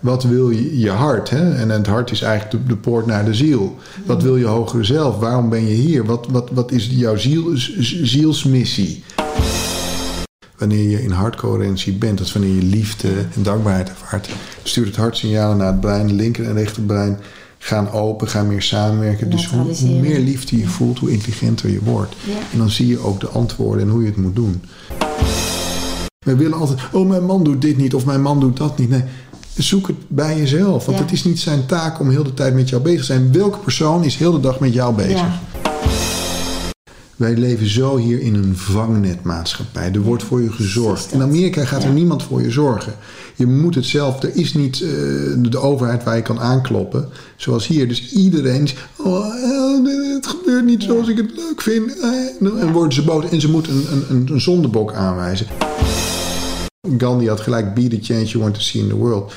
Wat wil je, je hart? Hè? En het hart is eigenlijk de, de poort naar de ziel. Wat wil je hogere zelf? Waarom ben je hier? Wat, wat, wat is jouw ziel, zielsmissie? Wanneer je in hartcoherentie bent, dat is wanneer je liefde en dankbaarheid ervaart, stuurt het hart signalen naar het brein, de linker en rechterbrein gaan open, gaan meer samenwerken. Dus hoe, hoe meer liefde je voelt, hoe intelligenter je wordt. En dan zie je ook de antwoorden en hoe je het moet doen. We willen altijd, oh mijn man doet dit niet of mijn man doet dat niet. Nee, zoek het bij jezelf. Want het is niet zijn taak om heel de tijd met jou bezig te zijn. Welke persoon is heel de dag met jou bezig? Ja. Wij leven zo hier in een vangnetmaatschappij. Er wordt voor je gezorgd. In Amerika gaat er niemand voor je zorgen. Je moet het zelf. Er is niet uh, de overheid waar je kan aankloppen. Zoals hier. Dus iedereen. Oh, eh, het gebeurt niet zoals ik het leuk vind. Eh, en worden ze boos. En ze moeten een, een, een zondebok aanwijzen. Gandhi had gelijk. Be the change you want to see in the world.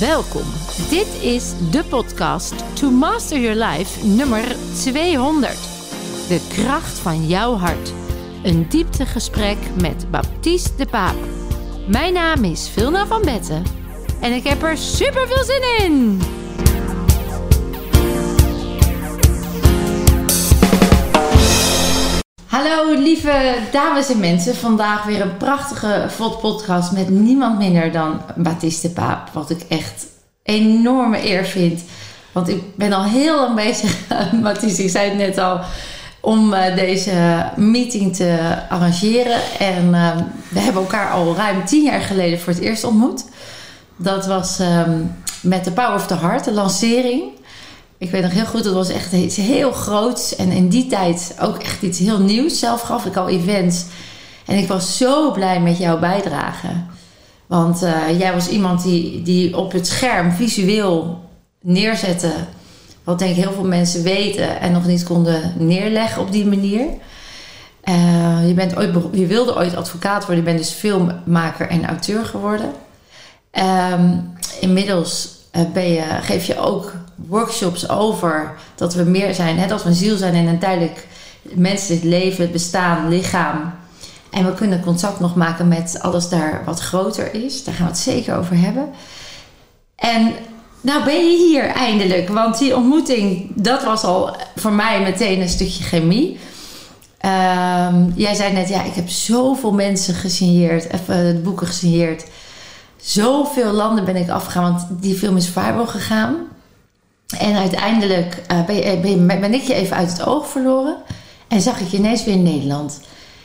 Welkom. Dit is de podcast To Master Your Life nummer 200. De kracht van jouw hart. Een dieptegesprek met Baptiste de Paap. Mijn naam is Vilna van Betten en ik heb er super veel zin in. Hallo lieve dames en mensen. Vandaag weer een prachtige podcast met niemand minder dan Baptiste Paap. Wat ik echt enorme eer vind. Want ik ben al heel lang bezig, Baptiste, ik zei het net al, om uh, deze meeting te arrangeren. En uh, we hebben elkaar al ruim tien jaar geleden voor het eerst ontmoet. Dat was um, met de Power of the Heart, de lancering. Ik weet nog heel goed, dat was echt iets heel groots. En in die tijd ook echt iets heel nieuws. Zelf gaf ik al events. En ik was zo blij met jouw bijdrage. Want uh, jij was iemand die, die op het scherm visueel neerzette. Wat denk ik heel veel mensen weten en nog niet konden neerleggen op die manier. Uh, je, bent ooit, je wilde ooit advocaat worden. Je bent dus filmmaker en auteur geworden. Um, inmiddels uh, ben je, geef je ook workshops over dat we meer zijn, hè, dat we ziel zijn en een tijdelijk menselijk leven, het bestaan, lichaam. En we kunnen contact nog maken met alles daar wat groter is. Daar gaan we het zeker over hebben. En nou ben je hier eindelijk. Want die ontmoeting, dat was al voor mij meteen een stukje chemie. Um, jij zei net, ja, ik heb zoveel mensen gesigneerd, even boeken gesigneerd. Zoveel landen ben ik afgegaan, want die film is viral gegaan. En uiteindelijk uh, ben, je, ben, ben, ik je even uit het oog verloren. En zag ik je ineens weer in Nederland.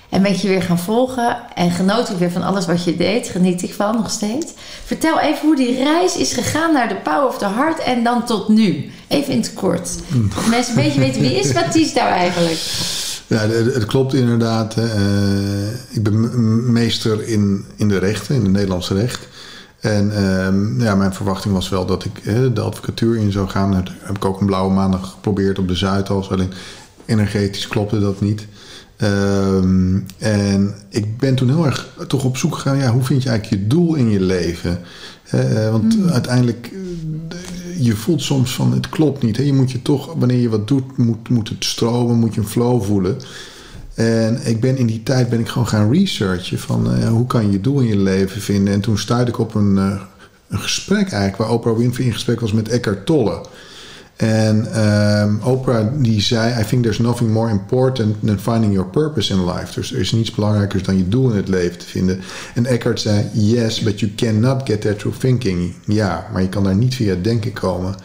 En ben je weer gaan volgen. En genoot ik weer van alles wat je deed. Geniet ik van nog steeds. Vertel even hoe die reis is gegaan naar de Power of the Heart. En dan tot nu. Even in het kort. Dat mensen een beetje weten wie is Mathies nou eigenlijk. Ja, het, klopt inderdaad. Uh, ik ben meester in, in de rechten, in het Nederlandse recht. En uh, ja, mijn verwachting was wel dat ik uh, de advocatuur in zou gaan. Dat heb ik ook een blauwe maandag geprobeerd op de Zuidas. Alleen energetisch klopte dat niet. Uh, en ik ben toen heel erg toch op zoek gegaan. Ja, hoe vind je eigenlijk je doel in je leven? Uh, want mm. uiteindelijk, uh, je voelt soms van het klopt niet. Hè? Je moet je toch, wanneer je wat doet, moet, moet het stromen, moet je een flow voelen. En ik ben in die tijd ben ik gewoon gaan researchen van uh, hoe kan je je doel in je leven vinden. En toen stuitte ik op een, uh, een gesprek eigenlijk waar Oprah Winfrey in gesprek was met Eckhart Tolle. En um, Oprah die zei: I think there's nothing more important than finding your purpose in life. Dus er is niets belangrijkers dan je doel in het leven te vinden. En Eckhart zei: Yes, but you cannot get there through thinking. Ja, maar je kan daar niet via denken komen.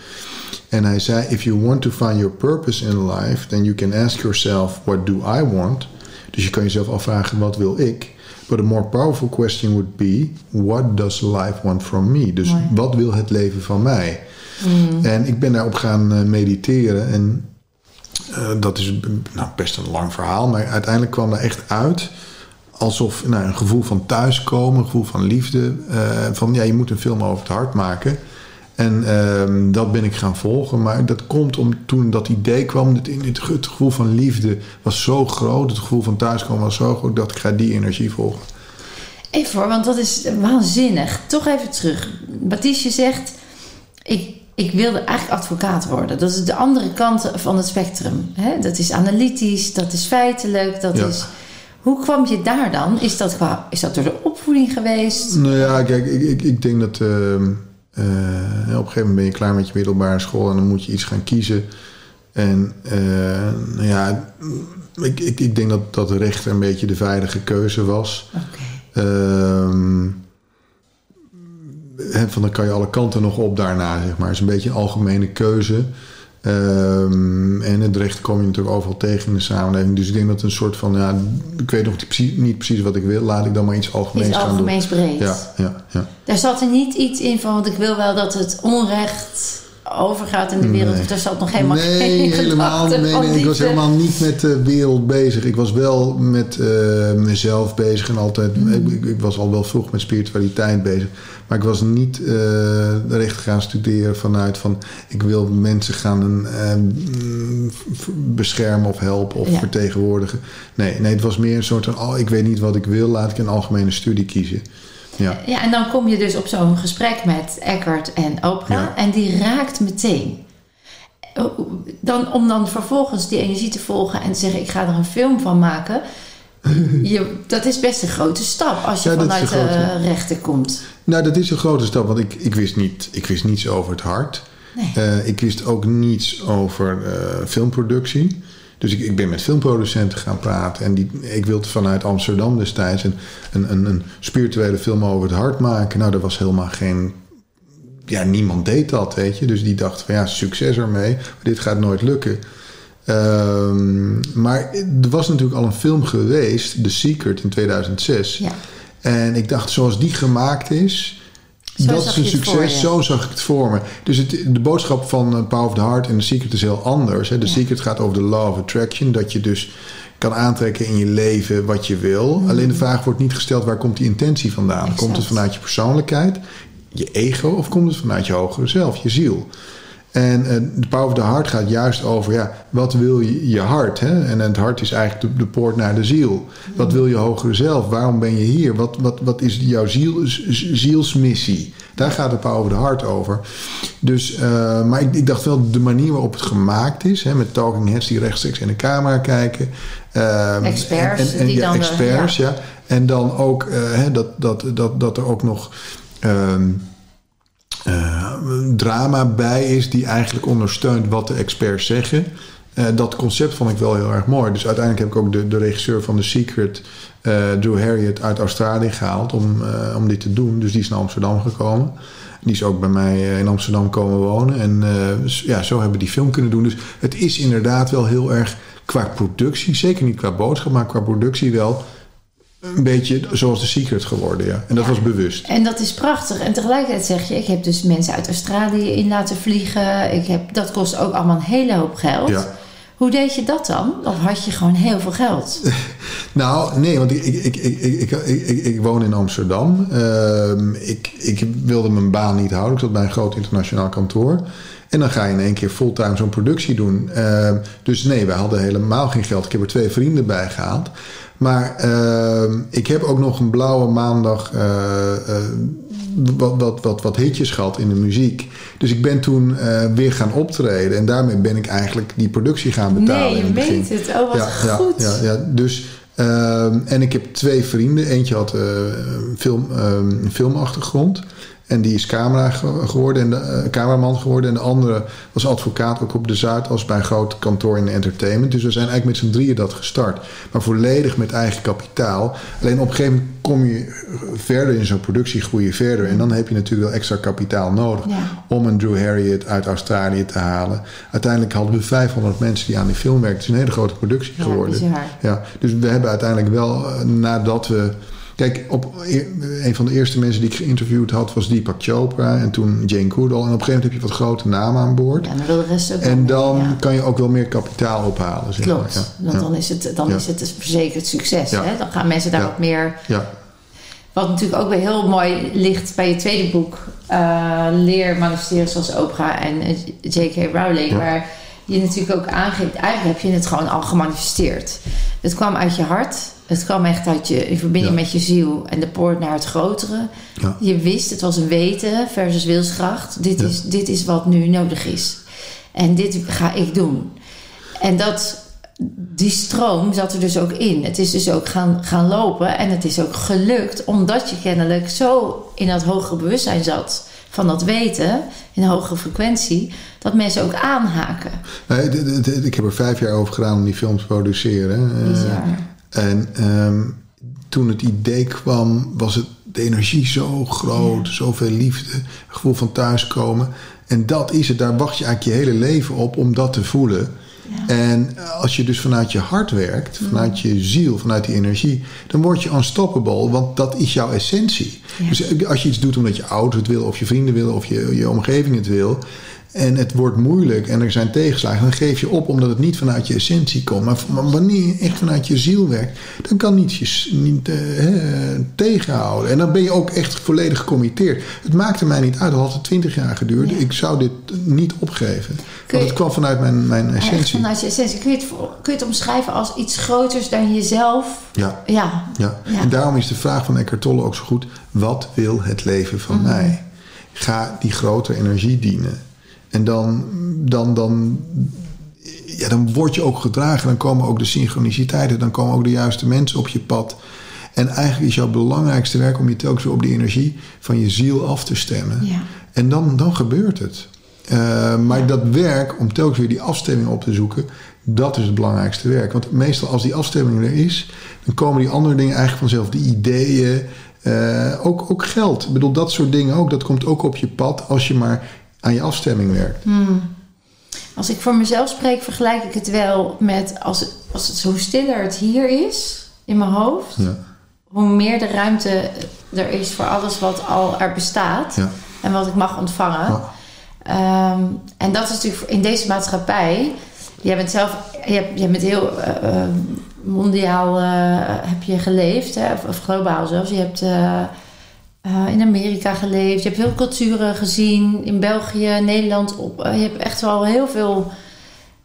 En hij zei: If you want to find your purpose in life, then you can ask yourself: What do I want? Dus je kan jezelf afvragen: Wat wil ik? But a more powerful question would be: What does life want from me? Dus Mooi. wat wil het leven van mij? Mm. En ik ben daarop gaan uh, mediteren. En uh, dat is nou, best een lang verhaal, maar uiteindelijk kwam er echt uit alsof nou, een gevoel van thuiskomen, een gevoel van liefde. Uh, van ja, je moet een film over het hart maken. En uh, dat ben ik gaan volgen. Maar dat komt om toen dat idee kwam. Het, het, het, gevoel van liefde was zo groot. Het gevoel van thuiskomen was zo groot. Dat ik ga die energie volgen. Even hoor, want dat is waanzinnig. Toch even terug. Baptiste zegt... Ik, ik wilde eigenlijk advocaat worden. Dat is de andere kant van het spectrum. Hè? Dat is analytisch, dat is feitelijk, dat ja. is Hoe kwam je daar dan? Is dat, qua, is dat door de opvoeding geweest? Nou ja, kijk, ik, ik, ik denk dat ehm, eh, op een gegeven moment ben je klaar met je middelbare school en dan moet je iets gaan kiezen. En eh, nou ja, ik, ik, ik denk dat, dat rechter een beetje de veilige keuze was. Oké. Ehm, van dan kan je alle kanten nog op daarna, zeg maar. Het is een beetje een algemene keuze. Ehm, en het recht kom je natuurlijk overal tegen in de samenleving. Dus ik denk dat een soort van, ja, ik weet nog niet precies, wat ik wil. Laat ik dan maar iets algemeens Iets gaan doen. algemeens breed. Ja, ja, ja. Daar zat er niet iets in van, want ik wil wel dat het onrecht overgaat in de wereld. Nee. Of daar zat nog helemaal nee, geen helemaal, nee, van nee, ik was helemaal niet met de wereld bezig. Ik was wel met eh, mezelf bezig en altijd. Mm. Ik, ik- was al wel vroeg met spiritualiteit bezig. Maar ik was niet eh, recht gaan studeren vanuit van ik wil mensen gaan eh, beschermen of helpen of Ja. vertegenwoordigen. Nee, nee, het was meer een soort van oh, ik weet niet wat ik wil, laat ik een algemene studie kiezen. Ja. Ja, en dan kom je dus op zo'n gesprek met Eckhart en Oprah. Ja. En die raakt meteen. Dan, om dan vervolgens die energie te volgen en te zeggen... ik ga er een film van maken. Je, dat is best een grote stap als je Ja, vanuit de grote. rechten komt. Nou, dat is een grote stap, want ik, ik, wist, niet, ik wist niets over het hart. Nee. Eh, ik wist ook niets over eh, filmproductie. Dus ik, ik ben met filmproducenten gaan praten. En die, ik wilde vanuit Amsterdam destijds een, een, een, een spirituele film over het hart maken. Nou, er was helemaal geen. Ja, niemand deed dat, weet je. Dus die dacht van ja, succes ermee. Maar dit gaat nooit lukken. Ehm, maar er was natuurlijk al een film geweest, The Secret in 2006. Ja. En ik dacht, zoals die gemaakt is, dat is een succes. Zo zag ik het voor me. Dus het, de boodschap van eh, Power of the Heart en The Secret is heel anders. Hè. The Ja. Secret gaat over de law of attraction. Dat je dus kan aantrekken in je leven wat je wil. Alleen de vraag wordt niet gesteld, waar komt die intentie vandaan? Exact. Komt het vanuit je persoonlijkheid, je ego... of komt het vanuit je hogere zelf, je ziel? En de Power of the Heart gaat juist over, ja, wat wil je, je hart? Hè? En het hart is eigenlijk de, de poort naar de ziel. Wat wil je hogere zelf? Waarom ben je hier? Wat, wat, wat is jouw ziel, zielsmissie? Daar gaat de Power of the Heart over. Dus, eh, maar ik, ik dacht wel, de manier waarop het gemaakt is, hè, met talking heads die rechtstreeks in de camera kijken. ehm, Experts die ja, dan de- experts, ja. ja. En dan ook eh, hè, dat, dat, dat, dat er ook nog. ehm, eh, drama bij is die eigenlijk ondersteunt wat de experts zeggen. Eh, dat concept vond ik wel heel erg mooi. Dus uiteindelijk heb ik ook de, de regisseur van The Secret, eh, Drew Harriet, uit Australië gehaald om, om dit te doen. Dus die is naar Amsterdam gekomen. Die is ook bij mij in Amsterdam komen wonen. En ja, zo hebben we die film kunnen doen. Dus het is inderdaad wel heel erg qua productie, zeker niet qua boodschap, maar qua productie wel een beetje zoals The Secret geworden. Ja. En dat Ja. was bewust. En dat is prachtig. En tegelijkertijd zeg je, ik heb dus mensen uit Australië in laten vliegen. Ik heb, dat kost ook allemaal een hele hoop geld. Ja. Hoe deed je dat dan? Of had je gewoon heel veel geld? Nou, nee, want ik, ik, ik, ik, ik, ik, ik, ik woon in Amsterdam. Ehm, ik, ik wilde mijn baan niet houden. Ik zat bij een groot internationaal kantoor. En dan ga je in één keer fulltime zo'n productie doen. Ehm, dus nee, wij hadden helemaal geen geld. Ik heb er twee vrienden bij gehaald. Maar ehm, ik heb ook nog een blauwe maandag eh, eh, wat, wat, wat, wat hitjes gehad in de muziek. Dus ik ben toen eh, weer gaan optreden. En daarmee ben ik eigenlijk die productie gaan betalen. nee, je weet het. Oh, wat ja, goed. Ja, ja, ja. Dus, ehm, en ik heb twee vrienden. Eentje had film, een filmachtergrond. En die is camera ge- geworden en de, eh, cameraman geworden. En de andere was advocaat ook op de Zuidas bij een groot kantoor in de entertainment. Dus we zijn eigenlijk met z'n drieën dat gestart. Maar volledig met eigen kapitaal. Alleen op een gegeven moment kom je verder in zo'n productie, groei je verder. En dan heb je natuurlijk wel extra kapitaal nodig Ja. om een Drew Harriet uit Australië te halen. Uiteindelijk hadden we 500 mensen die aan die film werkten. Het is een hele grote productie Ja, geworden. bizar. Ja, dus we hebben uiteindelijk wel, eh, nadat we... Kijk, op, e- een van de eerste mensen die ik geïnterviewd had was Deepak Chopra en toen Jane Goodall. En op een gegeven moment heb je wat grote namen aan boord. Ja, dan wil de rest ook en mee, dan ja. kan je ook wel meer kapitaal ophalen. Zeg Klopt, Maar. want Ja. dan, is het, dan is het een verzekerd succes. Hè? Dan gaan mensen daar wat meer... Ja. Wat natuurlijk ook weer heel mooi ligt bij je tweede boek. eh, Leer manifesteren zoals Oprah en eh, J.K. Rowling. Waar je natuurlijk ook aangeeft... Eigenlijk heb je het gewoon al gemanifesteerd. Het kwam uit je hart. Het kwam echt uit je in verbinding Ja. met je ziel. En de poort naar het grotere. Ja. Je wist, het was een weten versus wilskracht. Dit, Ja. is, dit is wat nu nodig is. En dit ga ik doen. En dat die stroom zat er dus ook in. Het is dus ook gaan, gaan lopen en het is ook gelukt omdat je kennelijk zo in dat hogere bewustzijn zat van dat weten, in een hogere frequentie, dat mensen ook aanhaken. Nee, ik heb er vijf jaar over gedaan om die film te produceren. Eh, Bizar. En ehm, toen het idee kwam, was het de energie zo groot, zoveel liefde, een gevoel van thuiskomen. En dat is het, daar wacht je eigenlijk je hele leven op om dat te voelen. Ja. En als je dus vanuit je hart werkt, vanuit je ziel, vanuit die energie, dan word je unstoppable, want dat is jouw essentie. Ja. Dus als je iets doet omdat je ouders het wil, of je vrienden willen, of je, je omgeving het wil, en het wordt moeilijk en er zijn tegenslagen, dan geef je op omdat het niet vanuit je essentie komt. Maar, wanneer je echt vanuit je ziel werkt, dan kan niets je niet eh, tegenhouden. En dan ben je ook echt volledig gecommitteerd. Het maakte mij niet uit, al had het twintig jaar geduurd. Ja. Ik zou dit niet opgeven. Want het kwam vanuit mijn, mijn essentie. vanuit je essentie. Kun je, het, voor- kun je het omschrijven als iets groters dan jezelf? Ja. Ja. Ja. Ja. en daarom is de vraag van Eckhart Tolle ook zo goed. Wat wil het leven van Mhm. mij? Ga die grotere energie dienen. En dan, dan, dan, ja, dan word je ook gedragen. Dan komen ook de synchroniciteiten. Dan komen ook de juiste mensen op je pad. En eigenlijk is jouw belangrijkste werk om je telkens weer op die energie van je ziel af te stemmen. Ja. En dan, dan gebeurt het. Eh, maar dat werk om telkens weer die afstemming op te zoeken, dat is het belangrijkste werk. Want meestal als die afstemming er is, dan komen die andere dingen eigenlijk vanzelf. Die ideeën, eh, ook, ook geld. Ik bedoel, dat soort dingen ook. Dat komt ook op je pad als je maar aan je afstemming werkt. Als ik voor mezelf spreek, vergelijk ik het wel met als het, als het zo stiller het hier is in mijn hoofd, Ja. hoe meer de ruimte er is voor alles wat al er bestaat Ja. en wat ik mag ontvangen. Ehm, en dat is natuurlijk in deze maatschappij. Jij bent zelf, je bent heel eh, eh, mondiaal eh, heb je geleefd, hè, of, of globaal zelfs. Je hebt eh, in Amerika geleefd, je hebt veel culturen gezien, in België, Nederland. Op, eh, je hebt echt wel heel veel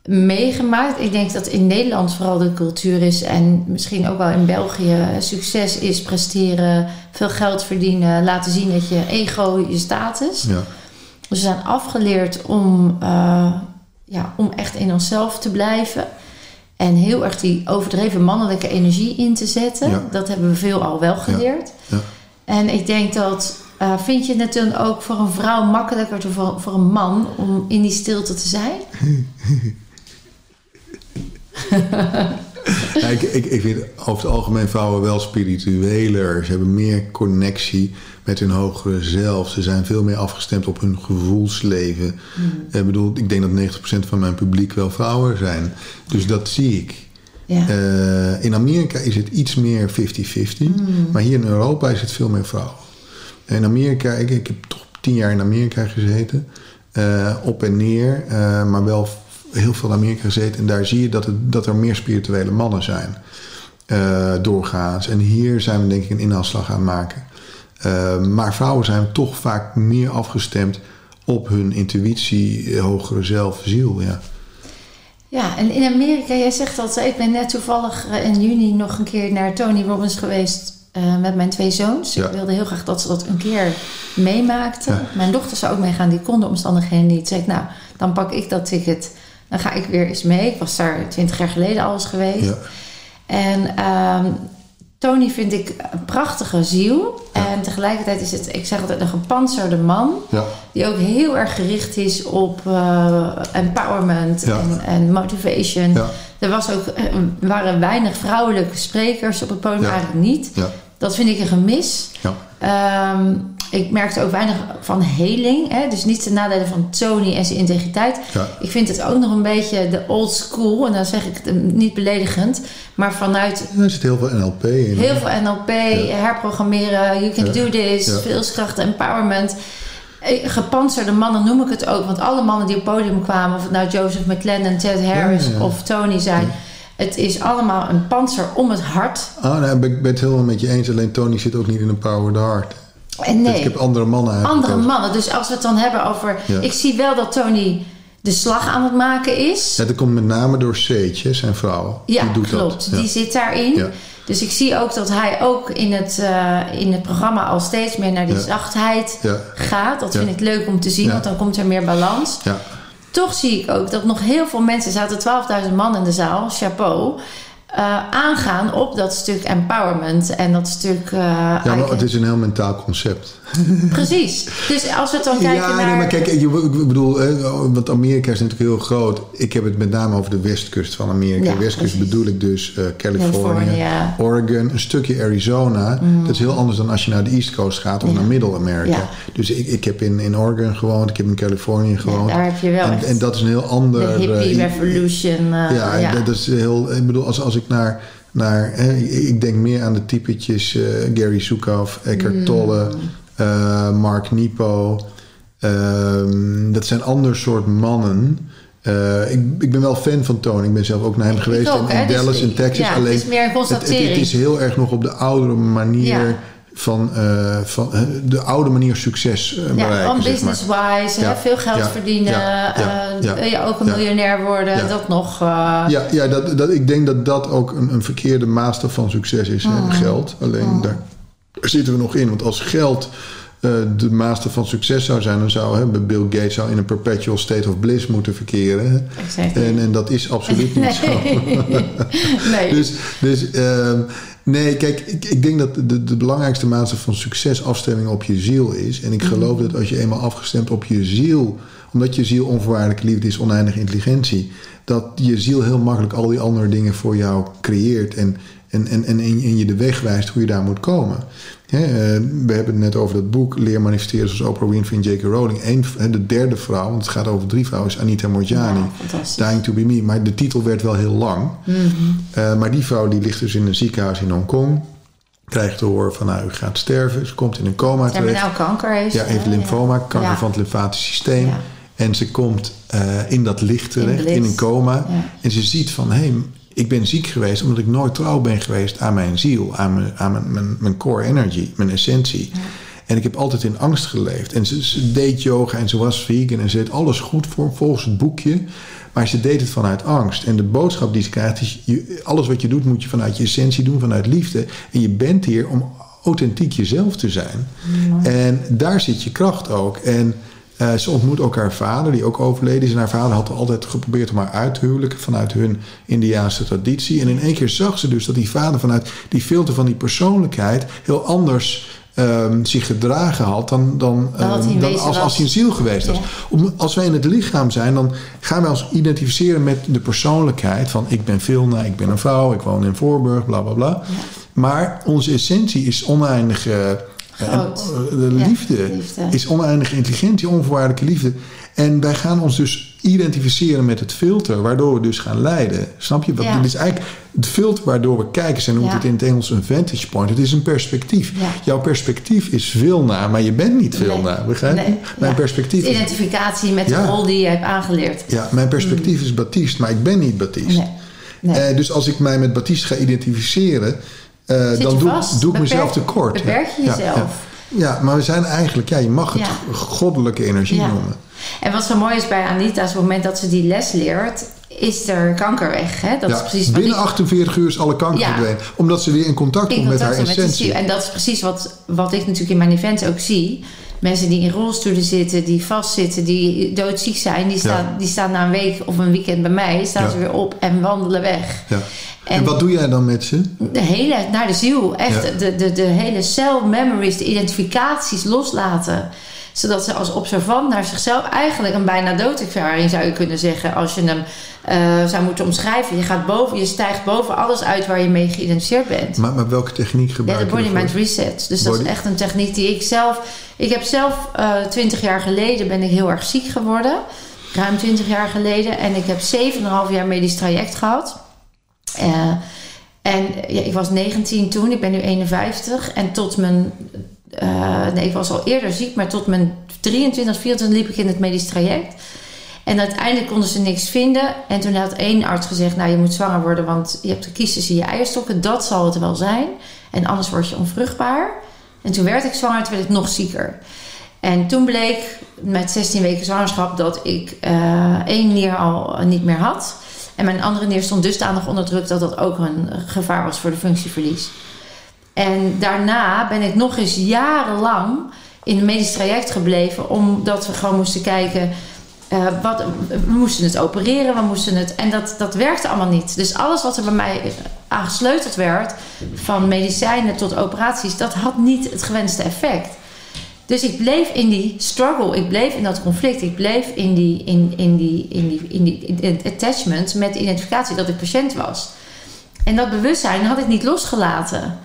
meegemaakt. Ik denk dat in Nederland vooral de cultuur is en misschien ook wel in België succes is presteren, veel geld verdienen, laten zien dat je ego, je status. Ja. Dus we zijn afgeleerd om, eh, ja, om echt in onszelf te blijven. En heel erg die overdreven mannelijke energie in te zetten. Ja. Dat hebben we veel al wel geleerd. Ja. En ik denk dat... eh, vind je het dan ook voor een vrouw makkelijker dan voor, voor een man... om in die stilte te zijn? Ja, ik, ik, ik vind over het algemeen vrouwen wel spiritueler. Ze hebben meer connectie met hun hogere zelf. Ze zijn veel meer afgestemd op hun gevoelsleven. Ik bedoel, ik denk dat 90% van mijn publiek wel vrouwen zijn. Dus dat zie ik. Ja. Eh, in Amerika is het iets meer 50-50. Maar hier in Europa is het veel meer vrouwen. In Amerika, ik, ik heb toch tien jaar in Amerika gezeten. eh, op en neer. eh, maar wel heel veel in Amerika gezeten. En daar zie je dat, het, dat er meer spirituele mannen zijn. doorgaans. En hier zijn we denk ik een inhaalslag aan het maken. Maar vrouwen zijn toch vaak meer afgestemd op hun intuïtie, hogere zelf, ziel. Ja. Ja, en in Amerika, jij zegt dat, ik ben net toevallig eh, in juni nog een keer naar Tony Robbins geweest eh, met mijn twee zoons. Ja. Ik wilde heel graag dat ze dat een keer meemaakten. Ja. Mijn dochter zou ook meegaan, die kon de omstandigheden niet. Zei ik, nou, dan pak ik dat ticket, dan ga ik weer eens mee. Ik was daar twintig jaar geleden al eens geweest. Ja. En ehm, Tony vind ik een prachtige ziel. En tegelijkertijd is het, ik zeg altijd, een gepantserde man. Ja. Die ook heel erg gericht is op eh, empowerment Ja. en, en motivation. Ja. Er was ook, er waren weinig vrouwelijke sprekers op het podium, eigenlijk niet. Dat vind ik een gemis. Ja. Ehm, ik merkte ook weinig van heling. Hè? Dus niet ten nadele van Tony en zijn integriteit. Ja. Ik vind het ook nog een beetje de old school. En dan zeg ik het niet beledigend. Maar vanuit Er zit heel veel NLP in. heel veel NLP, herprogrammeren, you can do this, Ja. wilskracht, empowerment. Eh, Gepantserde mannen noem ik het ook. Want alle mannen die op het podium kwamen, of het nou Joseph McClellan, Ted Harris Ja, ja, ja. of Tony zijn. Het is allemaal een panzer om het hart. Ah, nee, ik ben ik ben het helemaal met je eens. Alleen Tony zit ook niet in een powered heart. En nee, Ik heb andere mannen andere mannen. Dus als we het dan hebben over... Ja. Ik zie wel dat Tony de slag aan het maken is. Ja, dat komt met name door hè, zijn vrouw. Ja, Die doet klopt. Dat. Ja. Die zit daarin. Ja. Dus ik zie ook dat hij ook in het, eh, in het programma al steeds meer naar die zachtheid gaat. Dat vind ik leuk om te zien, want dan komt er meer balans. Ja. Toch zie ik ook dat nog heel veel mensen, er zaten 12.000 man in de zaal, chapeau, uh, aangaan op dat stuk empowerment en dat stuk. Uh, ja, maar het is een heel mentaal concept. Precies. Dus als we het dan kijken ja, naar... nee, maar kijk, ik bedoel, want Amerika is natuurlijk heel groot. Ik heb het met name over de westkust van Amerika. Ja, westkust precies. bedoel ik dus uh, Californië, California. Oregon, een stukje Arizona. Mm. Dat is heel anders dan als je naar de East Coast gaat of Ja. naar Middle-Amerika. Ja. Dus ik, ik heb in, in Oregon gewoond, ik heb in Californië gewoond. daar heb je wel en, dat is een heel de ander... hippie eh, revolution. ja, ja. Dat, dat is heel. Ik bedoel, als, als ik naar. naar hè, ik denk meer aan de typetjes eh, Gary Zukav, Eckhart Mm. Tolle, eh, Mark Nipo. Ehm, dat zijn ander soort mannen. Eh, ik, ik ben wel fan van Tony. Ik ben zelf ook naar hem Ik geweest ook, in, dus- Dallas in Texas. ja, Alleen het is meer het, het, constatering. het is heel erg nog op de oudere manier Ja. Van, eh, van eh, de oude manier succes eh, Ja, bereiken. van zeg maar. business-wise, Ja, veel geld ja, verdienen, ja, wil je ook een miljonair worden, dat nog. Ja, ja dat, dat, ik denk dat dat ook een, een verkeerde master van succes is. Mm. Hè? Geld. Alleen daar zitten we nog in. Want als geld de master van succes zou zijn... dan zou hè, Bill Gates zou in een perpetual state of bliss moeten verkeren. Exactly. En, en dat is absoluut niet zo. nee. Dus, dus ehm, nee, kijk, ik, ik denk dat de, de belangrijkste maatstaf van succes afstemming op je ziel is. En ik geloof dat als je eenmaal afgestemd op je ziel, omdat je ziel onvoorwaardelijke liefde is, oneindige intelligentie, dat je ziel heel makkelijk al die andere dingen voor jou creëert en, en, en, en, en je de weg wijst hoe je daar moet komen. Eh, we hebben het net over dat boek Leer manifesteren zoals Oprah Winfrey en J.K. Rowling. Eén, de derde vrouw, want het gaat over drie vrouwen, is Anita Morjani. Ja. Dying to be me. Maar de titel werd wel heel lang. Mhm. Uh, maar die vrouw die ligt dus in een ziekenhuis in Hongkong. Krijgt te horen van nou, u gaat sterven. Ze komt in een coma terecht. Terminaal kanker heeft Ja, heeft lymfoma, kanker Ja. van het lymfatisch systeem. Ja. En ze komt uh, in dat licht terecht, In een coma. Ja. En ze ziet van, hé, hey, ik ben ziek geweest omdat ik nooit trouw ben geweest aan mijn ziel, aan mijn, aan mijn, mijn, mijn core energy, mijn essentie. Ja. En ik heb altijd in angst geleefd. En ze, ze, deed yoga en ze was vegan en ze deed alles goed voor, volgens het boekje. Maar ze deed het vanuit angst. En de boodschap die ze krijgt is: je, alles wat je doet moet je vanuit je essentie doen, vanuit liefde. En je bent hier om authentiek jezelf te zijn. Ja. En daar zit je kracht ook. En uh, ze ontmoet ook haar vader, die ook overleden is. En haar vader had altijd geprobeerd om haar uit te huwelijken vanuit hun Indiaanse traditie. En in één keer zag ze dus dat die vader vanuit die filter van die persoonlijkheid heel anders um, zich gedragen had dan, dan, dan, um, dan als, als hij een ziel geweest was. Ja. Om, als wij in het lichaam zijn, dan gaan wij ons identificeren met de persoonlijkheid van ik ben Vilna, ik ben een vrouw, ik woon in Voorburg, bla bla bla. Ja. Maar onze essentie is oneindig. Uh, Groot. de liefde, ja, liefde, is oneindige intelligentie, onvoorwaardelijke liefde. En wij gaan ons dus identificeren met het filter, waardoor we dus gaan leiden. Snap je? Want ja. dit is eigenlijk het filter waardoor we kijken. Ze noemt ja. het in het Engels een vantage point. Het is een perspectief. Jouw perspectief is veel na, maar je bent niet veel nee. Begrijp je? Nee. Mijn perspectief is. Identificatie met de rol die je hebt aangeleerd. Ja, mijn perspectief mm. is Baptiste, maar ik ben niet Baptiste. Nee. Uh, dus als ik mij met Baptiste ga identificeren. Uh, dan doe, doe, ik mezelf tekort. Beperk je jezelf. Ja, maar we zijn eigenlijk, ja, je mag het Ja. goddelijke energie Ja. noemen. En wat zo mooi is bij Anita, is op het moment dat ze die les leert, is er kanker weg. Hè? Dat Ja, is precies binnen ik- 48 uur is alle kanker verdwenen. Omdat ze weer in contact in komt met haar contact met de essentie. En dat is precies wat, wat ik natuurlijk in mijn events ook zie. Mensen die in rolstoelen zitten, die vastzitten, die doodziek zijn, die staan, die staan na een week of een weekend bij mij, staan Ja. ze weer op en wandelen weg. Ja. En, En- wat doe jij dan met ze? De hele, naar de ziel. Echt de, de, de hele cell memories, de identificaties loslaten. Zodat ze als observant naar zichzelf eigenlijk een bijna doodervaring zou je kunnen zeggen. Als je hem eh, zou moeten omschrijven. Je gaat boven, je stijgt boven alles uit waar je mee geïdentificeerd bent. Maar, maar welke techniek Ja, gebruik de je body ervoor? mind reset. Dus dat Body- is echt een techniek die ik zelf. Ik heb zelf twintig jaar geleden ben ik heel erg ziek geworden. Ruim 20 jaar geleden. En ik heb 7,5 jaar medisch traject gehad. Eh, en ja, ik was 19 toen, ik ben nu 51. En tot mijn. Eh, nee, ik was al eerder ziek, maar tot mijn 23, 24 liep ik in het medisch traject. En uiteindelijk konden ze niks vinden. En toen had één arts gezegd: Nou, je moet zwanger worden, want je hebt de kiezers in je eierstokken. Dat zal het wel zijn. En anders word je onvruchtbaar. En toen werd ik zwanger, toen werd ik nog zieker. En toen bleek met 16 weken zwangerschap dat ik eh, één nier al niet meer had. En mijn andere nier stond dusdanig onder druk dat dat ook een gevaar was voor de functieverlies. En daarna ben ik nog eens jarenlang in een medisch traject gebleven, omdat we gewoon moesten kijken. eh, wat, we moesten het opereren, we moesten het. En dat, dat werkte allemaal niet. Dus alles wat er bij mij aangesleuteld werd, van medicijnen tot operaties, dat had niet het gewenste effect. Dus ik bleef in die struggle, ik bleef in dat conflict, ik bleef in die, in, in die, in die, in die het attachment met de identificatie dat ik patiënt was. En dat bewustzijn had ik niet losgelaten.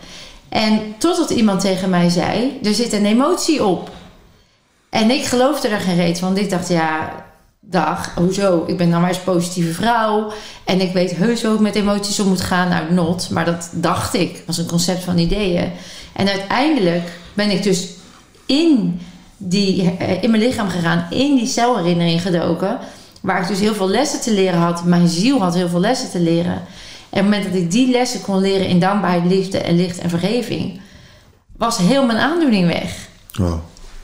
En totdat iemand tegen mij zei: er zit een emotie op. En ik geloofde er geen reet van. Ik dacht, ja, dag, hoezo? Ik ben nou maar eens positieve vrouw. En ik weet heus hoe ik met emoties om moet gaan. Nou, not. Maar dat dacht ik. was een concept van ideeën. En uiteindelijk ben ik dus in, die, eh, in mijn lichaam gegaan. In die celherinnering gedoken. Waar ik dus heel veel lessen te leren had. Mijn ziel had heel veel lessen te leren. En op het moment dat ik die lessen kon leren in dankbaarheid, liefde en licht en vergeving... was heel mijn aandoening weg. Wow.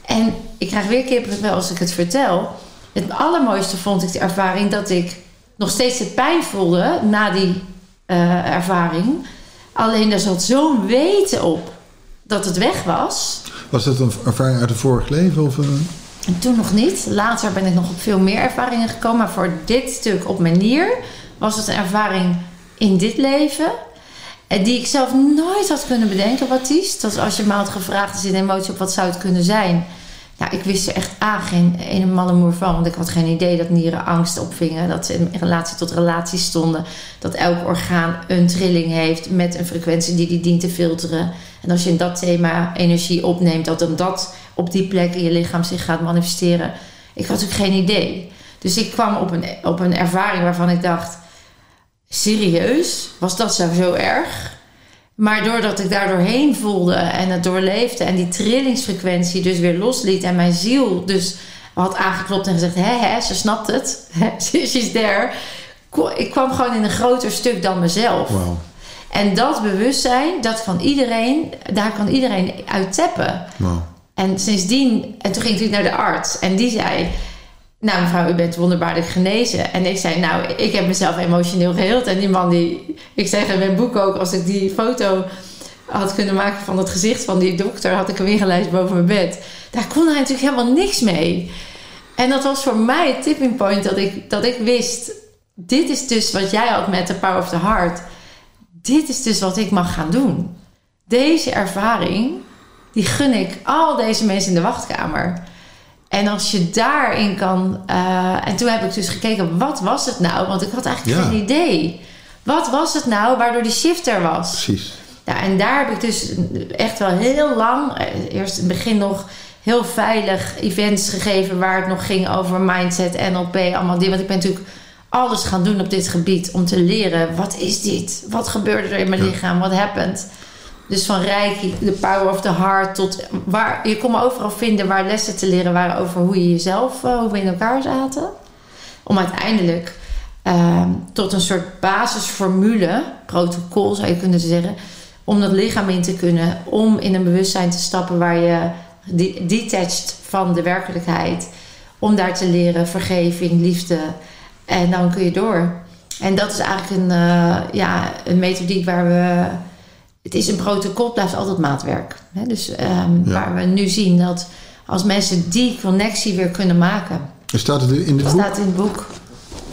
En ik krijg weer kippenvel als ik het vertel. Het allermooiste vond ik de ervaring dat ik nog steeds de pijn voelde na die eh, ervaring. Alleen er zat zo'n weten op dat het weg was. Was dat een ervaring uit een vorig leven? Of. En toen nog niet. Later ben ik nog op veel meer ervaringen gekomen. Maar voor dit stuk op manier was het een ervaring in dit leven. En die ik zelf nooit had kunnen bedenken, Baptiste. Dat als je me had gevraagd, is een emotie op wat zou het kunnen zijn? Nou, ik wist er echt A, geen ene mallemoer van. Want ik had geen idee dat nieren angst opvingen. Dat ze in relatie tot relatie stonden. Dat elk orgaan een trilling heeft met een frequentie die die dient te filteren. En als je in dat thema energie opneemt, dat dan dat op die plek in je lichaam zich gaat manifesteren. Ik had natuurlijk geen idee. Dus ik kwam op een, op een ervaring waarvan ik dacht... Serieus? Was dat zo, zo erg? Maar doordat ik daar doorheen voelde en het doorleefde en die trillingsfrequentie dus weer losliet en mijn ziel dus had aangeklopt en gezegd: hé, hé, ze snapt het, she's there. Ik kwam gewoon in een groter stuk dan mezelf. Wow. En dat bewustzijn, dat kan iedereen, daar kan iedereen uit tappen. Wow. En sindsdien, en toen ging ik naar de arts en die zei: nou mevrouw, u bent wonderbaarlijk genezen. En ik zei, nou, ik heb mezelf emotioneel geheeld. En die man die, ik zeg in mijn boek ook, als ik die foto had kunnen maken van het gezicht van die dokter, had ik hem ingelijst boven mijn bed. Daar kon hij natuurlijk helemaal niks mee. En dat was voor mij het tipping point dat ik, dat ik wist, dit is dus wat jij had met The Power of the Heart. Dit is dus wat ik mag gaan doen. Deze ervaring, die gun ik al deze mensen in de wachtkamer. En als je daarin kan. Uh, en toen heb ik dus gekeken, wat was het nou? Want ik had eigenlijk Ja. geen idee. Wat was het nou waardoor die shift er was? Precies. Ja, en daar heb ik dus echt wel heel lang, eh, eerst in het begin nog heel veilig events gegeven waar het nog ging over mindset, NLP, allemaal die. Want ik ben natuurlijk alles gaan doen op dit gebied om te leren: wat is dit? Wat gebeurde er in mijn Ja. lichaam? Wat happened? Dus van Reiki, the power of the heart, tot waar je kon me overal vinden waar lessen te leren waren over hoe je jezelf, eh, hoe we in elkaar zaten. Om uiteindelijk ehm, tot een soort basisformule, protocol zou je kunnen zeggen, om dat lichaam in te kunnen, om in een bewustzijn te stappen waar je de- detached van de werkelijkheid, om daar te leren vergeving, liefde en dan kun je door. En dat is eigenlijk een, eh, ja, een methodiek waar we. Het is een protocol, het blijft altijd maatwerk. Hè? Dus ehm, Ja. waar we nu zien dat als mensen die connectie weer kunnen maken. Er staat het in Dat boek? staat in het boek.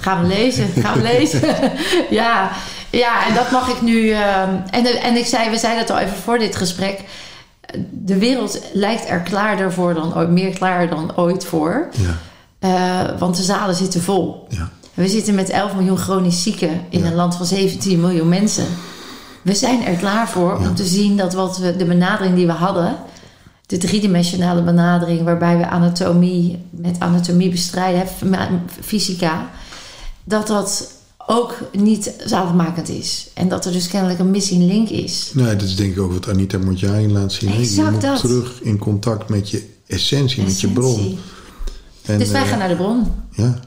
Gaan we lezen, gaan we lezen. ja, ja, en dat mag ik nu. ehm, en, en ik zei, we zeiden het al even voor dit gesprek. De wereld lijkt er klaarder voor dan ooit, meer klaar dan ooit voor. Ja. Eh, want de zalen zitten vol. ja. We zitten met 11 miljoen chronisch zieken in een land van 17 miljoen mensen. We zijn er klaar voor om te zien dat wat we, de benadering die we hadden, de driedimensionale benadering, waarbij we anatomie met anatomie bestrijden, fysica, dat dat ook niet zaligmakend is. En dat er dus kennelijk een missing link is. Nee, dat is denk ik ook wat Anita Mondjari laat zien. hè. Je Exact moet dat. terug in contact met je essentie, met je bron. En, Dus wij eh, gaan naar de bron. Ja,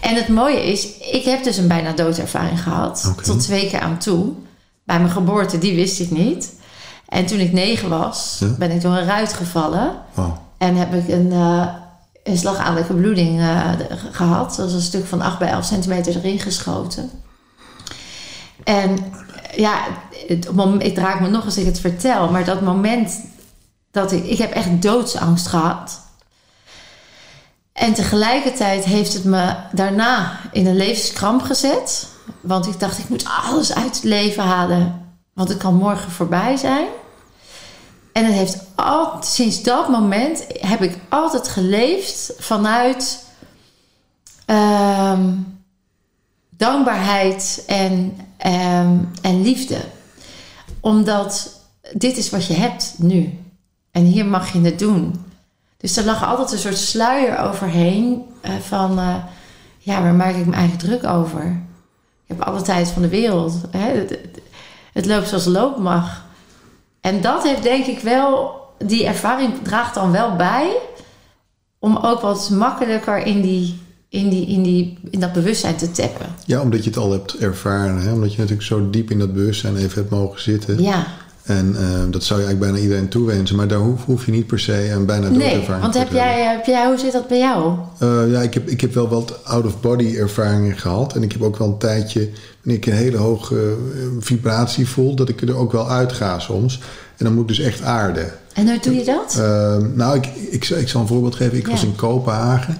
En het mooie is, ik heb dus een bijna doodervaring gehad. Tot twee keer aan toe. Bij mijn geboorte, die wist ik niet. En toen ik negen was, Ja. ben ik door een ruit gevallen. En heb ik een, eh een slagadelijke bloeding de- gehad. Dat was een stuk van 8 bij 11 centimeter erin geschoten. En ja, het moment, ik draak me nog als ik het vertel. Maar dat moment dat ik... Ik heb echt doodsangst gehad. En tegelijkertijd heeft het me daarna in een levenskramp gezet. Want ik dacht, ik moet alles uit het leven halen. Want het kan morgen voorbij zijn. En het heeft al, sinds dat moment heb ik altijd geleefd vanuit ehm, dankbaarheid en, ehm, en liefde. Omdat dit is wat je hebt nu. En hier mag je het doen. Dus er lag altijd een soort sluier overheen uh, van... Uh, ja, waar maak ik me eigenlijk druk over? Ik heb alle tijd van de wereld. Hè? Het, het loopt zoals het lopen mag. En dat heeft denk ik wel... Die ervaring draagt dan wel bij... om ook wat makkelijker in die in, die, in, die, in dat bewustzijn te tappen. Ja, omdat je het al hebt ervaren. Hè? Omdat je natuurlijk zo diep in dat bewustzijn even hebt mogen zitten. Ja. En uh, dat zou je eigenlijk bijna iedereen toewensen. Maar daar hoef, hoef je niet per se een bijna doodervaring nee, want heb jij, heb jij, hoe zit dat bij jou? Uh, ja, ik heb, ik heb wel wat out-of-body ervaringen gehad. En ik heb ook wel een tijdje, wanneer ik een hele hoge uh, vibratie voel... dat ik er ook wel uit ga soms. En dan moet ik dus echt aarden. En hoe doe je dat? nou, ik, ik, ik, zal een voorbeeld geven. Ik ja. was in Kopenhagen...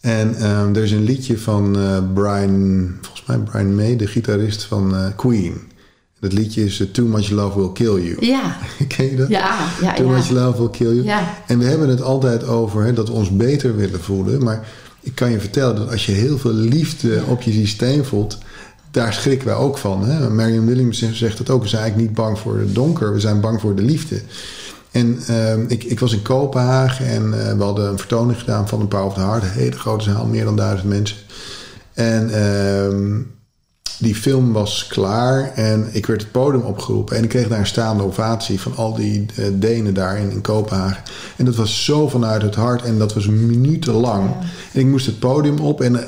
En um, er is een liedje van Brian, volgens mij Brian May, de gitarist van Queen. Dat liedje is uh, Too Much Love Will Kill You. Ja. Ken je dat? Ja. ja Too ja. Much Love Will Kill You. Ja. En we hebben het altijd over hè, dat we ons beter willen voelen. Maar ik kan je vertellen dat als je heel veel liefde op je systeem voelt... daar schrikken wij ook van. Hè? Marion Williams zegt het ook. We zijn eigenlijk niet bang voor het donker. We zijn bang voor de liefde. En uh, ik, ik was in Kopenhagen en uh, we hadden een vertoning gedaan van een Power of the Heart. Een hele grote zaal, meer dan duizend mensen. En uh, die film was klaar en ik werd het podium opgeroepen. En ik kreeg daar een staande ovatie van al die uh, Denen daar in, in, Kopenhagen. En dat was zo vanuit het hart en dat was minutenlang. Ja. En ik moest het podium op en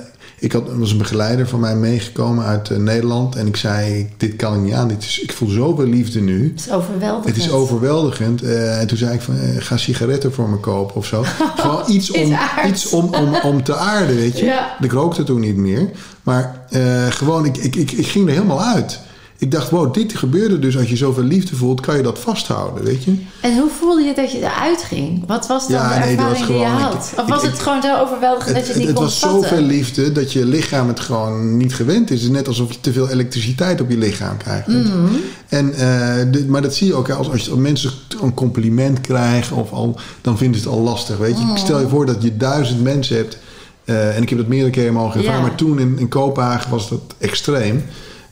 ik had, was een begeleider van mij meegekomen uit uh, Nederland. En ik zei, dit kan ik niet aan. Dit is, ik voel zoveel liefde nu. Het is overweldigend. Het is overweldigend. Uh, en toen zei ik van, uh, ga sigaretten voor me kopen of zo. Gewoon iets, om, iets om, om, om te aarden, weet je. Ja. Ik rookte toen niet meer. Maar gewoon, ik, ik, ik, ik ging er helemaal uit. Ik dacht, wow, dit gebeurde dus. Als je zoveel liefde voelt, kan je dat vasthouden, weet je. En hoe voelde je dat je eruit ging? Wat was dan ja, de ervaring nee, was die gewoon, je had? Ik, of was ik, het gewoon zo overweldigend dat je het niet het kon was vatten? zoveel liefde dat je lichaam het gewoon niet gewend is. Het is net alsof je te veel elektriciteit op je lichaam krijgt. Mm -hmm. en, uh, de, maar dat zie je ook als, als, als mensen een compliment krijgen, of al, dan vinden ze het al lastig. Weet je? Mm. Stel je voor dat je duizend mensen hebt. Uh, en ik heb dat meerdere keren mogen ervaren. Ja. Maar toen in, in Kopenhagen was dat extreem.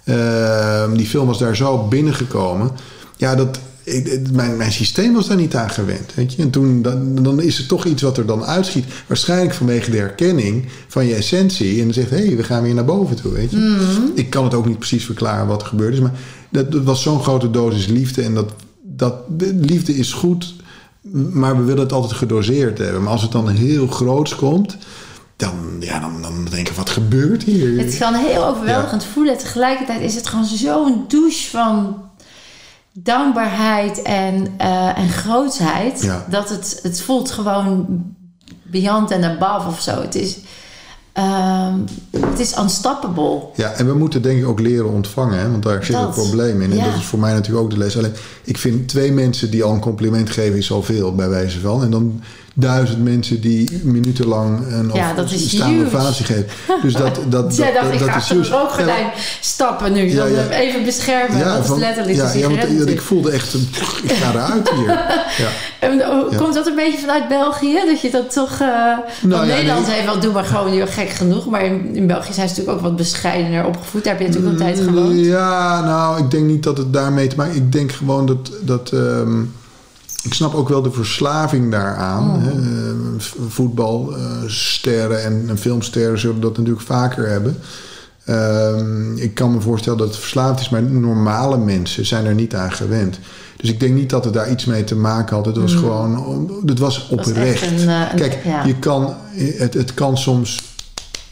Uh, die film was daar zo binnengekomen. Ja, dat, ik, mijn, mijn systeem was daar niet aan gewend. Weet je? En toen, dan, dan is er toch iets wat er dan uitschiet. Waarschijnlijk vanwege de herkenning van je essentie. En dan zegt, hé, hey, we gaan weer naar boven toe. Weet je? Mm -hmm. Ik kan het ook niet precies verklaren wat er gebeurd is. Maar dat, dat was zo'n grote dosis liefde. En dat, dat, de liefde is goed. Maar we willen het altijd gedoseerd hebben. Maar als het dan heel groots komt... Dan, ja, dan, dan denk ik, wat gebeurt hier? Het kan heel overweldigend ja. voelen. Tegelijkertijd is het gewoon zo'n douche van dankbaarheid en, uh, en grootsheid. Ja. Dat het, het voelt gewoon beyond and above of zo. Het is, uh, het is unstoppable. Ja, en we moeten denk ik ook leren ontvangen. Hè? Want daar zit Dat. een probleem in. En Ja. dat is voor mij natuurlijk ook de les. Alleen, ik vind twee mensen die al een compliment geven is al veel, bij wijze van. En dan duizend mensen die minutenlang een Ja, dat is staande geven. Dus dat, dat, dat, Jij dacht, dat, ik dat ga is een huge. rookgordijn stappen nu. Ja, ja. even beschermen. Ja, dat van- is letterlijk ja, ja, want, ik voelde echt, een- ik ga eruit hier. Ja. En. Komt dat een beetje vanuit België? Dat je dat toch... ja, Nederland nee. heeft wel, doe maar gewoon, joh, gek genoeg. Maar in, in België zijn ze natuurlijk ook wat bescheidener opgevoed. Daar heb je natuurlijk een tijd gewoond. Ja, nou, ik denk niet dat het daarmee te maken... Ik denk gewoon dat... dat ehm, ik snap ook wel de verslaving daaraan. Oh. Hè. Eh, Voetbalsterren en, en filmsterren zullen dat natuurlijk vaker hebben. Ehm, ik kan me voorstellen dat het verslaafd is, maar normale mensen zijn er niet aan gewend. Dus ik denk niet dat het daar iets mee te maken had. Het was gewoon, het was oprecht. een, eh, een- Kijk, ja. je kan, het, het kan soms,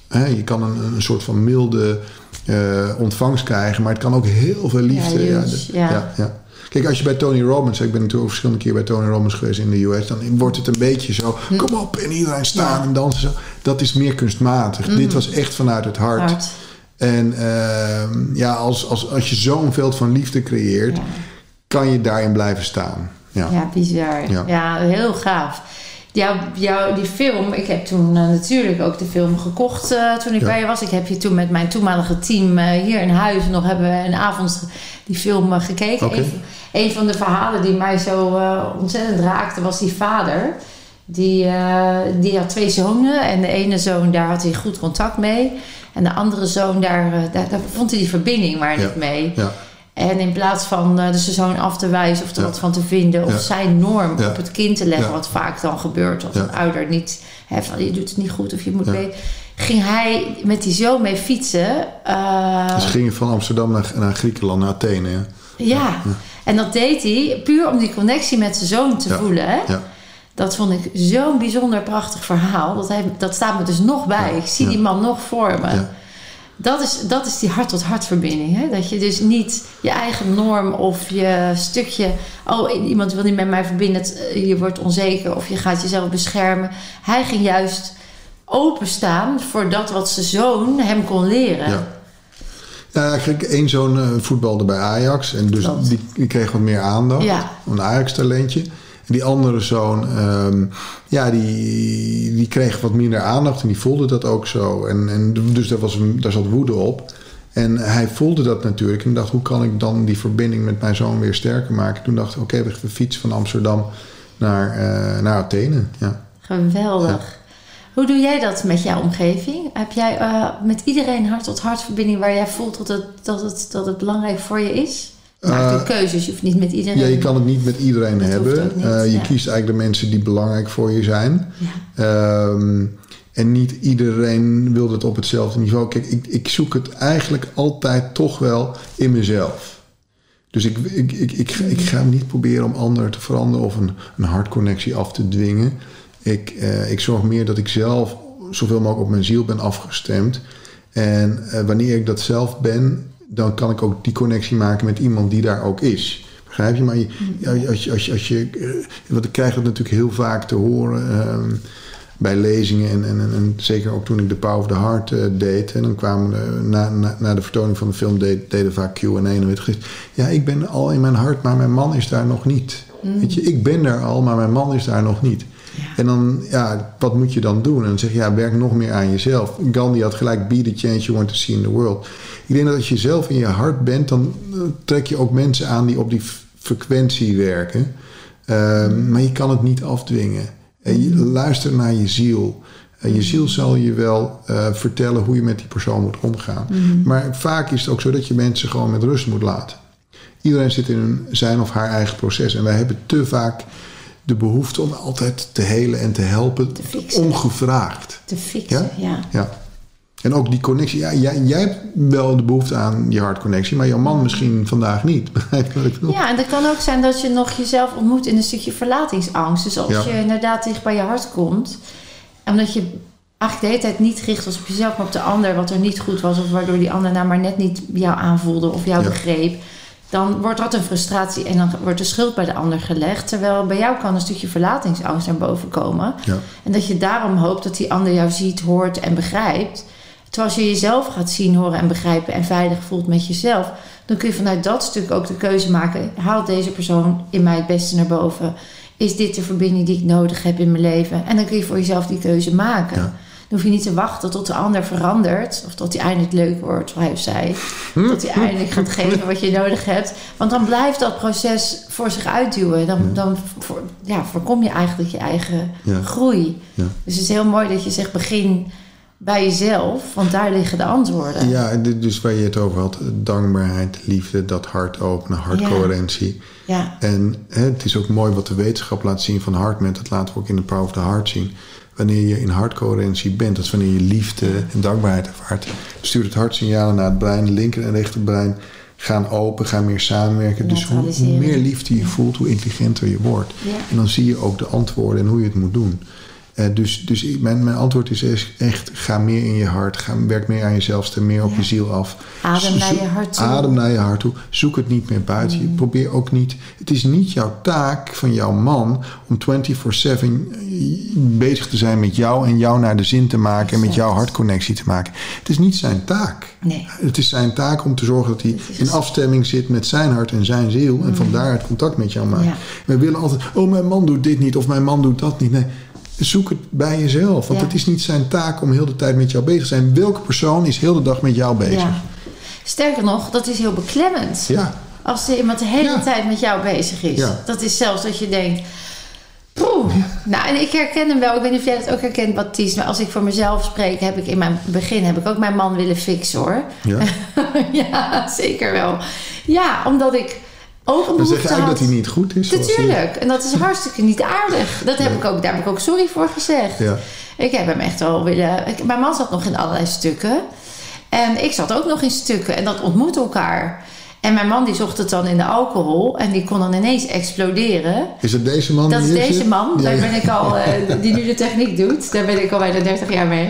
hè, je kan een, een soort van milde eh, ontvangst krijgen, maar het kan ook heel veel liefde. Ja, Ja, huge, de- ja. ja, ja. Kijk, als je bij Tony Robbins, ik ben natuurlijk verschillende keer bij Tony Robbins geweest in de US, dan wordt het een beetje zo, kom op en iedereen staan Hm. Ja. en dansen. Zo. Dat is meer kunstmatig. Dit was echt vanuit het hart. Hard. En ehm, ja, als, als, als je zo'n veld van liefde creëert, Ja. kan je daarin blijven staan. Ja. Ja, bizar. Ja. Ja. heel gaaf. Jou, jou, die film, ik heb toen eh, natuurlijk ook de film gekocht eh, toen ik Ja. bij je was. Ik heb je toen met mijn toenmalige team eh, hier in huis nog hebben we een avond die film gekeken. Een, een van de verhalen die mij zo ontzettend raakte was die vader. Die, die had twee zonen en de ene zoon daar had hij goed contact mee. En de andere zoon daar, daar, daar vond hij die verbinding maar Ja. niet mee. Ja, En in plaats van eh, de zoon af te wijzen of er Ja. wat van te vinden, of Ja. zijn norm Ja. op het kind te leggen, wat vaak dan gebeurt als een ouder niet, hè, van je doet het niet goed of je moet mee. Ging hij met die zoon mee fietsen. eh, dus gingen van Amsterdam naar, naar Griekenland, naar Athene. Ja. ja. en dat deed hij puur om die connectie met zijn zoon te voelen. Hè? Ja. Dat vond ik zo'n bijzonder prachtig verhaal. Dat, hij, dat staat me dus nog bij. Ik zie die man nog voor me. Dat is, dat is die hart-tot-hart verbinding. Hè? Dat je dus niet je eigen norm of je stukje... oh, iemand wil niet met mij verbinden, eh, je wordt onzeker... of je gaat jezelf beschermen. Hij ging juist openstaan voor dat wat zijn zoon hem kon leren. Ja. Ja, kijk, één zo'n eh, voetbalde bij Ajax. En dus die, die kreeg wat meer aandacht. Ja. Een Ajax-talentje. Die andere zoon, ehm, ja, die, die kreeg wat minder aandacht. En die voelde dat ook zo. En, en dus daar, was daar zat woede op. En hij voelde dat natuurlijk. En dacht, hoe kan ik dan die verbinding met mijn zoon weer sterker maken? Toen dacht ik, oké, we fietsen van Amsterdam naar, eh, naar Athene. Ja. Geweldig. Hoe doe jij dat met jouw omgeving? Heb jij eh, met iedereen hart-tot-hart verbinding... waar jij voelt dat het, dat het, dat het belangrijk voor je is? Maak Eh, de keuzes, je hoeft niet met iedereen... Ja, je kan het niet met iedereen Dat hebben. niet, Eh, je ja. kiest eigenlijk de mensen die belangrijk voor je zijn. Ja. Ehm, en niet iedereen wil het op hetzelfde niveau. Kijk, ik, ik zoek het eigenlijk altijd toch wel in mezelf. Dus ik, ik, ik, ik, ga- ik ga niet proberen om anderen te veranderen of een, een hartconnectie af te dwingen. Ik, eh, ik zorg meer dat ik zelf zoveel mogelijk op mijn ziel ben afgestemd. En wanneer ik dat zelf ben, dan kan ik ook die connectie maken met iemand die daar ook is. Begrijp je? Maar je, ja, als je, als je, als je eh, want ik krijg het natuurlijk heel vaak te horen ehm, bij lezingen. En, en, en, zeker ook toen ik de Power of the Heart eh, deed. En dan kwamen na, na, na de vertoning van de film deed, deden vaak Q&A. En dan werd gezegd, ja, ik ben al in mijn hart, maar mijn man is daar nog niet. Weet je, ik ben daar al, maar mijn man is daar nog niet. En dan, ja, wat moet je dan doen? En dan zeg je, ja, werk nog meer aan jezelf. Gandhi had gelijk, be the change you want to see in the world. Ik denk dat als je zelf in je hart bent, dan eh, trek je ook mensen aan die op die frequentie werken. Ehm, Maar je kan het niet afdwingen. En je, luister naar je ziel. En je ziel zal je wel eh, vertellen hoe je met die persoon moet omgaan. Maar vaak is het ook zo dat je mensen gewoon met rust moet laten. Iedereen zit in een, zijn of haar eigen proces. En wij hebben te vaak de behoefte om altijd te helen en te helpen, Te ongevraagd. Te fixen, ja. Ja. En ook die connectie. Ja, jij, jij hebt wel de behoefte aan je hartconnectie, maar jouw man misschien vandaag niet. Begrijp je wat ik bedoel? Ja, en het kan ook zijn dat je nog jezelf ontmoet in een stukje verlatingsangst. Dus als Ja. je inderdaad dicht bij je hart komt, omdat je eigenlijk de hele tijd niet gericht was op jezelf, maar op de ander, wat er niet goed was, of waardoor die ander nou maar net niet jou aanvoelde of jou Ja. begreep, dan wordt dat een frustratie en dan wordt de schuld bij de ander gelegd. Terwijl bij jou kan een stukje verlatingsangst naar boven komen. Ja. En dat je daarom hoopt dat die ander jou ziet, hoort en begrijpt. Terwijl als je jezelf gaat zien, horen en begrijpen en veilig voelt met jezelf, dan kun je vanuit dat stuk ook de keuze maken: haalt deze persoon in mij het beste naar boven? Is dit de verbinding die ik nodig heb in mijn leven? En dan kun je voor jezelf die keuze maken. Ja. Dan hoef je niet te wachten tot de ander verandert, of tot hij eindelijk leuk wordt, zoals hij of zij. Dat hij eindelijk gaat geven wat je nodig hebt. Want dan blijft dat proces voor zich uitduwen. Dan, dan voor, ja, voorkom je eigenlijk je eigen Ja. groei. Ja. Dus het is heel mooi dat je zegt: begin bij jezelf, want daar liggen de antwoorden. Ja, dus waar je het over had, dankbaarheid, liefde, dat hart openen, hartcoherentie. Ja. En hè, het is ook mooi wat de wetenschap laat zien van HeartMath. Dat laten we ook in de Power of the Heart zien. Wanneer je in hartcoherentie bent, dat is wanneer je liefde en dankbaarheid ervaart, stuurt het hart signalen naar het brein. Linker en rechterbrein gaan open, gaan meer samenwerken. Dus hoe, meer liefde je voelt, hoe intelligenter je wordt. Ja. En dan zie je ook de antwoorden en hoe je het moet doen. Eh, dus dus ik- mijn, mijn antwoord is echt, ga meer in je hart. Ga, werk meer aan jezelf, stem meer op Ja. je ziel af. Adem naar je hart toe. Adem naar je hart toe. Zoek het niet meer buiten. Mm. je. Probeer ook niet... Het is niet jouw taak van jouw man om 24-7 bezig te zijn met jou... en jou naar de zin te maken en met jouw hartconnectie te maken. Het is niet zijn taak. Nee. Het is zijn taak om te zorgen dat hij in afstemming zit met zijn hart en zijn ziel... en van daaruit contact met jou maakt. Ja. We willen altijd... Oh, mijn man doet dit niet of mijn man doet dat niet. Nee, Zoek het bij jezelf. Want Ja. het is niet zijn taak om heel de tijd met jou bezig te zijn. Welke persoon is heel de dag met jou bezig? Ja. Sterker nog, dat is heel beklemmend. Ja. Als er iemand de hele tijd met jou bezig is. Dat is zelfs dat je denkt... Poeh. Nou, en ik herken hem wel. Ik weet niet of jij dat ook herkent, Baptiste. Maar als ik voor mezelf spreek, heb ik in mijn begin heb ik ook mijn man willen fixen hoor. Ja. ja, zeker wel. Ja, omdat ik ook een Dan zeg je eigenlijk had. dat hij niet goed is. Natuurlijk. En dat is hartstikke niet aardig. Dat heb Ja. ik ook, daar heb ik ook sorry voor gezegd. Ja. Ik heb hem echt wel willen... ik- mijn man zat nog in allerlei stukken. En ik zat ook nog in stukken. En dat ontmoet elkaar. En mijn man die zocht het dan in de alcohol. En die kon dan ineens exploderen. Is het deze man Dat die is deze zit? man. Ja, Daar ja. ben ik al, eh, die nu de techniek doet. Daar ben ik al bijna 30 jaar mee.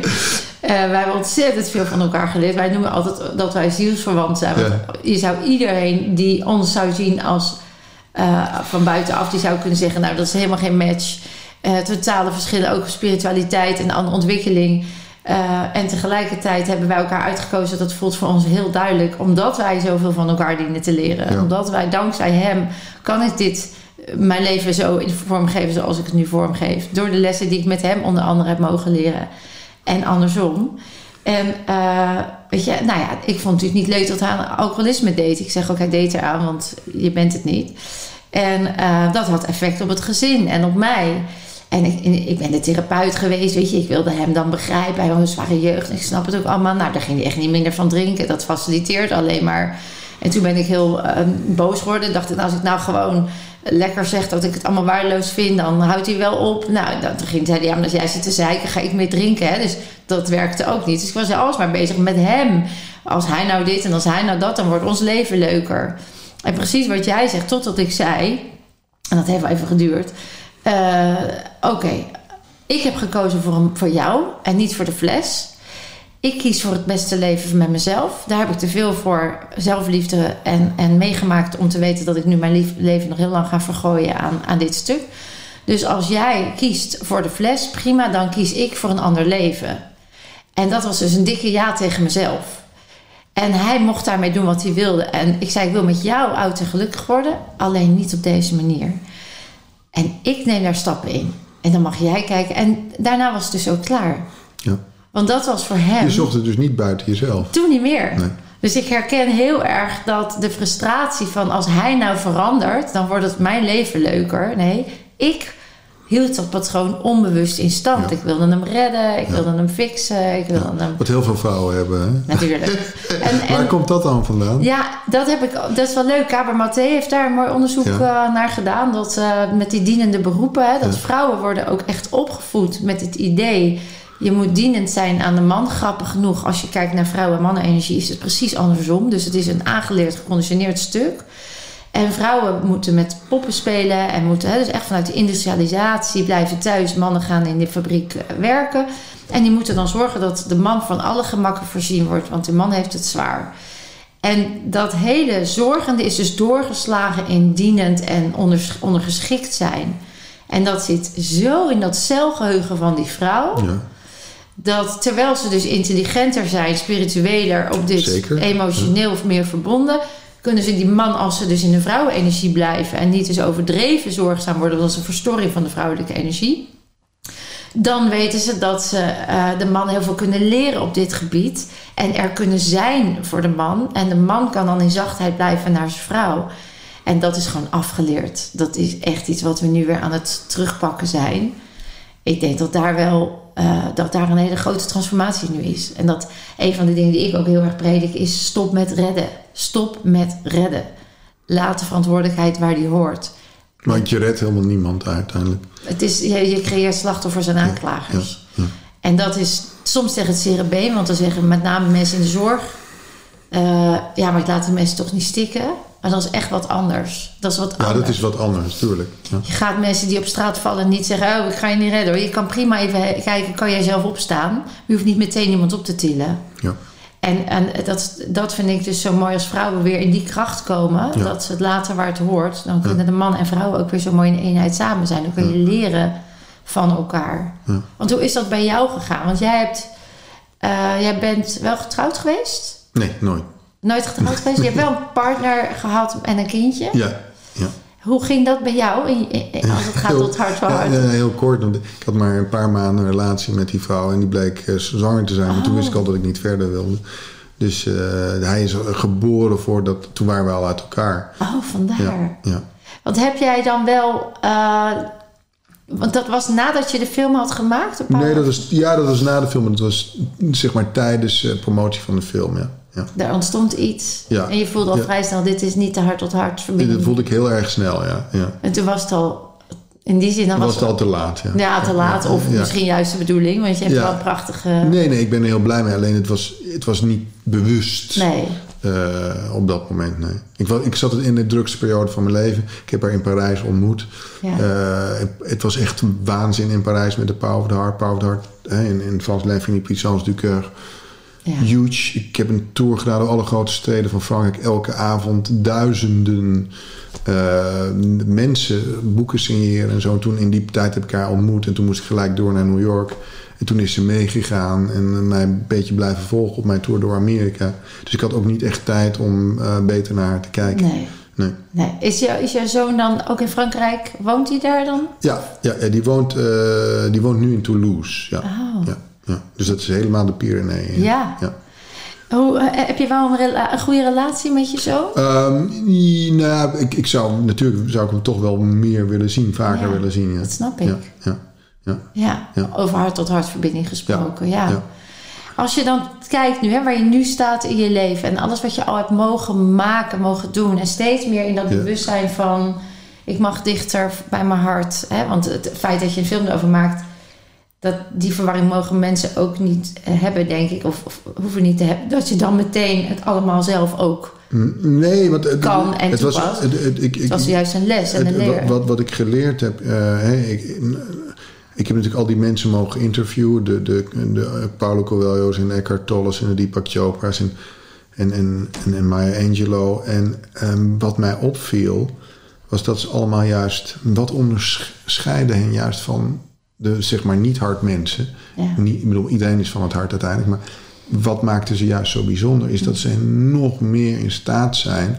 Eh, wij hebben ontzettend veel van elkaar geleerd. Wij noemen altijd dat wij zielsverwant zijn. Want Ja. je zou iedereen die ons zou zien als eh, van buitenaf, die zou kunnen zeggen: Nou, dat is helemaal geen match. Totale verschillen, ook spiritualiteit en aan ontwikkeling. Eh, en tegelijkertijd hebben wij elkaar uitgekozen. Dat voelt voor ons heel duidelijk, omdat wij zoveel van elkaar dienen te leren. Ja. Omdat wij dankzij hem kan ik dit eh, mijn leven zo in vorm geven zoals ik het nu vormgeef. Door de lessen die ik met hem onder andere heb mogen leren. En andersom. En eh, weet je, nou ja, ik vond het natuurlijk niet leuk dat hij aan alcoholisme deed. Ik zeg ook, hij deed eraan, want je bent het niet. En dat had effect op het gezin en op mij. En ik, ik ben de therapeut geweest, weet je. Ik wilde hem dan begrijpen. Hij had een zware jeugd. Ik snap het ook allemaal. Nou, daar ging hij echt niet minder van drinken. Dat faciliteert alleen maar. En toen ben ik heel eh, boos geworden. Dacht ik, als ik nou gewoon lekker zeg dat ik het allemaal waardeloos vind, dan houdt hij wel op. Nou, dan ging hij, ja, maar als jij zit te zeiken, ga ik meer drinken. Hè? Dus dat werkte ook niet. Dus ik was alles maar bezig met hem. Als hij nou dit en als hij nou dat, dan wordt ons leven leuker. En precies wat jij zegt, totdat ik zei, en dat heeft wel even geduurd. eh, Oké, ik heb gekozen voor, een, voor jou en niet voor de fles. Ik kies voor het beste leven met mezelf. Daar heb ik te veel voor zelfliefde en, en meegemaakt om te weten dat ik nu mijn lief- leven nog heel lang ga vergooien aan, aan dit stuk. Dus als jij kiest voor de fles, prima, dan kies ik voor een ander leven. En dat was dus een dikke ja tegen mezelf. En hij mocht daarmee doen wat hij wilde. En ik zei, ik wil met jou oud en gelukkig worden, alleen niet op deze manier. En ik neem daar stappen in. En dan mag jij kijken. En daarna was het dus ook klaar. Ja. Want dat was voor hem Je zocht het dus niet buiten jezelf. toen niet meer. Nee. Dus ik herken heel erg dat de frustratie van als hij nou verandert, dan wordt het mijn leven leuker. Nee, ik hield dat patroon onbewust in stand. Ja. Ik wilde hem redden, ik wilde hem fixen, ik wilde hem. Wat heel veel vrouwen hebben. Hè? Natuurlijk. En, Waar en komt dat dan vandaan? ja, dat heb ik. Dat is wel leuk. Kaber Mathé heeft daar een mooi onderzoek eh, naar gedaan. Dat eh, met die dienende beroepen, hè, dat vrouwen worden ook echt opgevoed met het idee. Je moet dienend zijn aan de man. Grappig genoeg, als je kijkt naar vrouwen- en mannenenergie, is het precies andersom. Dus het is een aangeleerd, geconditioneerd stuk. En vrouwen moeten met poppen spelen en moeten hè, dus echt vanuit de industrialisatie blijven thuis. Mannen gaan in de fabriek eh, werken. En die moeten dan zorgen dat de man van alle gemakken voorzien wordt, want de man heeft het zwaar. En dat hele zorgende is dus doorgeslagen in dienend en ondergeschikt zijn. En dat zit zo in dat celgeheugen van die vrouw. Ja. Dat terwijl ze dus intelligenter zijn, spiritueler, op dit Zeker, emotioneel of meer verbonden, kunnen ze die man, als ze dus in de vrouwenenergie blijven en niet dus overdreven zorgzaam worden, dat is een verstoring van de vrouwelijke energie. Dan weten ze dat ze eh, de man heel veel kunnen leren op dit gebied. En er kunnen zijn voor de man. En de man kan dan in zachtheid blijven naar zijn vrouw. En dat is gewoon afgeleerd. Dat is echt iets wat we nu weer aan het terugpakken zijn. Ik denk dat daar wel eh, dat daar een hele grote transformatie nu is. En dat een van de dingen die ik ook heel erg predik is: stop met redden. Stop met redden. Laat de verantwoordelijkheid waar die hoort. Want je redt helemaal niemand uiteindelijk. Het is, je, je creëert slachtoffers en aanklagers. Ja. En dat is soms tegen het zere want dan zeggen met name mensen in de zorg: eh, ja, maar ik laat die mensen toch niet stikken. Maar dat is echt wat anders. Dat is wat Ja, anders. dat is wat anders, tuurlijk. Ja. Je gaat mensen die op straat vallen niet zeggen: Oh, ik ga je niet redden. hoor. Je kan prima even kijken: kan jij zelf opstaan? Je hoeft niet meteen iemand op te tillen. Ja. En, en dat, dat vind ik dus zo mooi als vrouwen weer in die kracht komen. Ja. Dat ze het later waar het hoort. Dan kunnen de man en vrouw ook weer zo mooi in eenheid samen zijn. Dan kun je leren van elkaar. Ja. Want hoe is dat bij jou gegaan? Want jij, hebt, eh, jij bent wel getrouwd geweest? Nee, nooit. Nooit getrouwd geweest? Je hebt wel een partner gehad en een kindje. Ja, ja. Hoe ging dat bij jou als het gaat tot hart voor hart? Ja, heel kort. Want ik had maar een paar maanden een relatie met die vrouw. En die bleek eh, zwanger te zijn. Maar toen wist ik al dat ik niet verder wilde. Dus eh, hij is geboren voordat... Toen waren we al uit elkaar. Oh, vandaar. Ja, ja. Want heb jij dan wel... eh, want dat was nadat je de film had gemaakt? Een paar- Nee, dat was, ja, dat was na de film. Dat was zeg maar tijdens de promotie van de film, ja. Ja. Er ontstond iets. Ja. En je voelde al Ja. vrij snel, dit is niet de hart-tot-hart verbinding. Dat voelde ik heel erg snel, ja. ja. En toen was het al... In die zin, dan was, was het al te laat, ja. Ja, te laat. Of misschien juist de bedoeling. Want je hebt wel een prachtige... Nee, nee, ik ben er heel blij mee. Alleen het was, het was niet bewust Nee. eh, op dat moment, nee. Ik, ik zat in de drukste periode van mijn leven. Ik heb haar in Parijs ontmoet. Ja. Eh, het, het was echt waanzin in Parijs met de Power of the Heart. Power of the Heart hè, in, in Frans L'Infini Puissance du Coeur. Ja. Huge. Ik heb een tour gedaan door alle grote steden van Frankrijk. Elke avond duizenden eh, mensen boeken signeren en zo. En toen in die tijd heb ik haar ontmoet. En toen moest ik gelijk door naar New York. En toen is ze meegegaan en mij een beetje blijven volgen op mijn tour door Amerika. Dus ik had ook niet echt tijd om eh, beter naar haar te kijken. Nee. Nee. nee. Is, jou, is jouw zoon dan ook in Frankrijk? Woont hij daar dan? Ja, ja, ja, die, woont, eh, die woont nu in Toulouse. Ja. Oh. Ja, ja. Dus dat is helemaal de Pyreneeën. Ja. ja. Hoe, eh, heb je wel een, goede relatie met je zoon? Ehm, nou, ik, ik zou natuurlijk zou ik hem toch wel meer willen zien, vaker Ja, willen zien. Ja. dat snap ik. Ja, ja, ja. Ja, Ja. over hart-tot-hart verbinding gesproken. Ja. Als je dan kijkt nu, hè, waar je nu staat in je leven... en alles wat je al hebt mogen maken, mogen doen... en steeds meer in dat bewustzijn van... ik mag dichter bij mijn hart. Hè? Want het feit dat je een film erover maakt... Dat, die verwarring mogen mensen ook niet eh, hebben, denk ik. Of, of hoeven niet te hebben. Dat je dan meteen het allemaal zelf ook... Mm, Nee, want het, Kan en het was, het, het- ik, Het was juist een les en een leer. wat, wat, ik geleerd heb, eh, ik, ik heb natuurlijk al die mensen mogen interviewen, de, de, de eh, Paulo Coelho's en Eckhart Tolle's en de Deepak Chopra's en, en, en, en, en Maya Angelou. En ehm, wat mij opviel, was dat ze allemaal juist, wat onderscheiden hen juist van de zeg maar niet hard mensen. Ja. Niet, ik bedoel, iedereen is van het hart uiteindelijk, maar wat maakte ze juist zo bijzonder, is dat ze nog meer in staat zijn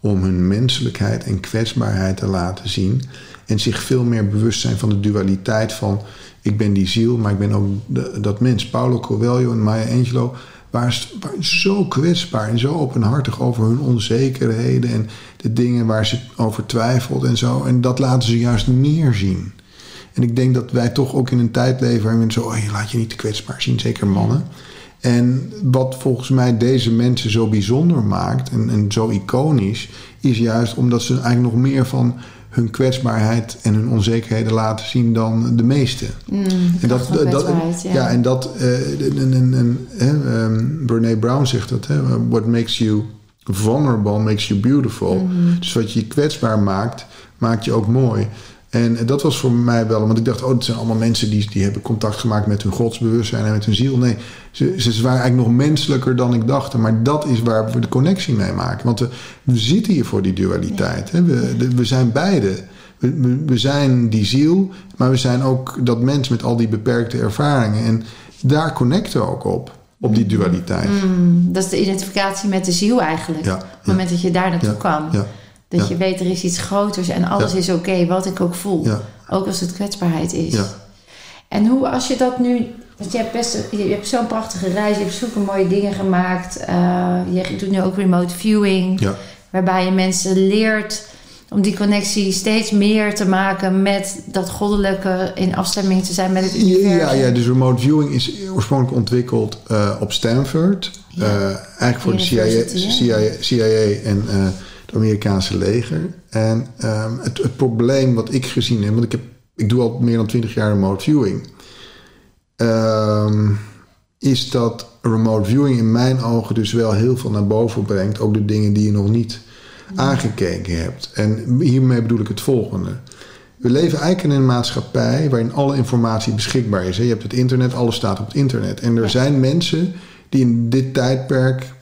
om hun menselijkheid en kwetsbaarheid te laten zien. En zich veel meer bewust zijn van de dualiteit van ik ben die ziel, maar ik ben ook de- dat mens. Paulo Coelho en Maya Angelou waren zo kwetsbaar en zo openhartig over hun onzekerheden en de dingen waar ze over twijfelt en zo. En dat laten ze juist meer zien. En ik denk dat wij toch ook in een tijd leven waarin zo, oh, je laat je niet te kwetsbaar zien, zeker mannen. En wat volgens mij deze mensen zo bijzonder maakt en, en zo iconisch, is juist omdat ze eigenlijk nog meer van hun kwetsbaarheid en hun onzekerheden laten zien dan de meesten. en kracht van kwetsbaarheid, ja. ja, en dat, en, en, en, hè, ehm, Brene Brown zegt dat, hè, what makes you vulnerable makes you beautiful. Mhm. Dus wat je kwetsbaar maakt, maakt je ook mooi. En dat was voor mij wel, want ik dacht, oh, het zijn allemaal mensen die, die hebben contact gemaakt met hun godsbewustzijn en met hun ziel. Nee, ze, ze waren eigenlijk nog menselijker dan ik dacht. Maar dat is waar we de connectie mee maken. Want we, we zitten hier voor die dualiteit. Hè? We, de- we zijn beide. We, we, zijn die ziel, maar we zijn ook dat mens met al die beperkte ervaringen. En daar connecten we ook op, op die dualiteit. Mm, dat is de identificatie met de ziel eigenlijk. Ja, Op het moment dat je daar naartoe Ja, kan. ja, Dat ja. je weet, er is iets groters en alles Ja. is oké, wat ik ook voel. Ja. Ook als het kwetsbaarheid is. Ja. En hoe als je dat nu... Want je hebt, best, je hebt zo'n prachtige reis, je hebt zulke mooie dingen gemaakt. eh, je doet nu ook remote viewing. Ja. Waarbij je mensen leert om die connectie steeds meer te maken met dat goddelijke in afstemming te zijn met het universum. Ja, ja, dus remote viewing is oorspronkelijk ontwikkeld eh, op Stanford. Ja. Eh, eigenlijk voor de CIA, CIA, CIA en het Amerikaanse leger. En ehm, het, het probleem wat ik gezien heb, want ik, heb, ik doe al meer dan twintig jaar remote viewing. ehm, is dat remote viewing in mijn ogen dus wel heel veel naar boven brengt. Ook de dingen die je nog niet aangekeken hebt. En hiermee bedoel ik het volgende. We leven eigenlijk in een maatschappij waarin alle informatie beschikbaar is. Je hebt het internet, alles staat op het internet. En er zijn mensen die in dit tijdperk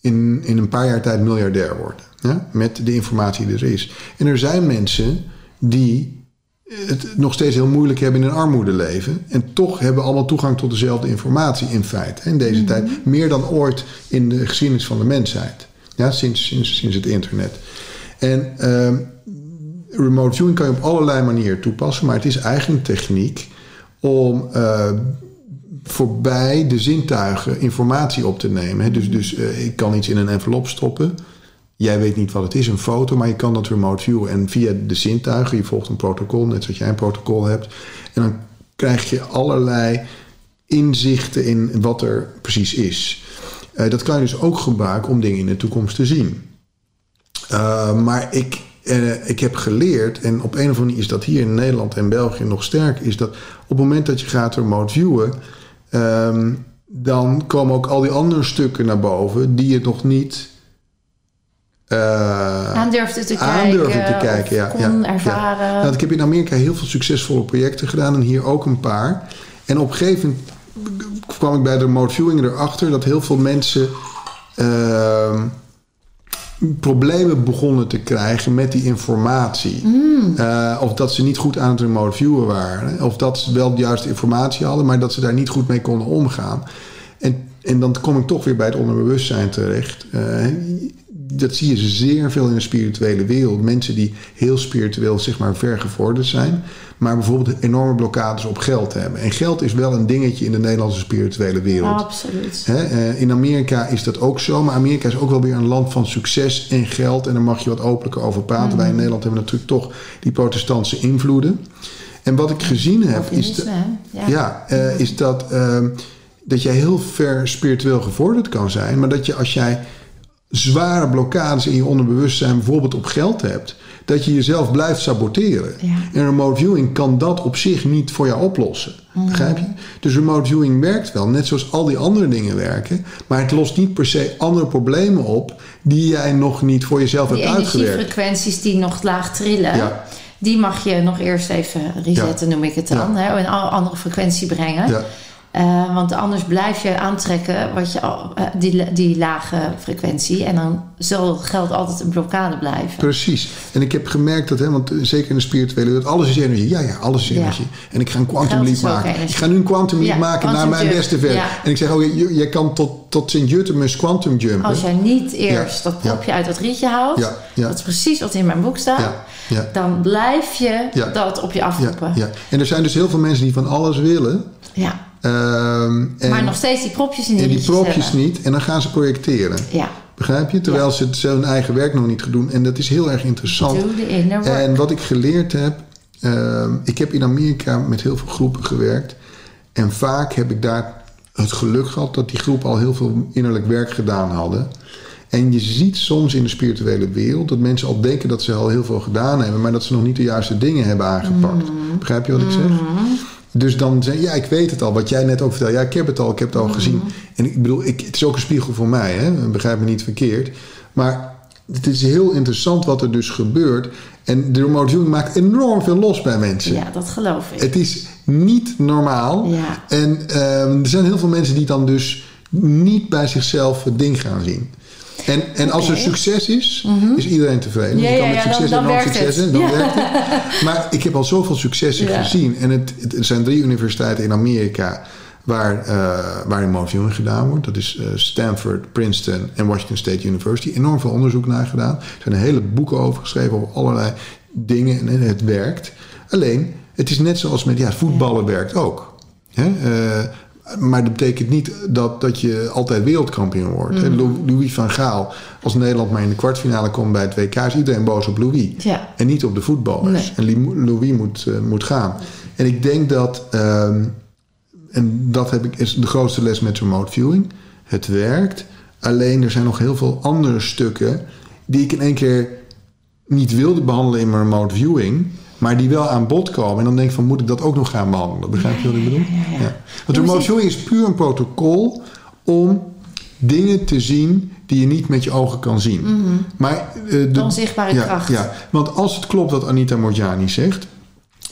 in, in een paar jaar tijd miljardair worden. Ja? Met de informatie die er is. En er zijn mensen die het nog steeds heel moeilijk hebben in een armoede leven. En toch hebben allemaal toegang tot dezelfde informatie in feite. In deze tijd. Meer dan ooit in de geschiedenis van de mensheid. Ja, sinds, sinds, sinds het internet. En ehm, remote viewing kan je op allerlei manieren toepassen, maar het is eigenlijk een techniek om uh, voorbij de zintuigen informatie op te nemen. Dus, dus uh, ik kan iets in een envelop stoppen. Jij weet niet wat het is, een foto, maar je kan dat remote viewen. En via de zintuigen, je volgt een protocol, net zoals jij een protocol hebt. En dan krijg je allerlei inzichten in wat er precies is. Uh, dat kan je dus ook gebruiken om dingen in de toekomst te zien. Uh, maar ik, uh, ik heb geleerd, en op een of andere manier is dat hier in Nederland en België nog sterk, is dat op het moment dat je gaat remote viewen, um, dan komen ook al die andere stukken naar boven die je nog niet uh, aandurfde te aandurfde kijken, te kijken ja, kon ja, ervaren. Ja. Nou, ik heb in Amerika heel veel succesvolle projecten gedaan en hier ook een paar. En op een gegeven moment kwam ik bij de remote viewing erachter dat heel veel mensen uh, problemen begonnen te krijgen met die informatie. Mm. Uh, of dat ze niet goed aan het remote viewen waren. Of dat ze wel de juiste informatie hadden, maar dat ze daar niet goed mee konden omgaan. En, en dan kom ik toch weer bij het onderbewustzijn terecht. Uh, dat zie je zeer veel in de spirituele wereld. Mensen die heel spiritueel zeg maar vergevorderd zijn, maar bijvoorbeeld enorme blokkades op geld hebben. En geld is wel een dingetje in de Nederlandse spirituele wereld. Absoluut. He, in Amerika is dat ook zo, maar Amerika is ook wel weer een land van succes en geld. En daar mag je wat openlijker over praten. Mm. Wij in Nederland hebben natuurlijk toch die protestantse invloeden. En wat ik gezien heb, is, de, ja. Ja, uh, is dat, uh, dat jij heel ver spiritueel gevorderd kan zijn, maar dat je als jij zware blokkades in je onderbewustzijn bijvoorbeeld op geld hebt, dat je jezelf blijft saboteren. Ja. En remote viewing kan dat op zich niet voor jou oplossen. Mm. Begrijp je? Dus remote viewing werkt wel, net zoals al die andere dingen werken, maar het lost niet per se andere problemen op die jij nog niet voor jezelf die hebt uitgewerkt. Die energiefrequenties die nog laag trillen. Ja. Die mag je nog eerst even resetten, Ja. noem ik het dan. Hè, een andere frequentie brengen. Ja. Uh, want anders blijf je aantrekken wat je, al- uh, die, die lage frequentie. En dan zal geld altijd een blokkade blijven. Precies. En ik heb gemerkt dat, hè, want zeker in de spirituele wereld, alles is energie. Ja, ja, alles is Ja. energie. En ik ga een quantum leap maken. Ik ga nu een quantum leap Ja, maken naar mijn jump. beste ver. Ja. En ik zeg, oh, je, je kan tot, tot Sint-Jutemus quantum jumpen. Als jij niet eerst dat propje uit dat rietje haalt. Dat is precies wat in mijn boek staat. Dan blijf je dat op je afroepen. ja. En er zijn dus heel veel mensen die van alles willen. Ja. Ehm, en, Maar nog steeds die propjes in die en die propjes hebben. niet. En dan gaan ze projecteren. Ja. Begrijp je? Terwijl Ja. ze hun eigen werk nog niet gedaan. En dat is heel erg interessant. En wat ik geleerd heb, ehm, ik heb in Amerika met heel veel groepen gewerkt. En vaak heb ik daar het geluk gehad dat die groepen al heel veel innerlijk werk gedaan hadden. En je ziet soms in de spirituele wereld dat mensen al denken dat ze al heel veel gedaan hebben, maar dat ze nog niet de juiste dingen hebben aangepakt. Begrijp je wat ik zeg? Dus dan zeg ja, ik weet het al. Wat jij net ook vertelde. Ja, ik heb het al, ik heb het al gezien. En ik bedoel, ik, het is ook een spiegel voor mij, hè? begrijp me niet verkeerd. Maar het is heel interessant wat er dus gebeurt. En de remote viewing maakt enorm veel los bij mensen. Ja, dat geloof ik. Het is niet normaal. Ja. En ehm, er zijn heel veel mensen die dan dus niet bij zichzelf het ding gaan zien. En, en als er succes is, is iedereen tevreden. Ja, je kan ja, met succes dan- en dan succes en dan werkt het. Maar ik heb al zoveel successen gezien. En het, het, er zijn drie universiteiten in Amerika waar, eh waar remote viewing gedaan wordt. Dat is eh, Stanford, Princeton en Washington State University. Enorm veel onderzoek naar gedaan. Er zijn hele boeken over geschreven over allerlei dingen. En het werkt. Alleen, het is net zoals met ja, voetballen werkt ook. Hè? Eh, maar dat betekent niet dat, dat je altijd wereldkampioen wordt. Mm. Lou- Louis van Gaal, als Nederland maar in de kwartfinale komt bij het WK, is iedereen boos op Louis. Ja. En niet op de voetballers. Nee. En Louis moet, eh, moet gaan. En ik denk dat, ehm, en dat heb ik, is de grootste les met remote viewing. Het werkt. Alleen er zijn nog heel veel andere stukken die ik in één keer niet wilde behandelen in mijn remote viewing. Maar die wel aan bod komen. En dan denk ik van, moet ik dat ook nog gaan behandelen? Begrijp je wat ik bedoel? ja. Want viewing is puur een protocol om dingen te zien die je niet met je ogen kan zien. Maar, eh, De onzichtbare ja, kracht. Ja, want als het klopt wat Anita Morjani zegt,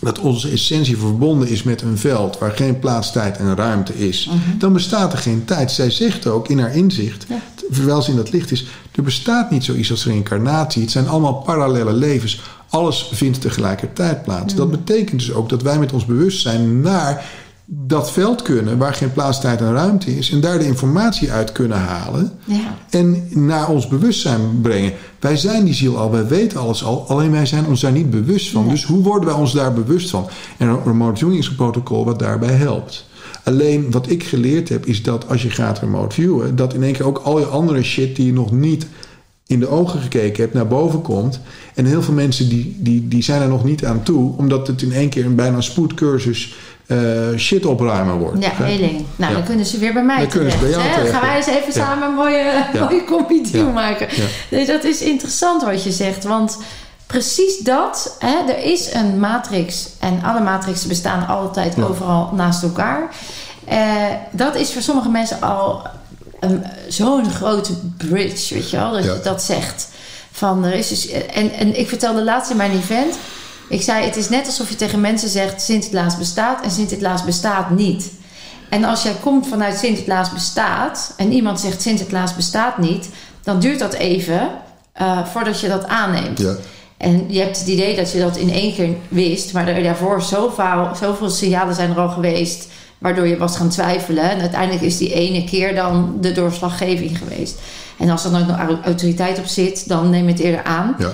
dat onze essentie verbonden is met een veld waar geen plaats, tijd en ruimte is, dan bestaat er geen tijd. Zij zegt ook in haar inzicht, Ja. terwijl ze in dat licht is, er bestaat niet zoiets als reïncarnatie. Het zijn allemaal parallele levens. Alles vindt tegelijkertijd plaats. Dat betekent dus ook dat wij met ons bewustzijn naar dat veld kunnen waar geen plaats, tijd en ruimte is. En daar de informatie uit kunnen halen. Ja. En naar ons bewustzijn brengen. Wij zijn die ziel al, wij weten alles al. Alleen wij zijn ons daar niet bewust van. Dus hoe worden wij ons daar bewust van? En een remote viewing is een protocol wat daarbij helpt. Alleen wat ik geleerd heb, is dat als je gaat remote viewen, dat in één keer ook al je andere shit die je nog niet in de ogen gekeken hebt, naar boven komt. En heel veel mensen die, die, die zijn er nog niet aan toe, omdat het in één keer een bijna spoedcursus shit opruimen wordt. Ja, Hè? heling. Nou, dan kunnen ze weer bij mij Dan kunnen ze bij jou? Dan gaan wij eens even samen een mooie, mooie Ja. maken. Ja. Nee, dat is interessant wat je zegt. Want precies dat, hè, er is een matrix. En alle matrixen bestaan altijd Ja. overal naast elkaar. Eh, dat is voor sommige mensen al zo'n grote bridge, weet je wel, dat Ja. je dat zegt. Van, er is dus, en, en ik vertelde laatst in mijn event, ik zei, het is net alsof je tegen mensen zegt, Sinterklaas bestaat en Sinterklaas bestaat niet. En als jij komt vanuit Sinterklaas bestaat en iemand zegt Sinterklaas bestaat niet, dan duurt dat even eh, voordat je dat aanneemt. Ja. En je hebt het idee dat je dat in één keer wist, maar er daarvoor zoveel, zoveel signalen zijn er al geweest, waardoor je was gaan twijfelen. En uiteindelijk is die ene keer dan de doorslaggeving geweest. En als er dan ook nog au- autoriteit op zit, dan neem je het eerder aan. Ja.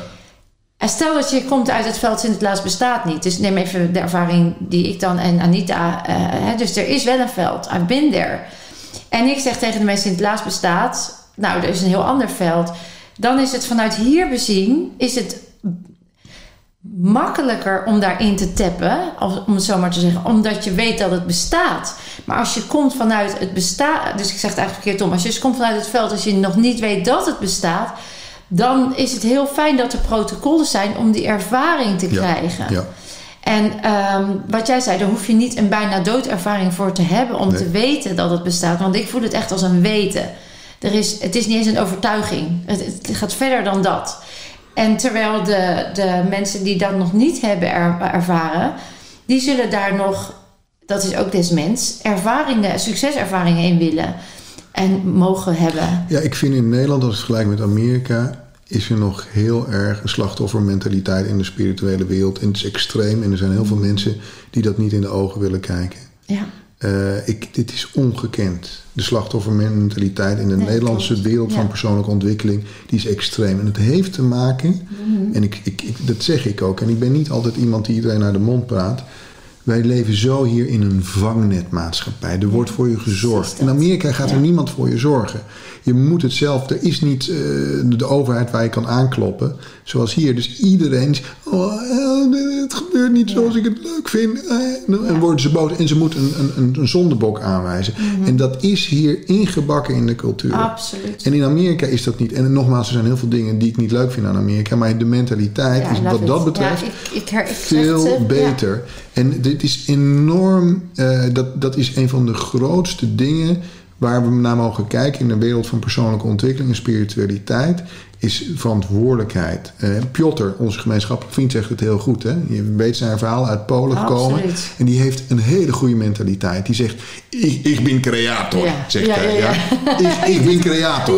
Stel dat je komt uit het veld Sinterklaas bestaat niet. Dus neem even de ervaring die ik dan en Anita... eh, hè, dus er is wel een veld. I've been there. En ik zeg tegen de mensen Sinterklaas bestaat... Nou, er is een heel ander veld. Dan is het vanuit hier bezien... is het makkelijker om daarin te tappen, om het zo maar te zeggen, omdat je weet dat het bestaat. Maar als je komt vanuit het bestaat, dus ik zeg het eigenlijk verkeerd om, als je dus komt vanuit het veld, als je nog niet weet dat het bestaat, dan is het heel fijn dat er protocollen zijn om die ervaring te krijgen. Ja. En ehm, wat jij zei, daar hoef je niet een bijna doodervaring voor te hebben om Nee. te weten dat het bestaat. Want ik voel het echt als een weten. Er is, het is niet eens een overtuiging. Het, het gaat verder dan dat. En terwijl de, de mensen die dat nog niet hebben er- ervaren, die zullen daar nog, dat is ook des mens, ervaringen, succeservaringen in willen en mogen hebben. Ja, ik vind in Nederland, ik het vergelijk met Amerika, is er nog heel erg een slachtoffermentaliteit in de spirituele wereld. En het is extreem. En er zijn heel veel mensen die dat niet in de ogen willen kijken. Ja, Eh, ik, dit is ongekend. De slachtoffermentaliteit in de Nee, Nederlandse klopt. wereld van persoonlijke ontwikkeling, die is extreem. En het heeft te maken, Mhm. en ik, ik, ik, dat zeg ik ook, en ik ben niet altijd iemand die iedereen naar de mond praat. Wij leven zo hier in een vangnetmaatschappij. Er wordt voor je gezorgd. In. Amerika gaat er niemand voor je zorgen. Je moet het zelf. Er is niet eh, de overheid waar je kan aankloppen. Zoals hier. Dus iedereen is. Oh, eh, het gebeurt niet zoals ik het leuk vind. Eh, En worden ze boos. En ze moeten een, een, een zondebok aanwijzen. En dat is hier ingebakken in de cultuur. absoluut. En in Amerika is dat niet. En nogmaals, er zijn heel veel dingen die ik niet leuk vind aan Amerika. Maar de mentaliteit is wat dat betreft Ja, ik, ik, her, ik zeg veel beter. En dit is enorm. dat, dat is een van de grootste dingen waar we naar mogen kijken in de wereld van persoonlijke ontwikkeling en spiritualiteit. Is verantwoordelijkheid. Eh Piotr, onze gemeenschappelijke vriend, zegt het heel goed. Hè? Je weet zijn verhaal uit Polen gekomen. En die heeft een hele goede mentaliteit. Die zegt: Ik, ik ben creator. Ja. Zegt Ja, hij. ja. Ik, ik ben creator.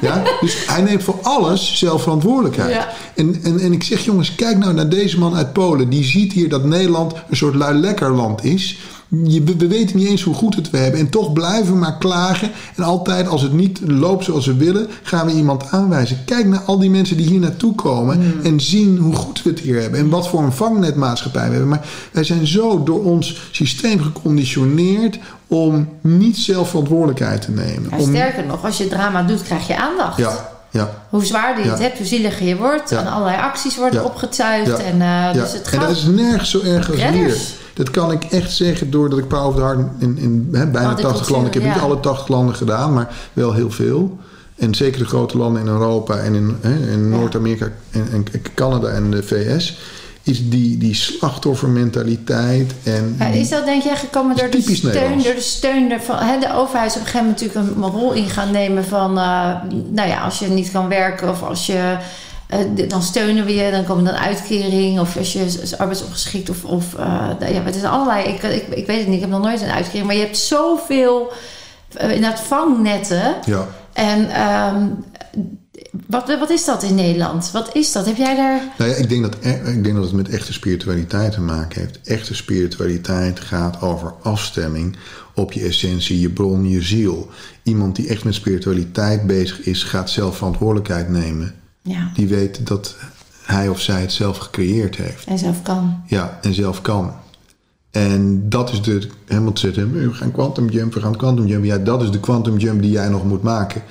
Ja. Dus hij neemt voor alles zelf verantwoordelijkheid. En, en, en ik zeg, jongens, kijk nou naar deze man uit Polen. Die ziet hier dat Nederland een soort lui lekker land is. Je, we, we weten niet eens hoe goed het we hebben. En toch blijven we maar klagen. En altijd als het niet loopt zoals we willen, gaan we iemand aanwijzen. Kijk naar al die mensen die hier naartoe komen. En zien hoe goed we het hier hebben. En wat voor een vangnetmaatschappij we hebben. Maar wij zijn zo door ons systeem geconditioneerd om niet zelf verantwoordelijkheid te nemen. Om, sterker nog, als je drama doet, krijg je aandacht. ja, ja. Hoe zwaarder je het hebt, hoe zieliger je wordt. Ja. En allerlei acties worden opgetuigd. En, eh, dus het en gaat... dat is nergens zo erg als hier. Dat kan ik echt zeggen doordat ik Power of the Heart in, in bijna Al die 80 landen... Ik heb niet alle 80 landen gedaan, maar wel heel veel. En zeker de grote landen in Europa en in, in. Noord-Amerika en, en Canada en de VS... is die, die slachtoffermentaliteit en... Die- is dat denk jij gekomen door de steun, door de steun ervan, hè, de overheid is op een gegeven moment natuurlijk een, rol in gaan nemen van, eh, nou ja, als je niet kan werken of als je, eh, dan steunen we je, dan komt er een uitkering of als je is- arbeidsongeschikt of, of eh, ja, het is allerlei, ik, ik, ik weet het niet, ik heb nog nooit een uitkering, maar je hebt zoveel uh, inderdaad vangnetten ja, en ehm, wat, wat is dat in Nederland? Wat is dat? Heb jij daar... Nou ja, ik denk, dat, e- ik denk dat het met echte spiritualiteit te maken heeft. Echte spiritualiteit gaat over afstemming op je essentie, je bron, je ziel. Iemand die echt met spiritualiteit bezig is, gaat zelf verantwoordelijkheid nemen. Ja. Die weet dat hij of zij het zelf gecreëerd heeft. En zelf kan. Ja, en zelf kan. En dat is de, helemaal te zeggen, we gaan quantum jump, we gaan quantum jump. Ja, dat is de quantum jump die jij nog moet maken.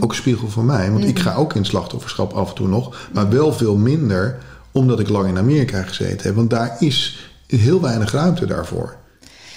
Ook een spiegel voor mij, want ik ga ook in slachtofferschap af en toe nog, maar wel veel minder omdat ik lang in Amerika gezeten heb. Want daar is heel weinig ruimte daarvoor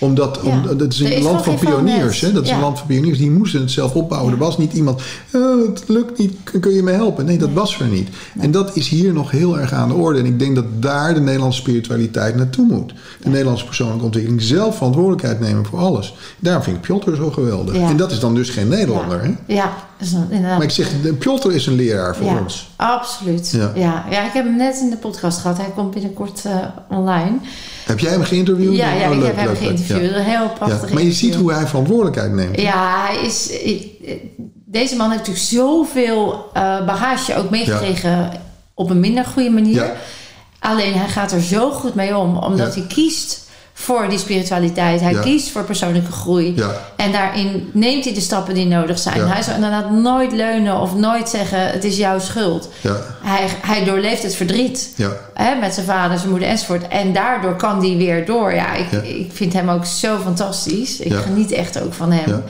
omdat, Ja. omdat het is een is land van pioniers. Hè? Dat is Ja. een land van pioniers. Die moesten het zelf opbouwen. Ja. Er was niet iemand, "Oh, het lukt niet, kun je me helpen? Nee, dat was er niet. En dat is hier nog heel erg aan de orde. En ik denk dat daar de Nederlandse spiritualiteit naartoe moet. De Nederlandse persoonlijke ontwikkeling. Zelf verantwoordelijkheid nemen voor alles. Daarom vind ik Piotr zo geweldig. En dat is dan dus geen Nederlander. Hè? Ja, dat inderdaad. Maar ik zeg, Piotr is een leraar voor ja, ons. absoluut. Ja. Ja. Ja. ik heb hem net in de podcast gehad. Hij komt binnenkort eh, online. Heb jij hem geïnterviewd? Ja, ja Oh, ik leuk, heb hem leuk. geïnterviewd. Ja. Heel Ja. prachtig Maar je ziet hoe hij verantwoordelijkheid neemt. Ja, hij is, ik- deze man heeft natuurlijk zoveel eh, bagage ook meegekregen op een minder goede manier. Ja. Alleen hij gaat er zo goed mee om, omdat Ja. hij kiest voor die spiritualiteit. Hij Ja. kiest voor persoonlijke groei. Ja. En daarin neemt hij de stappen die nodig zijn. Ja. Hij zal inderdaad nooit leunen of nooit zeggen: het is jouw schuld. Ja. Hij, hij doorleeft het verdriet. Ja. Hè, met zijn vader, zijn moeder enzovoort. En daardoor kan die weer door. Ja, ik, ik vind hem ook zo fantastisch. Ik geniet echt ook van hem. Ja.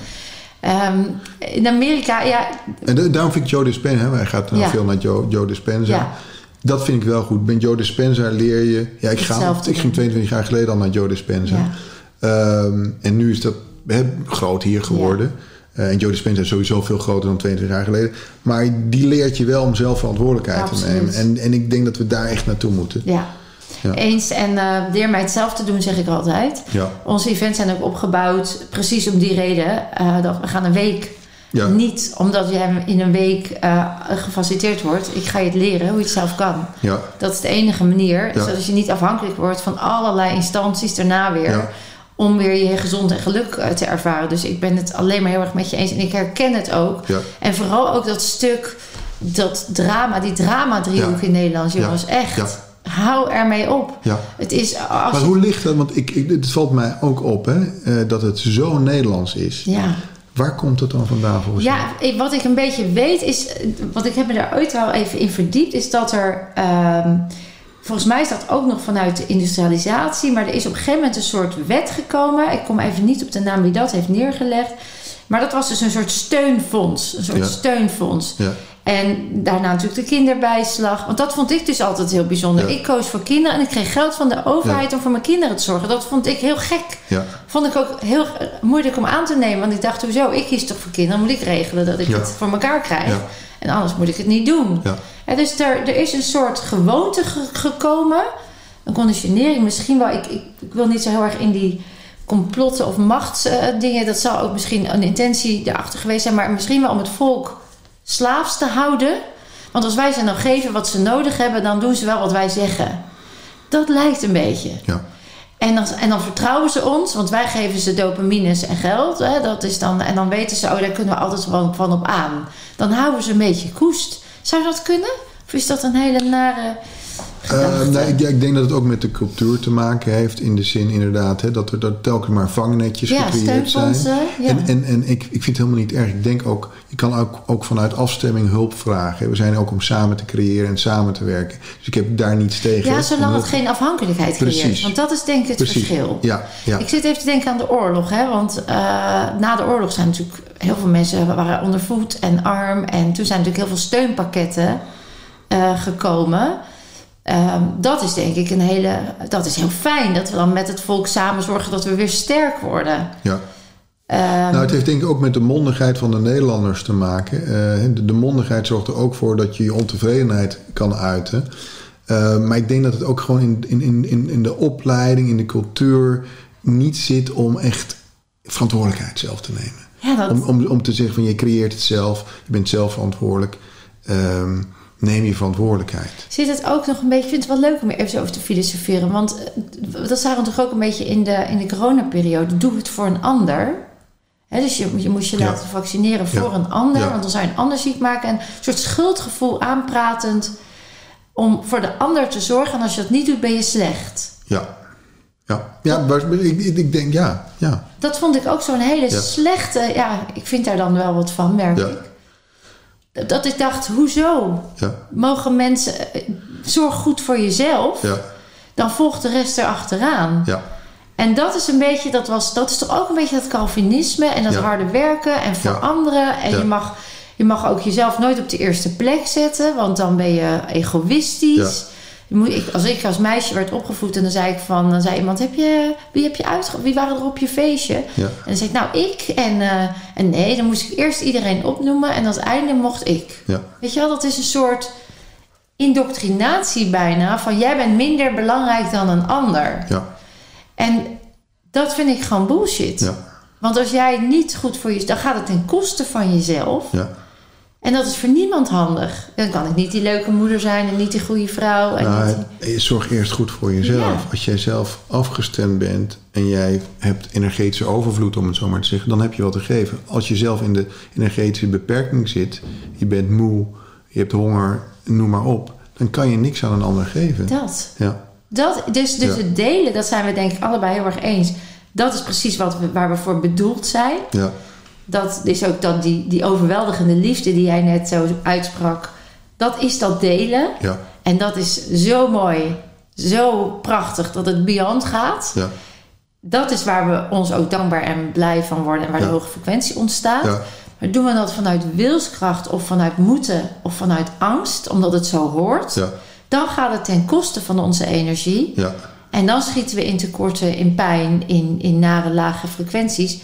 Ehm, in Amerika, ja, En da- daarom vind ik Joe Dispenza, hij gaat nou Ja. veel naar Joe, Joe Dispenza. Dat vind ik wel goed. Met Joe Dispenza leer je... Ja, ik, ga, ik ging doen. 22 jaar geleden al naar Joe Dispenza. Ja. Ehm, en nu is dat hè, groot hier geworden. Eh, en Joe Dispenza is sowieso veel groter dan 22 jaar geleden. Maar die leert je wel om zelf verantwoordelijkheid te nemen. En, en ik denk dat we daar echt naartoe moeten. ja. Ja. eens. En eh leer mij het zelf te doen, zeg ik altijd. Ja. Onze events zijn ook opgebouwd precies om die reden. eh, dat we gaan een week. Ja. Niet omdat je in een week eh, gefaciliteerd wordt. Ik ga je het leren hoe je het zelf kan. Ja. Dat is de enige manier. Ja. Zodat je niet afhankelijk wordt van allerlei instanties daarna weer. Om weer je gezond en geluk eh, te ervaren. Dus ik ben het alleen maar heel erg met je eens. En ik herken het ook. Ja. En vooral ook dat stuk, dat drama, die drama-driehoek in Nederland, Ja. jongens. Echt. Ja. Hou ermee op. Ja. Het is als Maar hoe ligt dat? Want ik, ik, het valt mij ook op hè, eh, dat het zo Nederlands is. Ja. Waar komt het dan vandaan volgens jou? Ja, ik- wat ik een beetje weet is, wat ik heb me daar ooit wel even in verdiept, is dat er, ehm, volgens mij is dat ook nog vanuit de industrialisatie, maar er is op een gegeven moment een soort wet gekomen. Ik kom even niet op de naam wie dat heeft neergelegd. Maar dat was dus een soort steunfonds. Een soort Ja. steunfonds. Ja. En daarna natuurlijk de kinderbijslag. Want dat vond ik dus altijd heel bijzonder. Ja. Ik koos voor kinderen en ik kreeg geld van de overheid om voor mijn kinderen te zorgen. Dat vond ik heel gek. Ja. Vond ik ook heel moeilijk om aan te nemen. Want ik dacht, hoezo? Ik kies toch voor kinderen. Dan moet ik regelen dat ik het voor elkaar krijg. En anders moet ik het niet doen. Dus er, er is een soort gewoonte ge- gekomen. Een conditionering misschien wel. Ik, ik, ik wil niet zo heel erg in die complotten of machtsdingen. dat zal ook misschien een intentie erachter geweest zijn. Maar misschien wel om het volk slaafs te houden. Want als wij ze dan geven wat ze nodig hebben... dan doen ze wel wat wij zeggen. Dat lijkt een beetje. Ja. En dan, en dan vertrouwen ze ons, want wij geven ze dopamines en geld. Hè, dat is dan, en dan weten ze, oh, daar kunnen we altijd van, van op aan. Dan houden ze een beetje koest. Zou dat kunnen? Of is dat een hele nare Eh, nee, ik, denk dat het ook met de cultuur te maken heeft. In de zin inderdaad hè, dat er dat telkens maar vangnetjes ja, gecreëerd zijn. Ja. En, en, en ik, ik vind het helemaal niet erg. Ik denk ook, je kan ook, ook vanuit afstemming hulp vragen. We zijn ook om samen te creëren en samen te werken. Dus ik heb daar niets tegen. ja, zolang het geen afhankelijkheid creëert. Precies. Want dat is denk ik het Precies. verschil. Ja, ja. Ik zit even te denken aan de oorlog. Hè? Want eh, na de oorlog zijn natuurlijk heel veel mensen waren onder voet en arm. En toen zijn natuurlijk heel veel steunpakketten eh, gekomen. Ehm, dat is denk ik een hele. Dat is heel fijn dat we dan met het volk samen zorgen dat we weer sterk worden. ja. Ehm, Nou, het heeft denk ik ook met de mondigheid van de Nederlanders te maken. Eh, de, de mondigheid zorgt er ook voor dat je je ontevredenheid kan uiten. Eh, maar ik denk dat het ook gewoon in, in, in, in de opleiding, in de cultuur niet zit om echt verantwoordelijkheid zelf te nemen. ja, dat, Om, om, om te zeggen van je creëert het zelf, je bent zelf verantwoordelijk. Ehm, neem je verantwoordelijkheid. zit het ook nog een beetje. Ik vind het wel leuk om er even zo over te filosoferen. Want eh, dat zagen we toch ook een beetje in de, in de coronaperiode. Doe het voor een ander. Dus je, je moest je Ja. laten vaccineren voor Ja. een ander, Ja. want dan zou je een ander ziek maken. En een soort schuldgevoel aanpratend om voor de ander te zorgen. En als je dat niet doet, ben je slecht. Ja. Ja, ja ik, ik, denk ja. Ja. Dat vond ik ook zo'n hele slechte. Ja, ik vind daar dan wel wat van, merk Ja. ik. Dat- ik dacht, hoezo? Ja. Mogen mensen. eh, Zorg goed voor jezelf, Ja. dan volgt de rest erachteraan. Ja. En dat is een beetje, dat, was, dat is toch ook een beetje dat Calvinisme en dat Ja. harde werken en voor anderen. En je, mag, je mag ook jezelf nooit op de eerste plek zetten, want dan ben je egoïstisch. Als ik als meisje werd opgevoed en dan zei ik van, dan zei iemand, heb je, wie, heb je uitge, wie waren er op je feestje? Ja. En dan zei ik, nou ik. En, eh, en nee, dan moest ik eerst iedereen opnoemen en als einde mocht ik. Ja. Weet je wel, dat is een soort indoctrinatie bijna van jij bent minder belangrijk dan een ander. Ja. En dat vind ik gewoon bullshit. Ja. Want als jij niet goed voor je... dan gaat het ten koste van jezelf. Ja. En dat is voor niemand handig. Dan kan ik niet die leuke moeder zijn en niet die goede vrouw. En Nou, zorg eerst goed voor jezelf. Ja. Als jij zelf afgestemd bent en jij hebt energetische overvloed, om het zo maar te zeggen, dan heb je wat te geven. Als je zelf in de energetische beperking zit, je bent moe, je hebt honger, noem maar op, dan kan je niks aan een ander geven. dat. Ja, dat dus dus Ja. het delen, dat zijn we denk ik allebei heel erg eens. Dat is precies wat we, waar we voor bedoeld zijn. ja, Dat is ook dat die, die overweldigende liefde die jij net zo uitsprak. Dat is dat delen. ja, En dat is zo mooi, zo prachtig dat het beyond gaat. ja, Dat is waar we ons ook dankbaar en blij van worden en waar Ja. de hoge frequentie ontstaat. ja, Maar doen we dat vanuit wilskracht of vanuit moeten of vanuit angst, omdat het zo hoort, ja, dan gaat het ten koste van onze energie. ja, En dan schieten we in tekorten, in pijn, in, in nare lage frequenties.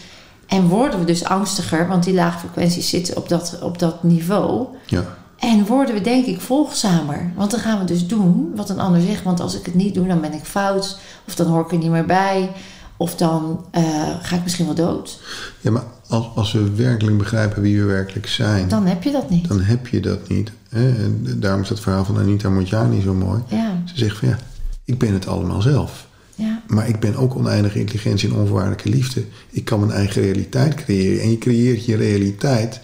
En worden we dus angstiger, want die lage frequenties zitten op dat, op dat niveau. ja, En worden we denk ik volgzamer. Want dan gaan we dus doen wat een ander zegt. Want als ik het niet doe, dan ben ik fout. Of dan hoor ik er niet meer bij. Of dan eh, ga ik misschien wel dood. ja. Maar als, als we werkelijk begrijpen wie we werkelijk zijn, Dan heb je dat niet. dan heb je dat niet. Hè? En daarom is het verhaal van Anita Montjani zo mooi. Ja, Ze zegt van ja, ik ben het allemaal zelf. Ja, Maar ik ben ook oneindige intelligentie en onvoorwaardelijke liefde. Ik kan mijn eigen realiteit creëren. En je creëert je realiteit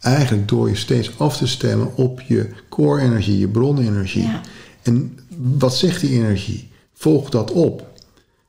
eigenlijk door je steeds af te stemmen op je core-energie, je bronenergie. Ja. En wat zegt die energie? Volg dat op.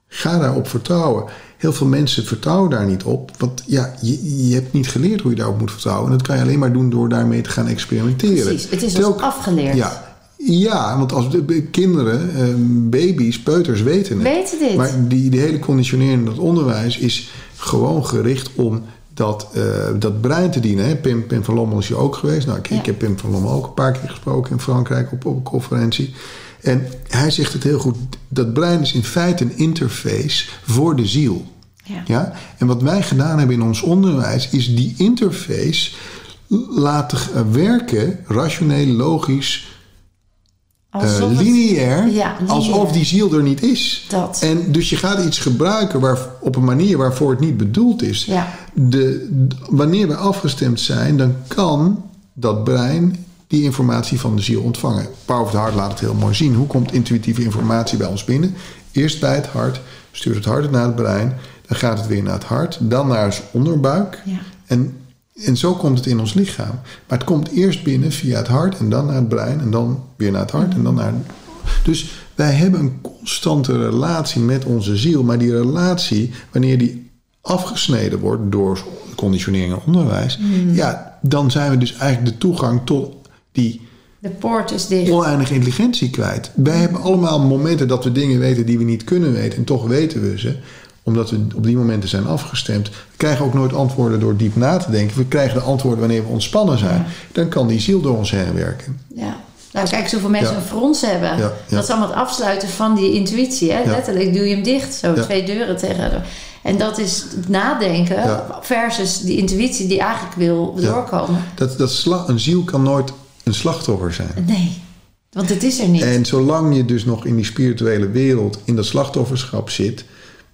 Ga daarop vertrouwen. Heel veel mensen vertrouwen daar niet op. Want ja, je, je hebt niet geleerd hoe je daarop moet vertrouwen. En dat kan je alleen maar doen door daarmee te gaan experimenteren. precies. Het is ons afgeleerd. ja, ja, want als de, de kinderen, eh, baby's, peuters weten het. Weten dit. Maar die, die hele conditionering, dat onderwijs is gewoon gericht om dat, eh, dat brein te dienen. Hè? Pim, Pim van Lommel is hier ook geweest. Nou, ik, Ja. ik heb Pim van Lommel ook een paar keer gesproken in Frankrijk op, op een conferentie. En hij zegt het heel goed. Dat brein is in feite een interface voor de ziel. Ja. Ja? En wat wij gedaan hebben in ons onderwijs is die interface laten eh, werken, rationeel, logisch, Alsof het- lineair, Ja, lineair. alsof die ziel er niet is. Dat. En dus je gaat iets gebruiken waar, op een manier waarvoor het niet bedoeld is. Ja. De, wanneer we afgestemd zijn, dan kan dat brein die informatie van de ziel ontvangen. Power of the Heart laat het heel mooi zien. Hoe komt intuïtieve informatie bij ons binnen? Eerst bij het hart, stuurt het hart het naar het brein, dan gaat het weer naar het hart, dan naar ons onderbuik. Ja. En, en zo komt het in ons lichaam. Maar het komt eerst binnen via het hart en dan naar het brein en dan weer naar het hart en dan naar. Dus wij hebben een constante relatie met onze ziel, maar die relatie, wanneer die afgesneden wordt door conditionering en onderwijs, ja, dan zijn we dus eigenlijk de toegang tot die De poort is dicht. oneindige intelligentie kwijt. Wij hebben allemaal momenten dat we dingen weten die we niet kunnen weten. En toch weten we ze. Omdat we op die momenten zijn afgestemd. We krijgen ook nooit antwoorden door diep na te denken. We krijgen de antwoorden wanneer we ontspannen zijn. Dan kan die ziel door ons heen werken. Ja. Nou, kijk eens hoeveel mensen Ja. een frons hebben. Ja. Dat is allemaal het afsluiten van die intuïtie. Hè? Letterlijk doe je hem dicht. Zo twee deuren tegen. En dat is het nadenken Ja. versus die intuïtie die eigenlijk wil Ja. doorkomen. Dat, dat sla- een ziel kan nooit een slachtoffer zijn. Nee, want het is er niet. En zolang je dus nog in die spirituele wereld, in dat slachtofferschap zit,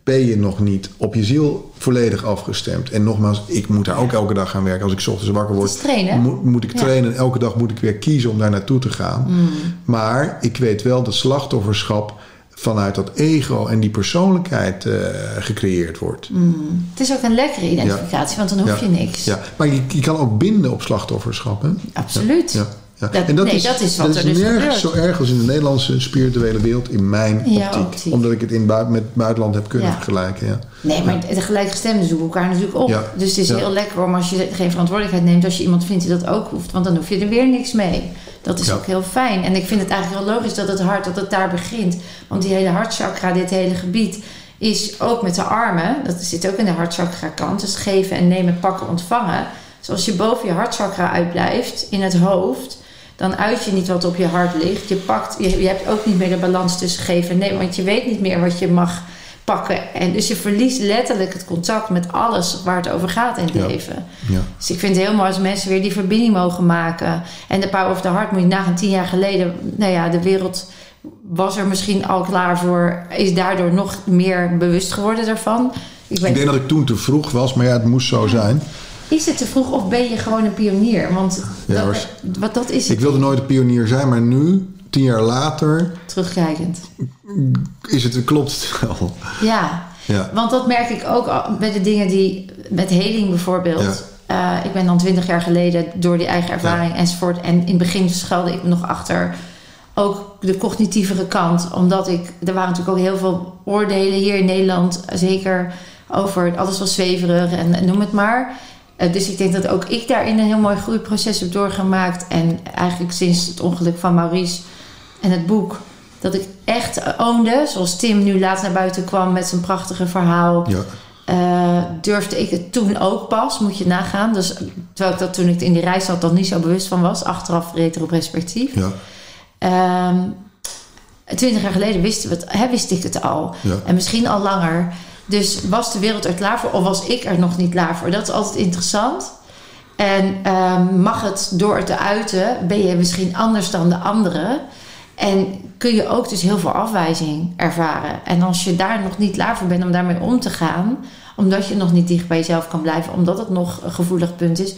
ben je nog niet op je ziel volledig afgestemd. En nogmaals, ik moet daar ook elke dag gaan werken. Als ik ochtends wakker word, trainen. moet, moet ik Ja. trainen. Elke dag moet ik weer kiezen om daar naartoe te gaan. Mm. Maar ik weet wel dat slachtofferschap vanuit dat ego en die persoonlijkheid uh, gecreëerd wordt. Mm. Het is ook een lekkere identificatie, want dan hoef ja. je niks. Ja, maar je, je, kan ook binden op slachtofferschap. Hè? Absoluut. Ja. Ja. Dat, en dat nee, is, dat is wat dat er is dus nergens gebeurt. zo erg als in de Nederlandse spirituele wereld in mijn Ja, optiek. optiek. Omdat ik het in bui- met het buitenland heb kunnen Ja. vergelijken. Ja. Nee, maar de gelijkgestemden zoeken elkaar natuurlijk op. Ja. Dus het is heel lekker om als je geen verantwoordelijkheid neemt... als je iemand vindt die dat ook hoeft. Want dan hoef je er weer niks mee. Dat is ook heel fijn. En ik vind het eigenlijk heel logisch dat het hart dat het daar begint. Want die hele hartchakra, dit hele gebied... is ook met de armen. Dat zit ook in de hartchakra kant. Dus geven en nemen, pakken, ontvangen. Dus als je boven je hartchakra uitblijft in het hoofd... dan uit je niet wat op je hart ligt. Je, pakt, je, je hebt ook niet meer de balans tussen geven en nemen. Want je weet niet meer wat je mag pakken. En dus je verliest letterlijk het contact met alles waar het over gaat in het Ja. leven. Ja. Dus ik vind het heel mooi als mensen weer die verbinding mogen maken. En de Power of the Heart moet je nagaan, tien jaar geleden... Nou ja, de wereld was er misschien al klaar voor. Is daardoor nog meer bewust geworden daarvan. Ik Ik weet, denk dat ik toen te vroeg was, maar ja, het moest zo zijn. Is het te vroeg of ben je gewoon een pionier? Want Ja, dat, wat dat is Ik het, wilde nooit een pionier zijn, maar nu, tien jaar later, terugkijkend. is het, klopt het wel. Ja, Ja. want dat merk ik ook bij de dingen die... Met heling bijvoorbeeld. Eh, ik ben dan twintig jaar geleden door die eigen ervaring enzovoort. En in het begin schuilde ik me nog achter ook de cognitievere kant. Omdat ik... Er waren natuurlijk ook heel veel oordelen hier in Nederland. Zeker over alles was zweverig en noem het maar. Eh, dus ik denk dat ook ik daarin een heel mooi groeiproces heb doorgemaakt. En eigenlijk sinds het ongeluk van Maurice en het boek... dat ik echt oonde, zoals Tim nu laatst naar buiten kwam met zijn prachtige verhaal... Ja. Eh, durfde ik het toen ook pas, moet je nagaan. Dus, terwijl ik dat toen ik in die reis zat, dan niet zo bewust van was. Achteraf retro-perspectief. Ja. Ehm, Twintig jaar geleden wisten we het, hè, wist ik het al. Ja. En misschien al langer. Dus was de wereld er klaar voor of was ik er nog niet klaar voor? Dat is altijd interessant. En ehm, mag het door het te uiten, ben je misschien anders dan de anderen. En kun je ook dus heel veel afwijzing ervaren. En als je daar nog niet klaar voor bent om daarmee om te gaan, omdat je nog niet dicht bij jezelf kan blijven, omdat het nog een gevoelig punt is,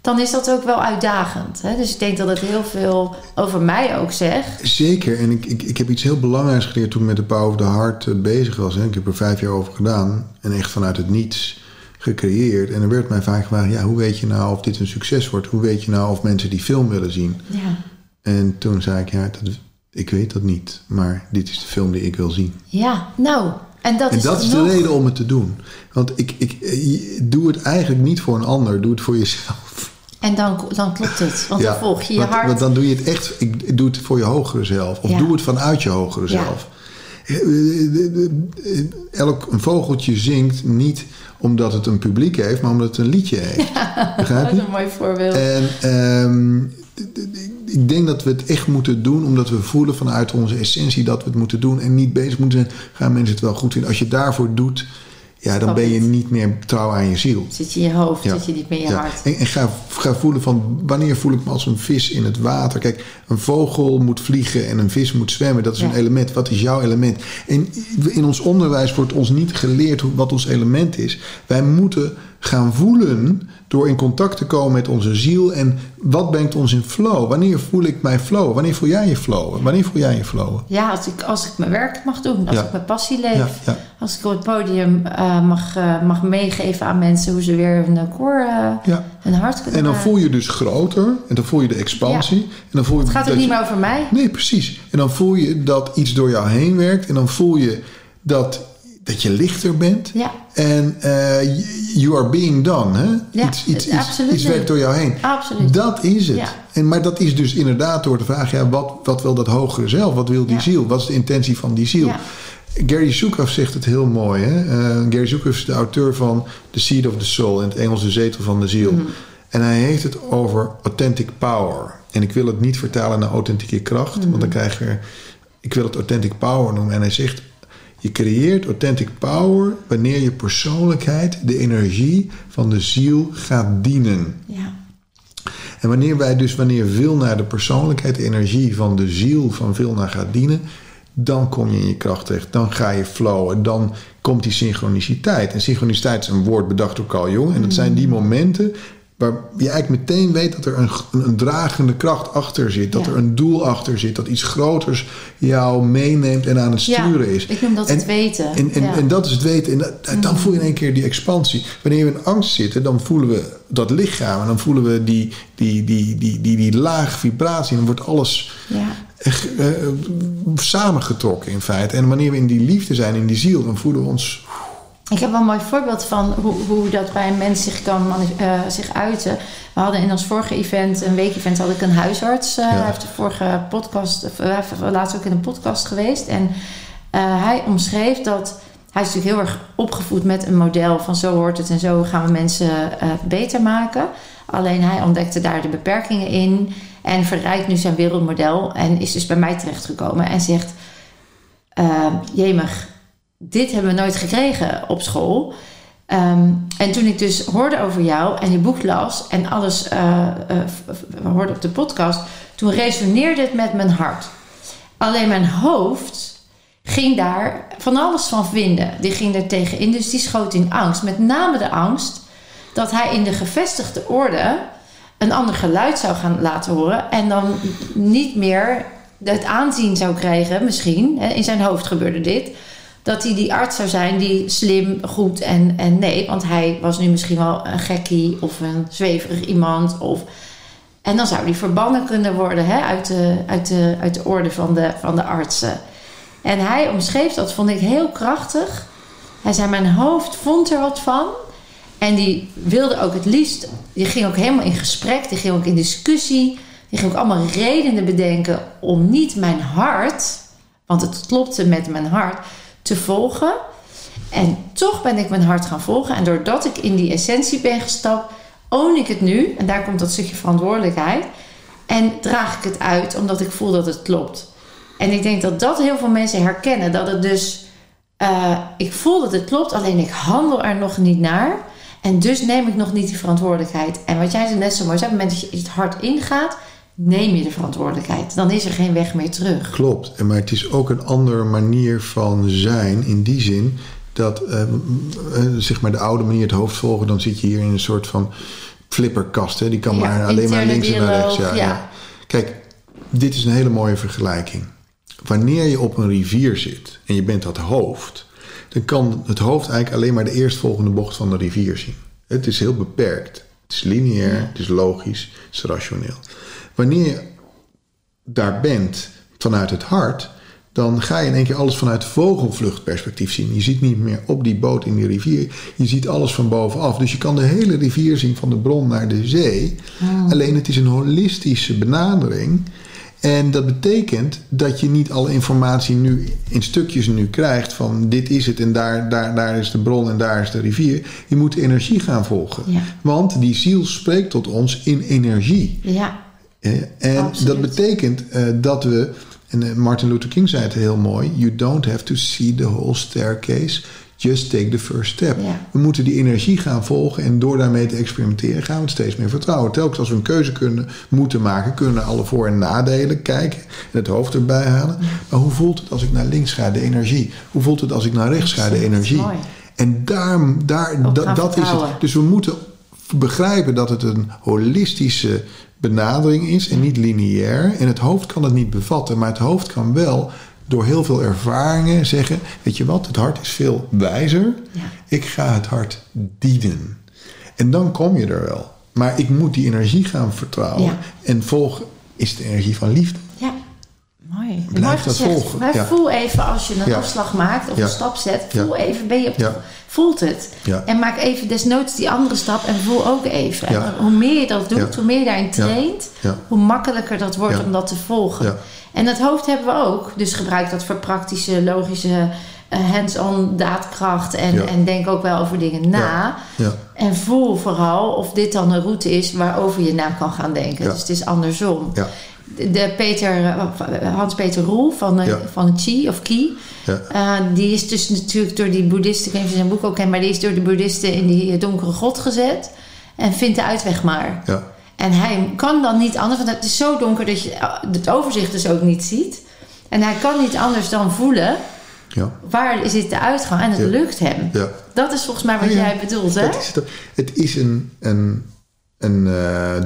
dan is dat ook wel uitdagend. Hè? Dus ik denk dat het heel veel over mij ook zegt. Zeker. En ik, ik, ik heb iets heel belangrijks geleerd toen ik met de Power of the Heart eh, bezig was. Hè. Ik heb er vijf jaar over gedaan. En echt vanuit het niets gecreëerd. En er werd mij vaak gevraagd... Ja, hoe weet je nou of dit een succes wordt? Hoe weet je nou of mensen die film willen zien? Ja, En toen zei ik... Ja, dat, ik weet dat niet. Maar dit is de film die ik wil zien. ja nou. En dat En is dat is de reden om het te doen. Want ik, ik, doe het eigenlijk niet voor een ander. Doe het voor jezelf. En dan, dan klopt het. Want dan volg je je want, hart. Want dan doe je het echt. Ik doe het voor je hogere zelf. Of Ja. doe het vanuit je hogere Ja. zelf. Eh, eh, eh, Elk een vogeltje zingt niet omdat het een publiek heeft, maar omdat het een liedje heeft. Begrijp dat is een mooi voorbeeld. En ehm, ik denk dat we het echt moeten doen, omdat we voelen vanuit onze essentie dat we het moeten doen en niet bezig moeten zijn. Gaan mensen het wel goed vinden? Als je daarvoor doet, ja, dan ben je niet meer trouw aan je ziel. Zit je in je hoofd, Ja. zit je niet meer in je Ja. hart. En, en ga, ga voelen van wanneer voel ik me als een vis in het water. Kijk, een vogel moet vliegen en een vis moet zwemmen. Dat is Ja. een element. Wat is jouw element? En in ons onderwijs wordt ons niet geleerd wat ons element is. Wij moeten gaan voelen door in contact te komen met onze ziel. En wat brengt ons in flow? Wanneer voel ik mij flow? Wanneer voel jij je flow? Wanneer voel jij je flow? Ja, als ik, als ik mijn werk mag doen, als Ja. ik mijn passie leef. Ja, ja. Als ik op het podium eh, mag, eh, mag meegeven aan mensen hoe ze weer hun koor, eh, Ja. hun hart kunnen En dan voel je dus groter. En dan voel je de expansie. En dan voel je Het gaat ook niet meer over mij. Nee, precies. En dan voel je dat iets door jou heen werkt. En dan voel je dat, dat je lichter bent. Ja. En eh, you are being done. Hè? Ja, iets, iets, iets, absoluut. iets werkt door jou heen. Absoluut. Dat is het. Ja. En, maar dat is dus inderdaad door te vragen... Ja, wat, wat wil dat hogere zelf? Wat wil die ziel? Wat is de intentie van die ziel? Gary Zukav zegt het heel mooi. Hè? Eh, Gary Zukav is de auteur van The Seed of the Soul... in het Engels de zetel van de ziel. Mhm. En hij heeft het over authentic power. En ik wil het niet vertalen naar authentieke kracht... Mhm. want dan krijg je... Ik wil het authentic power noemen. En hij zegt... Je creëert authentic power wanneer je persoonlijkheid, de energie van de ziel gaat dienen. Ja. En wanneer wij dus, wanneer wil naar de persoonlijkheid, de energie van de ziel van veel naar gaat dienen, dan kom je in je kracht terecht. Dan ga je flowen. Dan komt die synchroniciteit. En synchroniciteit is een woord bedacht door Carl Jung. En dat zijn die momenten waar je eigenlijk meteen weet dat er een, een dragende kracht achter zit. Dat Ja. er een doel achter zit. Dat iets groters jou meeneemt en aan het sturen ja, is. Ik noem dat En- het weten. En, en, ja. en dat is het weten. En dat- dan voel je in één keer die expansie. Wanneer we in angst zitten, dan voelen we dat lichaam. En dan voelen we die, die, die, die, die, die lage vibratie. En dan wordt alles ja. echt, eh, samengetrokken in feite. En wanneer we in die liefde zijn, in die ziel, dan voelen we ons... Ik heb wel een mooi voorbeeld van hoe, hoe dat bij een mens zich kan eh, zich uiten. We hadden in ons vorige event, een week-event, had ik een huisarts. eh, Hij heeft de vorige podcast, of, eh, laatst ook in een podcast geweest. En hij omschreef dat. Hij is natuurlijk heel erg opgevoed met een model van zo hoort het en zo gaan we mensen beter maken. Alleen hij ontdekte daar de beperkingen in en verrijkt nu zijn wereldmodel. En is dus bij mij terechtgekomen en zegt: Jemig, dit hebben we nooit gekregen op school. Ehm, en toen ik dus hoorde over jou en je boek las en alles eh, eh, hoorde op de podcast, toen resoneerde het met mijn hart. Alleen mijn hoofd ging daar van alles van vinden. Die ging er tegenin, dus die schoot in angst. Met name de angst dat hij in de gevestigde orde een ander geluid zou gaan laten horen en dan niet meer het aanzien zou krijgen, misschien. In zijn hoofd gebeurde dit. Dat hij die arts zou zijn die slim, goed en, en nee. Want hij was nu misschien wel een gekkie of een zweverig iemand. Of, en dan zou hij verbannen kunnen worden hè, uit, de, uit, de, uit de orde van de, van de artsen. En hij omschreef dat, vond ik heel krachtig. Hij zei, mijn hoofd vond er wat van. En die wilde ook het liefst, die ging ook helemaal in gesprek, die ging ook in discussie. Die ging ook allemaal redenen bedenken om niet mijn hart, want het klopte met mijn hart, te volgen. En toch ben ik mijn hart gaan volgen. En doordat ik in die essentie ben gestapt, own ik het nu. En daar komt dat stukje verantwoordelijkheid. En draag ik het uit omdat ik voel dat het klopt. En ik denk dat dat heel veel mensen herkennen. Dat het dus, eh, ik voel dat het klopt, alleen ik handel er nog niet naar. En dus neem ik nog niet die verantwoordelijkheid. En wat jij net zo mooi zei, op het moment dat je het hard ingaat, neem je de verantwoordelijkheid. Dan is er geen weg meer terug. Klopt, maar het is ook een andere manier van zijn in die zin dat eh, zeg maar de oude manier het hoofd volgen, dan zit je hier in een soort van flipperkast. Hè? Die kan Ja, maar alleen maar links en naar rechts. Ja, ja. ja. Kijk, dit is een hele mooie vergelijking. Wanneer je op een rivier zit en je bent dat hoofd, dan kan het hoofd eigenlijk alleen maar de eerstvolgende bocht van de rivier zien. Het is heel beperkt. Het is lineair, het is logisch, het is rationeel. Wanneer je daar bent vanuit het hart, dan ga je in één keer alles vanuit vogelvluchtperspectief zien. Je ziet niet meer op die boot in die rivier, je ziet alles van bovenaf. Dus je kan de hele rivier zien van de bron naar de zee. Alleen het is een holistische benadering. En dat betekent dat je niet alle informatie nu in stukjes nu krijgt van dit is het en daar, daar, daar is de bron en daar is de rivier. Je moet de energie gaan volgen. Ja. Want die ziel spreekt tot ons in energie. Ja, En Absoluut. dat betekent eh, dat we, en eh, Martin Luther King zei het heel mooi: You don't have to see the whole staircase, just take the first step. Ja. We moeten die energie gaan volgen en door daarmee te experimenteren gaan we het steeds meer vertrouwen. Telkens als we een keuze kunnen, moeten maken, kunnen we alle voor- en nadelen kijken en het hoofd erbij halen. Maar hoe voelt het als ik naar links ga, de energie? Hoe voelt het als ik naar rechts ga, de energie? En daar, daar, dat, is het. Dus we moeten begrijpen dat het een holistische benadering is en niet lineair. En het hoofd kan het niet bevatten, maar het hoofd kan wel door heel veel ervaringen zeggen: Weet je wat, het hart is veel wijzer. Ja. Ik ga het hart dienen. En dan kom je er wel. Maar ik moet die energie gaan vertrouwen. Ja. En volgen is de energie van liefde. Mooi. Blijf dat volgen, Maar ja. voel even als je een Ja. afslag maakt of Ja. een stap zet. Voel even, ben je op de- voelt het. En maak even desnoods die andere stap en voel ook even. En hoe meer je dat doet, hoe meer je daarin traint, hoe makkelijker dat wordt om dat te volgen. En het hoofd hebben we ook. Dus gebruik dat voor praktische, logische, eh, hands-on daadkracht. En, en denk ook wel over dingen na. Ja. En voel vooral of dit dan een route is waarover je na kan gaan denken. Dus het is andersom. De, Peter, eh, Hans-Peter Roel van, eh, Ja. van Chi of Ki. Ja. eh, die is dus natuurlijk door die boeddhisten, ik weet niet of je zijn boek ook kent, maar die is door de boeddhisten in die donkere grot gezet. En vindt de uitweg maar. Ja. En hij kan dan niet anders, want het is zo donker dat je het overzicht dus ook niet ziet. En hij kan niet anders dan voelen Ja. waar zit de uitgang en het lukt hem. Ja. Dat is volgens mij wat ja. jij bedoelt, hè? Is het, het is een, een een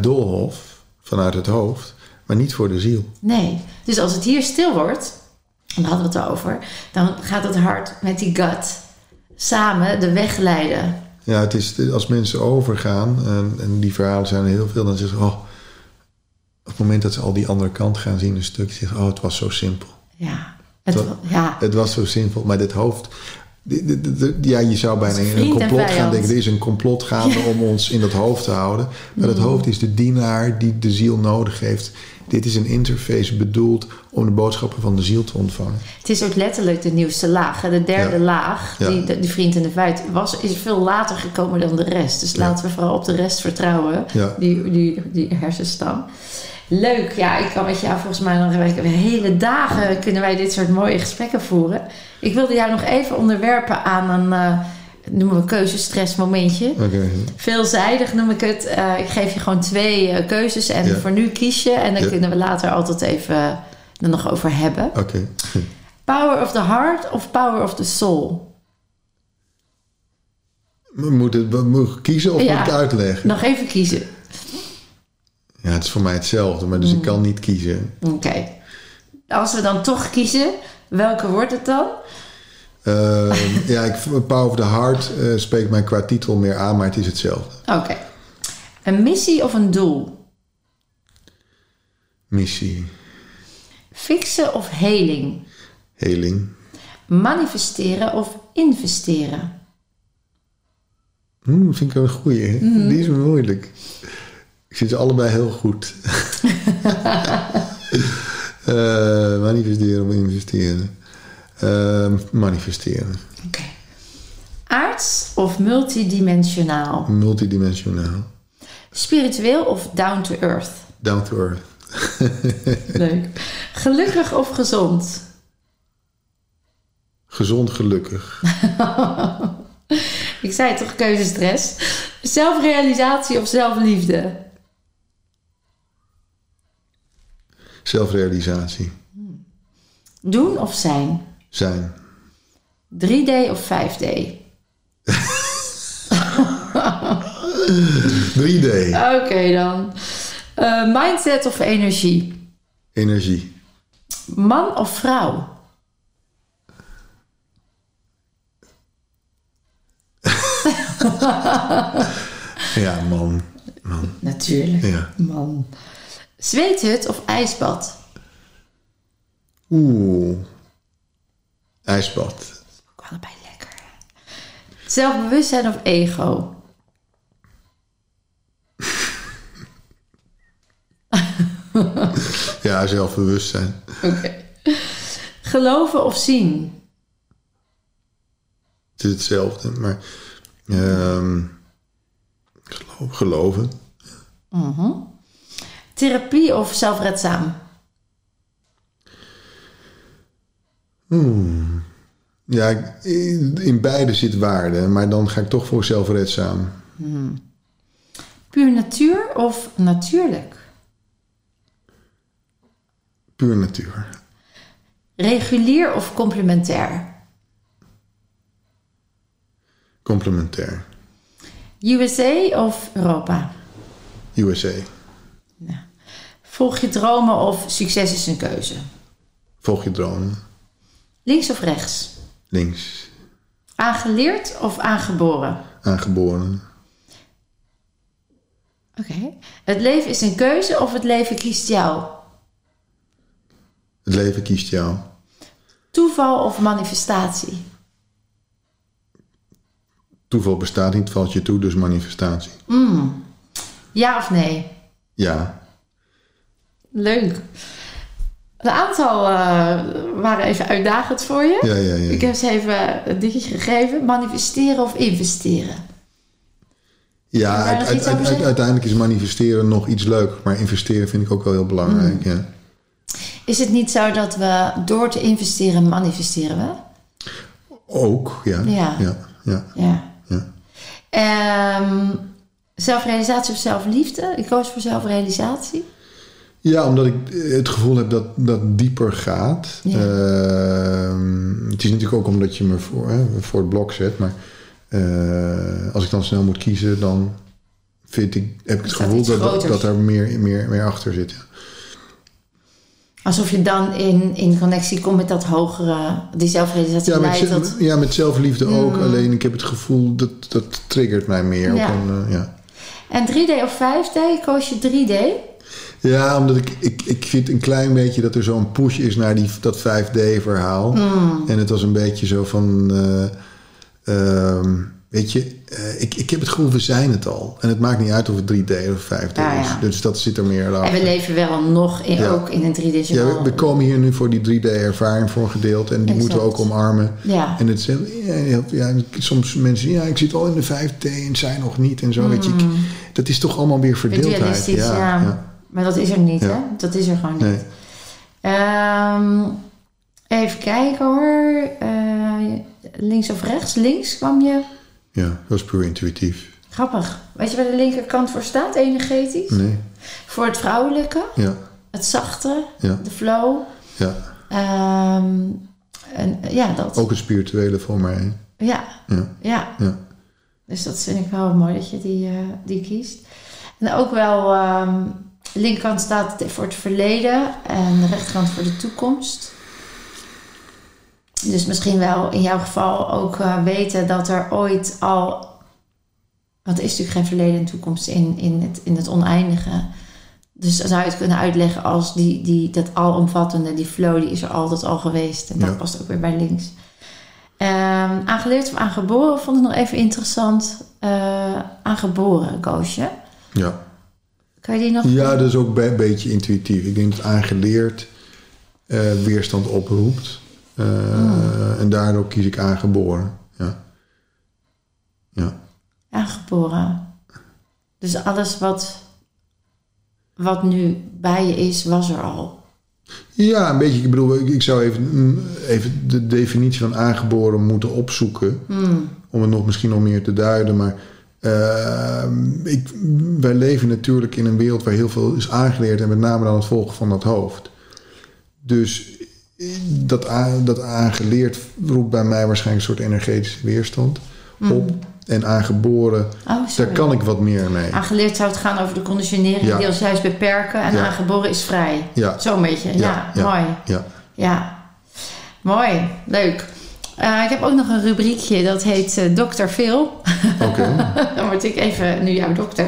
doolhof vanuit het hoofd, maar niet voor de ziel. Nee. Dus als het hier stil wordt, dan hadden we het over, dan gaat het hart met die gut samen de weg leiden. Ja, het is als mensen overgaan, en, en die verhalen zijn er heel veel, dan zeggen ze, oh, op het moment dat ze al die andere kant gaan zien, een stukje, zeggen oh, het was zo simpel. Ja. Het, Toch? ja. Het was zo simpel, maar dit hoofd. De- de- de- de- Ja, je zou bijna in een complot gaan denken. Er is een complot gaande om ons in dat hoofd te houden. Maar Mm. dat hoofd is de dienaar die de ziel nodig heeft. Dit is een interface bedoeld om de boodschappen van de ziel te ontvangen. Het is ook letterlijk de nieuwste laag. hè. De derde Ja. laag, Ja. die, die vriend en de vuit, was, is veel later gekomen dan de rest. Dus laten we vooral op de rest vertrouwen, die, die, die hersenstam. Leuk, ja, ik kan met jou volgens mij nog weer hele dagen kunnen wij dit soort mooie gesprekken voeren. Ik wilde jou nog even onderwerpen aan een, eh, noemen we keuzestress momentje. Oké. Veelzijdig noem ik het. Eh, ik geef je gewoon twee eh, keuzes en voor nu kies je. En dan kunnen we later altijd even er nog over hebben. Oké. Power of the heart of power of the soul? We moeten we kiezen of Ja. moet ik uitleggen? Nog even kiezen. Ja, het is voor mij hetzelfde, maar dus Mm. ik kan niet kiezen. Oké. Als we dan toch kiezen, welke wordt het dan? Ehm, ja, ik, Power of the Heart eh, spreekt mij qua titel meer aan, maar het is hetzelfde. Oké. Een missie of een doel? Missie, Fixen of heling? heling. Manifesteren of investeren? Hm, vind ik wel een goeie. Mhm. Die is moeilijk. Ik vind ze allebei heel goed. Eh, manifesteren of investeren? Ehm, manifesteren. Oké. Aards of multidimensionaal? Multidimensionaal. Spiritueel of down to earth? Down to earth. Leuk. Gelukkig of gezond? Gezond, gelukkig. Ik zei toch keuzestress. Zelfrealisatie of zelfliefde? Zelfrealisatie. Doen of zijn? Zijn. 3D of 5D? 3D. Oké dan. Eh, mindset of energie? Energie. Man of vrouw? Ja, man. Man. Natuurlijk. Ja. Man. Zweethut of ijsbad? Oeh. IJsbad. Ook allebei lekker. Zelfbewustzijn of ego? Ja, zelfbewustzijn. Oké. Geloven of zien? Het is hetzelfde, maar ehm, gelo- geloven. Therapie of zelfredzaam? Ja, ik- in in beide zit waarde, maar dan ga ik toch voor zelfredzaam. Puur natuur of natuurlijk? Puur natuur. Regulier of complementair? Complementair. USA of Europa? USA. Volg je dromen of succes is een keuze? Volg je dromen. Links of rechts? Links. Aangeleerd of aangeboren? Aangeboren. Oké. Het leven is een keuze of het leven kiest jou? Het leven kiest jou. Toeval of manifestatie? Toeval bestaat niet, valt je toe, dus manifestatie. Ja of nee? Ja. Leuk. Een aantal eh, waren even uitdagend voor je. Ja, ja, ja. Ik heb ze even een dingetje gegeven. Manifesteren of investeren? Ja, uit- uit- uit- uiteindelijk is manifesteren nog iets leuker. Maar investeren vind ik ook wel heel belangrijk. Mm. Ja. Is het niet zo dat we door te investeren manifesteren we? Ook, ja. Ja. ja, ja, Ja. ja. Zelfrealisatie of zelfliefde? Ik koos voor zelfrealisatie. Ja, omdat ik het gevoel heb dat dat dieper gaat. Ja. Ehm, het is natuurlijk ook omdat je me voor, hè, voor het blok zet. Maar eh, als ik dan snel moet kiezen, dan vind ik, heb ik het dat gevoel dat, dat, dat er meer, meer, meer achter zit. ja. Alsof je dan in, in connectie komt met dat hogere, die zelfrealisatie Ja, met, ja, met zelfliefde ook. Alleen ik heb het gevoel dat dat triggert mij meer. Ja. Op een, eh, ja. En 3D of 5D? Koos je 3D? ja, omdat ik, ik, ik vind een klein beetje dat er zo'n push is naar die, dat 5D-verhaal. Hmm. En het was een beetje zo van... eh, ehm, weet je, eh, ik, ik heb het gevoel, we zijn het al. En het maakt niet uit of het 3D of 5D Ja, is. Dus dat zit er meer En achter. we leven wel nog in, Ja. ook in een Ja, we, komen hier nu voor die 3D-ervaring voor een gedeelte. En die moeten we ook omarmen. Ja. En het ja, soms mensen, ja, ik zit al in de 5D en zij nog niet en zo. Weet je, ik- dat is toch allemaal weer verdeeldheid. Ja. ja. Maar dat is er niet, hè? Dat is er gewoon niet. Nee. Ehm, even kijken hoor. Eh, links of rechts? Links kwam je. Ja, dat is puur intuïtief. Grappig. Weet je waar de linkerkant voor staat, energetisch? Nee, Voor het vrouwelijke, ja, het zachte, ja, de flow. ja. Ehm, en, ja, dat. Ook het spirituele voor mij. Ja, Ja, ja. ja. Dus dat vind ik wel mooi dat je die, eh, die kiest. En ook wel, ehm de linkerkant staat voor het verleden en de rechterkant voor de toekomst. Dus misschien wel in jouw geval ook eh, weten dat er ooit al. Want er is natuurlijk geen verleden en toekomst in, in, het, in het oneindige. Dus zou je het kunnen uitleggen als die, die, dat alomvattende, die flow, die is er altijd al geweest. En dat Ja. past ook weer bij links. Ehm, aangeleerd of aangeboren vond ik nog even interessant. Eh, aangeboren, Koosje. ja. Kan je die nog? ja, dat is ook een beetje intuïtief. Ik denk dat aangeleerd eh, weerstand oproept. Eh. En daardoor kies ik aangeboren. Ja. Ja. Aangeboren. Dus alles wat, wat nu bij je is, was er al. Ja, een beetje. Ik bedoel, ik, ik zou even, mm, even de definitie van aangeboren moeten opzoeken. Hmm. Om het nog misschien nog meer te duiden. Maar eh, ik, wij leven natuurlijk in een wereld waar heel veel is aangeleerd. En met name dan het volgen van dat hoofd. Dus dat, dat aangeleerd roept bij mij waarschijnlijk een soort energetische weerstand op. En aangeboren, Oh, daar kan ik wat meer mee. Aangeleerd zou het gaan over de conditionering, Ja. die ons juist beperken. En Ja. aangeboren is vrij. Ja, Zo'n beetje. Ja, mooi. ja. Ja, mooi. Leuk. Eh, ik heb ook nog een rubriekje dat heet eh Dokter Phil. Oké. Dan word ik even nu jouw dokter.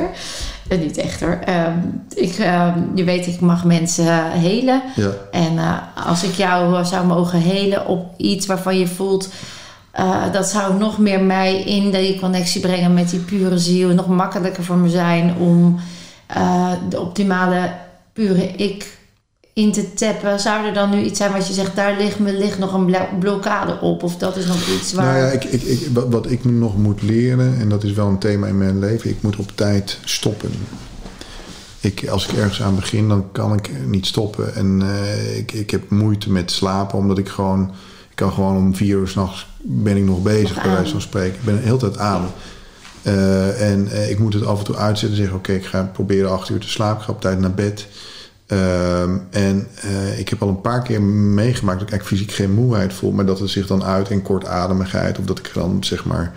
Niet echt hoor. Ehm, ik, ehm, je weet, ik mag mensen eh, helen. Ja. En eh, als ik jou eh, zou mogen helen op iets waarvan je voelt... dat zou nog meer mij in die connectie brengen met die pure ziel. Nog makkelijker voor me zijn om de optimale pure ik in te tappen. Zou er dan nu iets zijn wat je zegt... daar ligt me ligt nog een blo- blokkade op? Of dat is nog iets waar... Nou ja, ik, ik, ik, wat, wat ik nog moet leren, en dat is wel een thema in mijn leven, ik moet op tijd stoppen. Ik, als ik ergens aan begin, dan kan ik niet stoppen. En eh, ik, ik heb moeite met slapen, omdat ik gewoon... Ik kan gewoon om vier uur s'nachts ben ik nog bezig, Nog bij wijze van spreken. Ik ben de hele tijd aan. Eh, en eh, ik moet het af en toe uitzetten en zeggen... oké, ik ga proberen acht uur te slapen. Ik ga op tijd naar bed. Ehm, en eh, ik heb al een paar keer meegemaakt dat ik eigenlijk fysiek geen moeheid voel, maar dat het zich dan uit in kortademigheid of dat ik dan zeg maar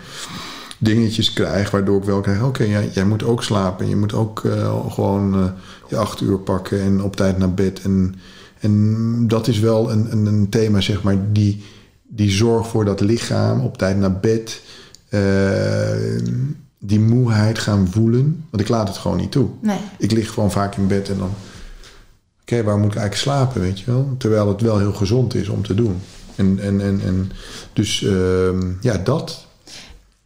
dingetjes krijg waardoor ik wel krijg: oké, ja, jij moet ook slapen, je moet ook eh, gewoon eh, je acht uur pakken en op tijd naar bed. En, en dat is wel een, een, een thema, zeg maar, die, die zorg voor dat lichaam op tijd naar bed. die moeheid gaan voelen, want ik laat het gewoon niet toe. Nee. Ik lig gewoon vaak in bed en dan... Oké, waar moet ik eigenlijk slapen, weet je wel? Terwijl het wel heel gezond is om te doen. En, en, en, en dus ehm, ja, dat.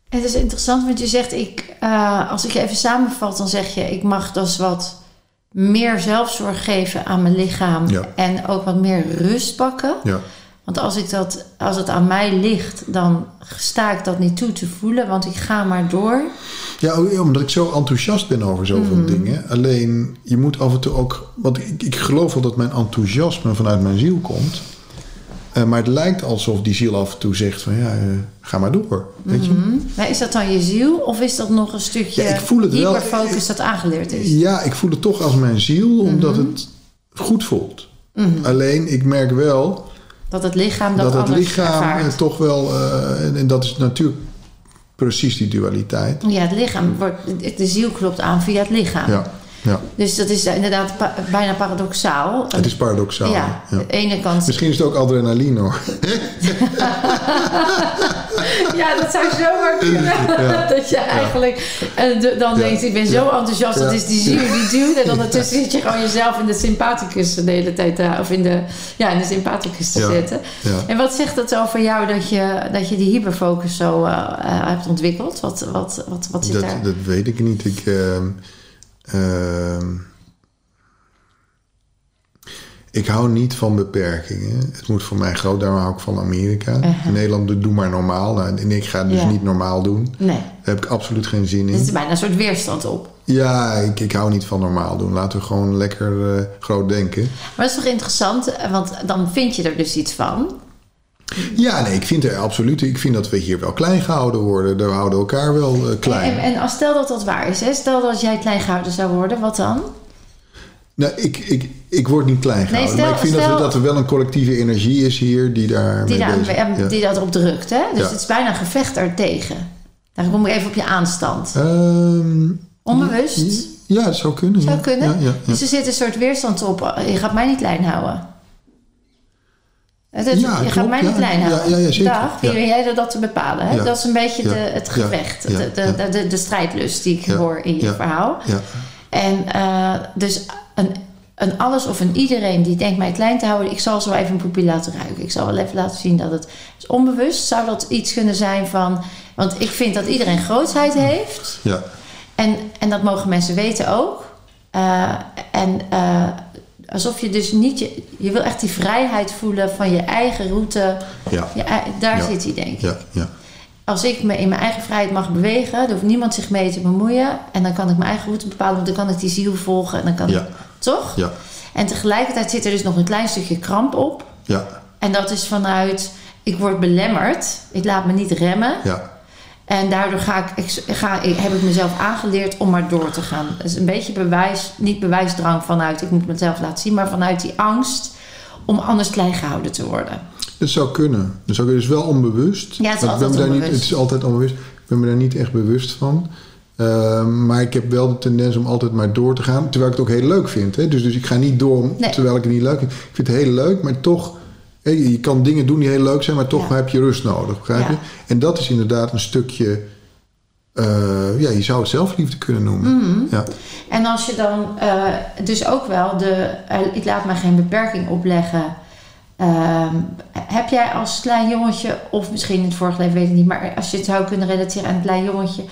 Het is interessant, want je zegt, ik, eh, als ik je even samenvat, dan zeg je, ik mag dus wat meer zelfzorg geven aan mijn lichaam Ja. en ook wat meer rust pakken. Ja, Want als, ik dat, als het aan mij ligt, dan sta ik dat niet toe te voelen, want ik ga maar door. ja oh, omdat ik zo enthousiast ben over zoveel dingen. Alleen, je moet af en toe ook... Want ik, ik geloof wel dat mijn enthousiasme vanuit mijn ziel komt. Eh, maar het lijkt alsof die ziel af en toe zegt van... Ja, eh, ga maar door, weet je? Hm? Maar is dat dan je ziel of is dat nog een stukje Ja, ik voel het wel. dat aangeleerd is? Ja, ik voel het toch als mijn ziel, omdat Mhm. het goed voelt. Alleen, ik merk wel... Dat het lichaam dat, dat het anders lichaam ervaart. toch wel, eh, en, en dat is natuurlijk precies die dualiteit. Ja, het lichaam wordt, de ziel klopt aan via het lichaam. Ja, ja. Dus dat is inderdaad pa- bijna paradoxaal. Het is paradoxaal. ja, de ene kant. Misschien is het ook adrenaline hoor. Ja, dat zou zomaar kunnen. Dat je eigenlijk eh, de- dan Ja. denkt, ik ben zo enthousiast, dat Ja. is die ziel die duwt. En ondertussen zit je gewoon jezelf in de sympathicus de hele tijd, te- of in de, ja, in de sympathicus te Ja. zetten. Ja. En wat zegt het over jou dat je, dat je die hyperfocus zo eh, eh, hebt ontwikkeld? Wat, wat, wat, wat zit Dat, daar? dat weet ik niet. Ik, ehm, ik hou niet van beperkingen. Het moet voor mij groot, daarom hou ik van Amerika. Uh-huh. In Nederland doe maar normaal. Nou, en ik ga dus Ja. niet normaal doen. Nee, Daar heb ik absoluut geen zin er is in. bijna een soort weerstand op. Ja, ik, ik hou niet van normaal doen. Laten we gewoon lekker eh, groot denken. Maar dat is toch interessant, want dan vind je er dus iets van. Ja, nee, ik vind er absoluut. Ik vind dat we hier wel klein gehouden worden. We houden elkaar wel eh, klein. En, en als stel dat dat waar is, hè? stel dat jij klein gehouden zou worden, wat dan? Nou, ik, ik, ik word niet klein gehouden. stel- maar ik vind dat, er, dat er wel een collectieve energie is hier die daar Die, daar, bezig ja. die dat erop drukt, hè? Dus Ja. het is bijna een gevecht ertegen. Daar kom ik even op je aanstand. Ehm, Onbewust. ja, dat zou kunnen. Zou ja. kunnen. Dus er zit een soort weerstand op. Je gaat mij niet klein houden. Het Ja, je gaat mij niet klein houden. ja, ja, zeker. Dag, wie ben jij dat te bepalen? Hè? Dat is een beetje de, het gevecht. De, de, de, de, strijdlust die ik hoor in je verhaal. Ja. En eh, dus een, een alles of een iedereen die denkt mij klein te houden, ik zal zo even een poepie laten ruiken. Ik zal wel even laten zien dat het is onbewust zou dat iets kunnen zijn van. Want ik vind dat iedereen grootsheid heeft. Ja. En, en dat mogen mensen weten ook. Eh, en eh, alsof je dus niet je. Je wil echt die vrijheid voelen van je eigen route. Ja. Je daar Ja. zit hij, denk ik. Ja. Ja. Als ik me in mijn eigen vrijheid mag bewegen, dan hoeft niemand zich mee te bemoeien. En dan kan ik mijn eigen route bepalen, want dan kan ik die ziel volgen. En dan kan Ja. ik, toch? Ja. En tegelijkertijd zit er dus nog een klein stukje kramp op. Ja. En dat is vanuit, ik word belemmerd. Ik laat me niet remmen. Ja. En daardoor ga ik, ga, ik, heb ik mezelf aangeleerd om maar door te gaan. Dat is een beetje bewijs, niet bewijsdrang vanuit ik moet mezelf laten zien, maar vanuit die angst om anders klein gehouden te worden. Dat zou kunnen. Dat zou kunnen. Het is wel onbewust. Ja, het is altijd daar niet, onbewust. het is altijd onbewust. Ik ben me daar niet echt bewust van. Ehm, maar ik heb wel de tendens om altijd maar door te gaan. Terwijl ik het ook heel leuk vind. Hè? Dus, dus ik ga niet door Nee. terwijl ik het niet leuk vind. Ik vind het heel leuk, maar toch... Je kan dingen doen die heel leuk zijn, maar toch Ja. heb je rust nodig. Begrijp je? Ja. En dat is inderdaad een stukje... eh, ja, je zou het zelfliefde kunnen noemen. Mhm. Ja. En als je dan eh, dus ook wel de eh, ik laat me geen beperking opleggen. ehm, heb jij als klein jongetje, of misschien in het vorige leven, weet ik niet, maar als je het zou kunnen relateren aan een klein jongetje,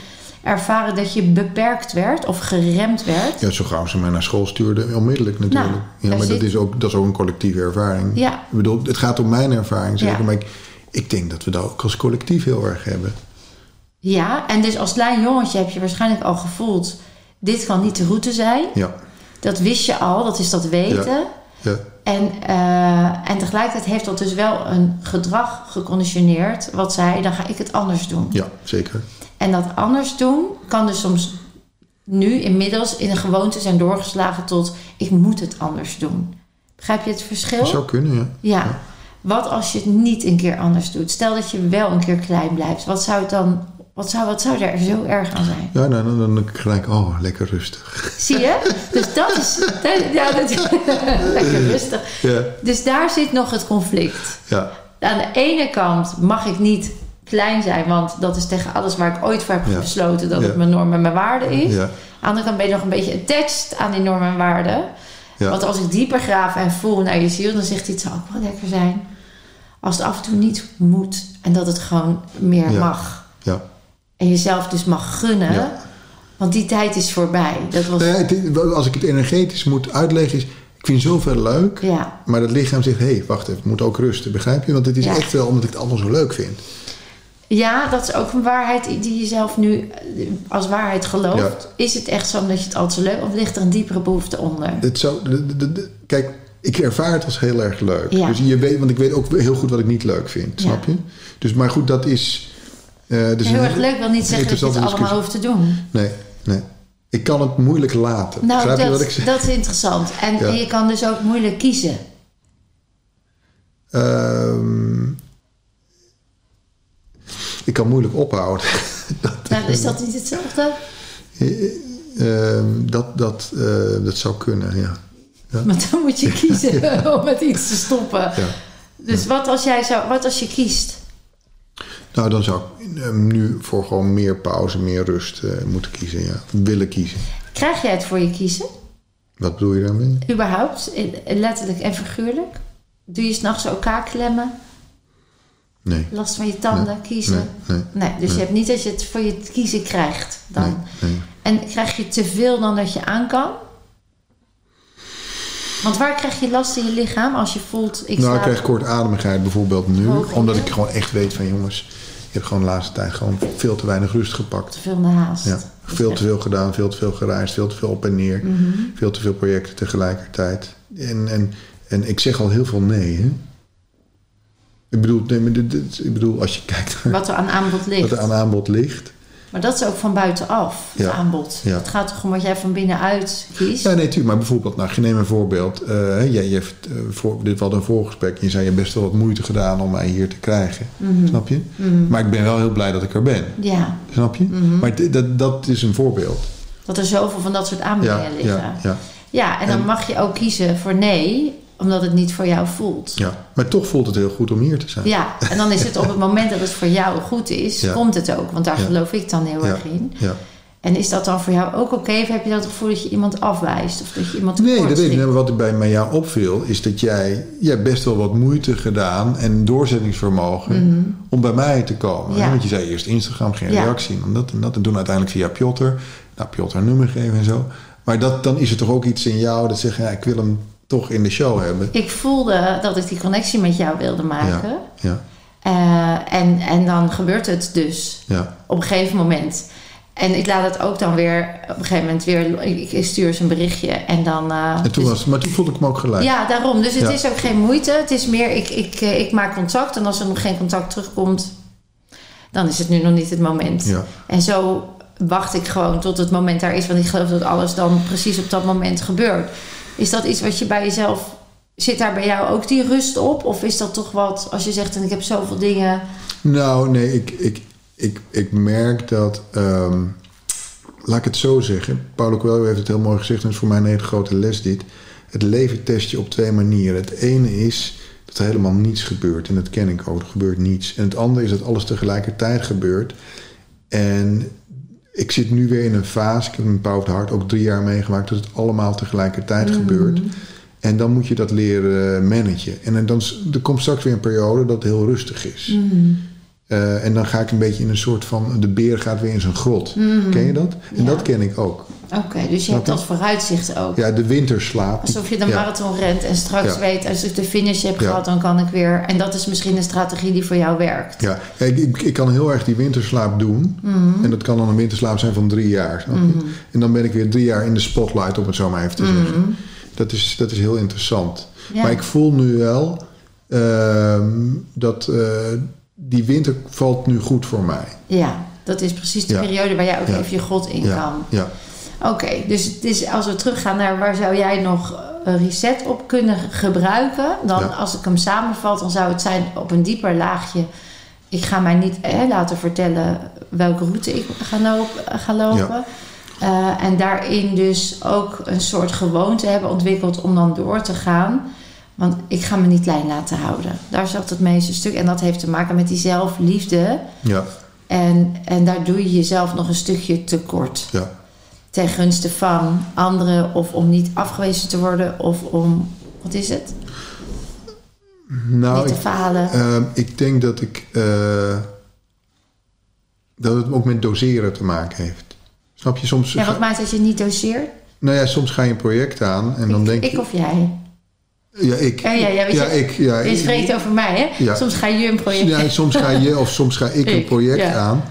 ervaren dat je beperkt werd of geremd werd? ja, zo gauw ze mij naar school stuurden, onmiddellijk natuurlijk. Nou, ja, maar dat is, ook, dat is ook een collectieve ervaring. Ja. Ik bedoel, het gaat om mijn ervaring zeker. Ja. Maar ik, ik denk dat we dat ook als collectief heel erg hebben. Ja, en dus als klein jongetje heb je waarschijnlijk al gevoeld, dit kan niet de route zijn. Ja. Dat wist je al, dat is dat weten. Ja. En, eh, en tegelijkertijd heeft dat dus wel een gedrag geconditioneerd. Wat zei, dan ga ik het anders doen. ja, zeker. En dat anders doen kan dus soms nu inmiddels in een gewoonte zijn doorgeslagen tot ik moet het anders doen. Begrijp je het verschil? Dat zou kunnen, ja. Ja. Wat als je het niet een keer anders doet? Stel dat je wel een keer klein blijft. Wat zou het dan? Wat zou, wat zou er zo erg aan zijn? Ja, nou, dan, dan, dan gelijk, oh, lekker rustig. Zie je? Dus dat is. dat- ja, dat, lekker rustig. Ja, Dus daar zit nog het conflict. ja, Aan de ene kant mag ik niet klein zijn, want dat is tegen alles waar ik ooit voor heb Ja. besloten dat Ja. het mijn norm en mijn waarde is. ja, Aan de andere kant ben je nog een beetje attached aan die normen en waarden. ja. Want als ik dieper graaf en voel naar je ziel, dan zegt hij het zou ook wel lekker zijn. Als het af en toe niet moet en dat het gewoon meer mag. ja. En jezelf dus mag gunnen. Ja. Want die tijd is voorbij. Dat was. Nou als ik het energetisch moet uitleggen, is... Ik vind zoveel leuk, Ja, maar het lichaam zegt... Hé, hey, wacht even, ik moet ook rusten, begrijp je? Want het is echt wel omdat ik het allemaal zo leuk vind. Ja, dat is ook een waarheid die je zelf nu als waarheid gelooft. Ja. Is het echt zo omdat je het altijd zo leuk of ligt er een diepere behoefte onder? Het zou, de- de- de- de- kijk, ik ervaar het als heel erg leuk. Ja. Dus je weet, want ik weet ook heel goed wat ik niet leuk vind, Ja. snap je? Dus, maar goed, dat is... eh, dus Heel een- erg leuk wil niet zeggen dat je het allemaal hoeft te doen. Nee, nee. Ik kan het moeilijk laten. Nou, Begrijp je dat, wat ik zeg? dat is interessant. En je kan dus ook moeilijk kiezen. Ehm, ik kan moeilijk ophouden. Nou, is dat niet hetzelfde? Ehm, dat, dat, eh, dat zou kunnen, ja. ja. Maar dan moet je kiezen om met iets te stoppen. ja. Dus wat als, jij zou, wat als je kiest? Nou, dan zou ik eh, nu voor gewoon meer pauze, meer rust eh, moeten kiezen, ja. Willen kiezen. Krijg jij het voor je kiezen? Wat bedoel je daarmee? Überhaupt, letterlijk en figuurlijk? Doe je s'nachts ook klemmen? Nee. Last van je tanden, kiezen? Nee, dus je hebt niet dat je het voor je kiezen krijgt dan. En krijg je te veel dan dat je aan kan? Want waar krijg je last in je lichaam als je voelt... Ik nou, ik krijg kortademigheid bijvoorbeeld nu. Hoogte. Omdat ik gewoon echt weet van jongens, je hebt gewoon de laatste tijd gewoon veel te weinig rust gepakt. Te veel haast. Ja, veel te veel gedaan, veel te veel gereisd, veel te veel op en neer. Mhm. Veel te veel projecten tegelijkertijd. En, en, en ik zeg al heel veel nee, hè? Ik bedoel, nee, maar dit- dit- ik bedoel als je kijkt naar Wat er aan aanbod ligt. wat er aan aanbod ligt. Maar dat is ook van buitenaf, het Ja. aanbod. Ja. Het gaat toch om wat jij van binnenuit kiest? Ja, nee, natuurlijk. Maar bijvoorbeeld, nou, je neemt een voorbeeld. Eh, jij, je hebt, eh, voor, dit was een voorgesprek. Je zei, je hebt best wel wat moeite gedaan om mij hier te krijgen. Mhm. Snap je? Maar ik ben wel heel blij dat ik er ben. Ja, Snap je? Mhm. Maar dat, dat is een voorbeeld. dat er zoveel van dat soort aanbiedingen Ja, liggen. ja, ja, Ja, en dan En- mag je ook kiezen voor nee, omdat het niet voor jou voelt. ja. Maar toch voelt het heel goed om hier te zijn. Ja, en dan is het op het moment dat het voor jou goed is, Ja. komt het ook. Want daar Ja. geloof ik dan heel Ja. erg in. Ja. En is dat dan voor jou ook oké? Of heb je dat gevoel dat je iemand afwijst? Of dat je iemand Nee, dat weet ik niet. Wat bij mij jou opviel, is dat jij, jij hebt best wel wat moeite gedaan en doorzettingsvermogen om bij mij te komen. Mhm. Ja. Want je zei eerst Instagram, geen reactie en dat en dat. En toen uiteindelijk via Piotr. Nou, Piotr een nummer geven en zo. Maar dat, dan is er toch ook iets in jou dat zegt, ja, ik wil hem toch in de show hebben. Ik voelde dat ik die connectie met jou wilde maken. Ja, ja, Eh, en, en dan gebeurt het dus ja. op een gegeven moment. En ik laat het ook dan weer op een gegeven moment weer. Ik, stuur ze een berichtje en dan. eh, En toen dus- was, maar toen voelde ik me ook gelijk. Ja, daarom. Dus het Ja. is ook geen moeite. Het is meer, ik, ik, eh, ik maak contact. En als er nog geen contact terugkomt, dan is het nu nog niet het moment. Ja. En zo wacht ik gewoon tot het moment daar is. Want ik geloof dat alles dan precies op dat moment gebeurt. Is dat iets wat je bij jezelf... Zit daar bij jou ook die rust op? Of is dat toch wat, als je zegt... en ik heb zoveel dingen... Nou, nee, ik, ik, ik, ik merk dat. ehm, laat ik het zo zeggen. Paulo Coelho heeft het heel mooi gezegd. En is voor mij een hele grote les dit. Het leven test je op twee manieren. Het ene is dat er helemaal niets gebeurt. En dat ken ik ook. Er gebeurt niets. En het andere is dat alles tegelijkertijd gebeurt. En ik zit nu weer in een fase. Ik heb op het Hart ook drie jaar meegemaakt. Dat het allemaal tegelijkertijd gebeurt. En dan moet je dat leren managen. En dan, er komt straks weer een periode dat het heel rustig is. Eh, en dan ga ik een beetje in een soort van... de beer gaat weer in zijn grot. Ken je dat? En Ja. dat ken ik ook. Oké, dus je hebt dat vooruitzicht ook. Ja, de winterslaap. Alsof je de marathon rent en straks weet... als ik de finish heb gehad, dan kan ik weer... En dat is misschien een strategie die voor jou werkt. Ja, Kijk, ik, ik kan heel erg die winterslaap doen. Mhm. En dat kan dan een winterslaap zijn van drie jaar. Je? En dan ben ik weer drie jaar in de spotlight, om het zo maar even te zeggen. Dat is, dat is heel interessant. Mhm. Ja. Maar ik voel nu wel ehm, dat eh, die winter valt nu goed voor mij. Ja, dat is precies de Ja. periode waar jij ook Ja. even je god in Ja, kan. ja. Oké, dus het is, als we teruggaan naar waar zou jij nog een reset op kunnen gebruiken, dan Ja. als ik hem samenvat, dan zou het zijn op een dieper laagje. Ik ga mij niet eh, laten vertellen welke route ik ga, loop- ga lopen. Eh, en daarin dus ook een soort gewoonte hebben ontwikkeld om dan door te gaan. Want ik ga me niet klein laten houden. Daar zat het meeste stuk. En dat heeft te maken met die zelfliefde. Ja, En, en daar doe je jezelf nog een stukje tekort. ja. Ten gunste van anderen of om niet afgewezen te worden of om, wat is het? Nou, niet te ik, falen. ehm, ik denk dat ik... eh, dat het ook met doseren te maken heeft. Snap je? Soms, ja, wat maakt dat je niet doseert? nou ja, soms ga je een project aan en dan ik, denk ik je... of jij? Ja, ik. Ja, ja, ja, je- ik. Ja, Je ik- spreekt over mij, hè? Ja. Soms ga je een project... Ja, soms ga je of soms ga ik een Ik, project ja. aan.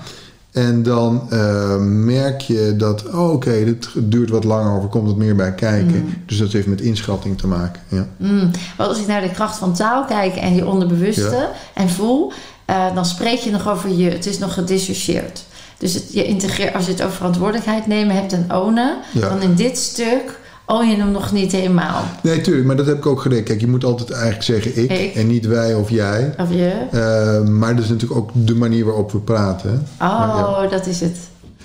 En dan eh, merk je dat, oh, oké, dit duurt wat langer of er komt wat meer bij kijken. Dus dat heeft met inschatting te maken. Ja. Mm, want als ik naar de kracht van taal kijk en je onderbewuste Ja. en voel, eh, dan spreek je nog over je. Het is nog gedissocieerd. Dus het, je integreert, als je het over verantwoordelijkheid nemen hebt en ownen, Ja. dan in dit stuk own je hem nog niet helemaal? Nee, tuurlijk, maar dat heb ik ook gedaan. Kijk, je moet altijd eigenlijk zeggen ik, Ik. en niet wij of jij. Of je? Eh, maar dat is natuurlijk ook de manier waarop we praten. Ja. Oh, dat is het.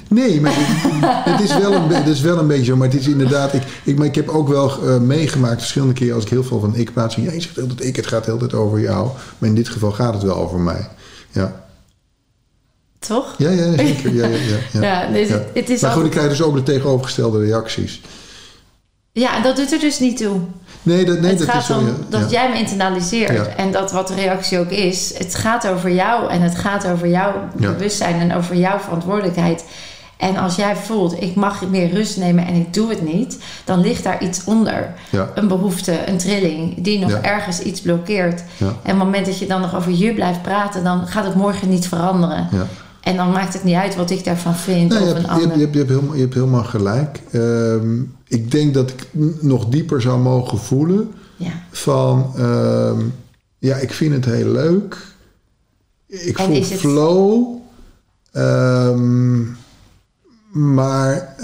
Nee, maar het, het is wel een, het is wel een beetje zo. Maar het is inderdaad... Ik, ik, maar ik heb ook wel eh, meegemaakt verschillende keren... als ik heel veel van ik praat... Zeg, je zegt altijd ik, het gaat de hele tijd over jou. Maar in dit geval gaat het wel over mij. Ja, Toch? ja, ja zeker. Ja, ja, ja, ja. Ja, nee, het- het is maar goed, altijd- ik krijg dus ook de tegenovergestelde reacties. Ja, dat doet er dus niet toe. Nee, dat, nee, het dat gaat is zo. om ja, dat ja. jij me internaliseert. Ja. En dat wat de reactie ook is. Het gaat over jou en het gaat over jouw Ja. bewustzijn en over jouw verantwoordelijkheid. En als jij voelt, ik mag meer rust nemen en ik doe het niet, dan ligt daar iets onder. Ja. Een behoefte, een trilling, die nog Ja. ergens iets blokkeert. Ja. En op het moment dat je dan nog over je blijft praten, dan gaat het morgen niet veranderen. En dan maakt het niet uit wat ik daarvan vind of hebt, een je, hebt, ander. je, hebt, je, hebt helemaal, je hebt helemaal gelijk. Ehm, ik denk dat ik nog dieper zou mogen voelen Ja. van... ehm, ja, ik vind het heel leuk. Ik En voel het- flow. Ehm, maar...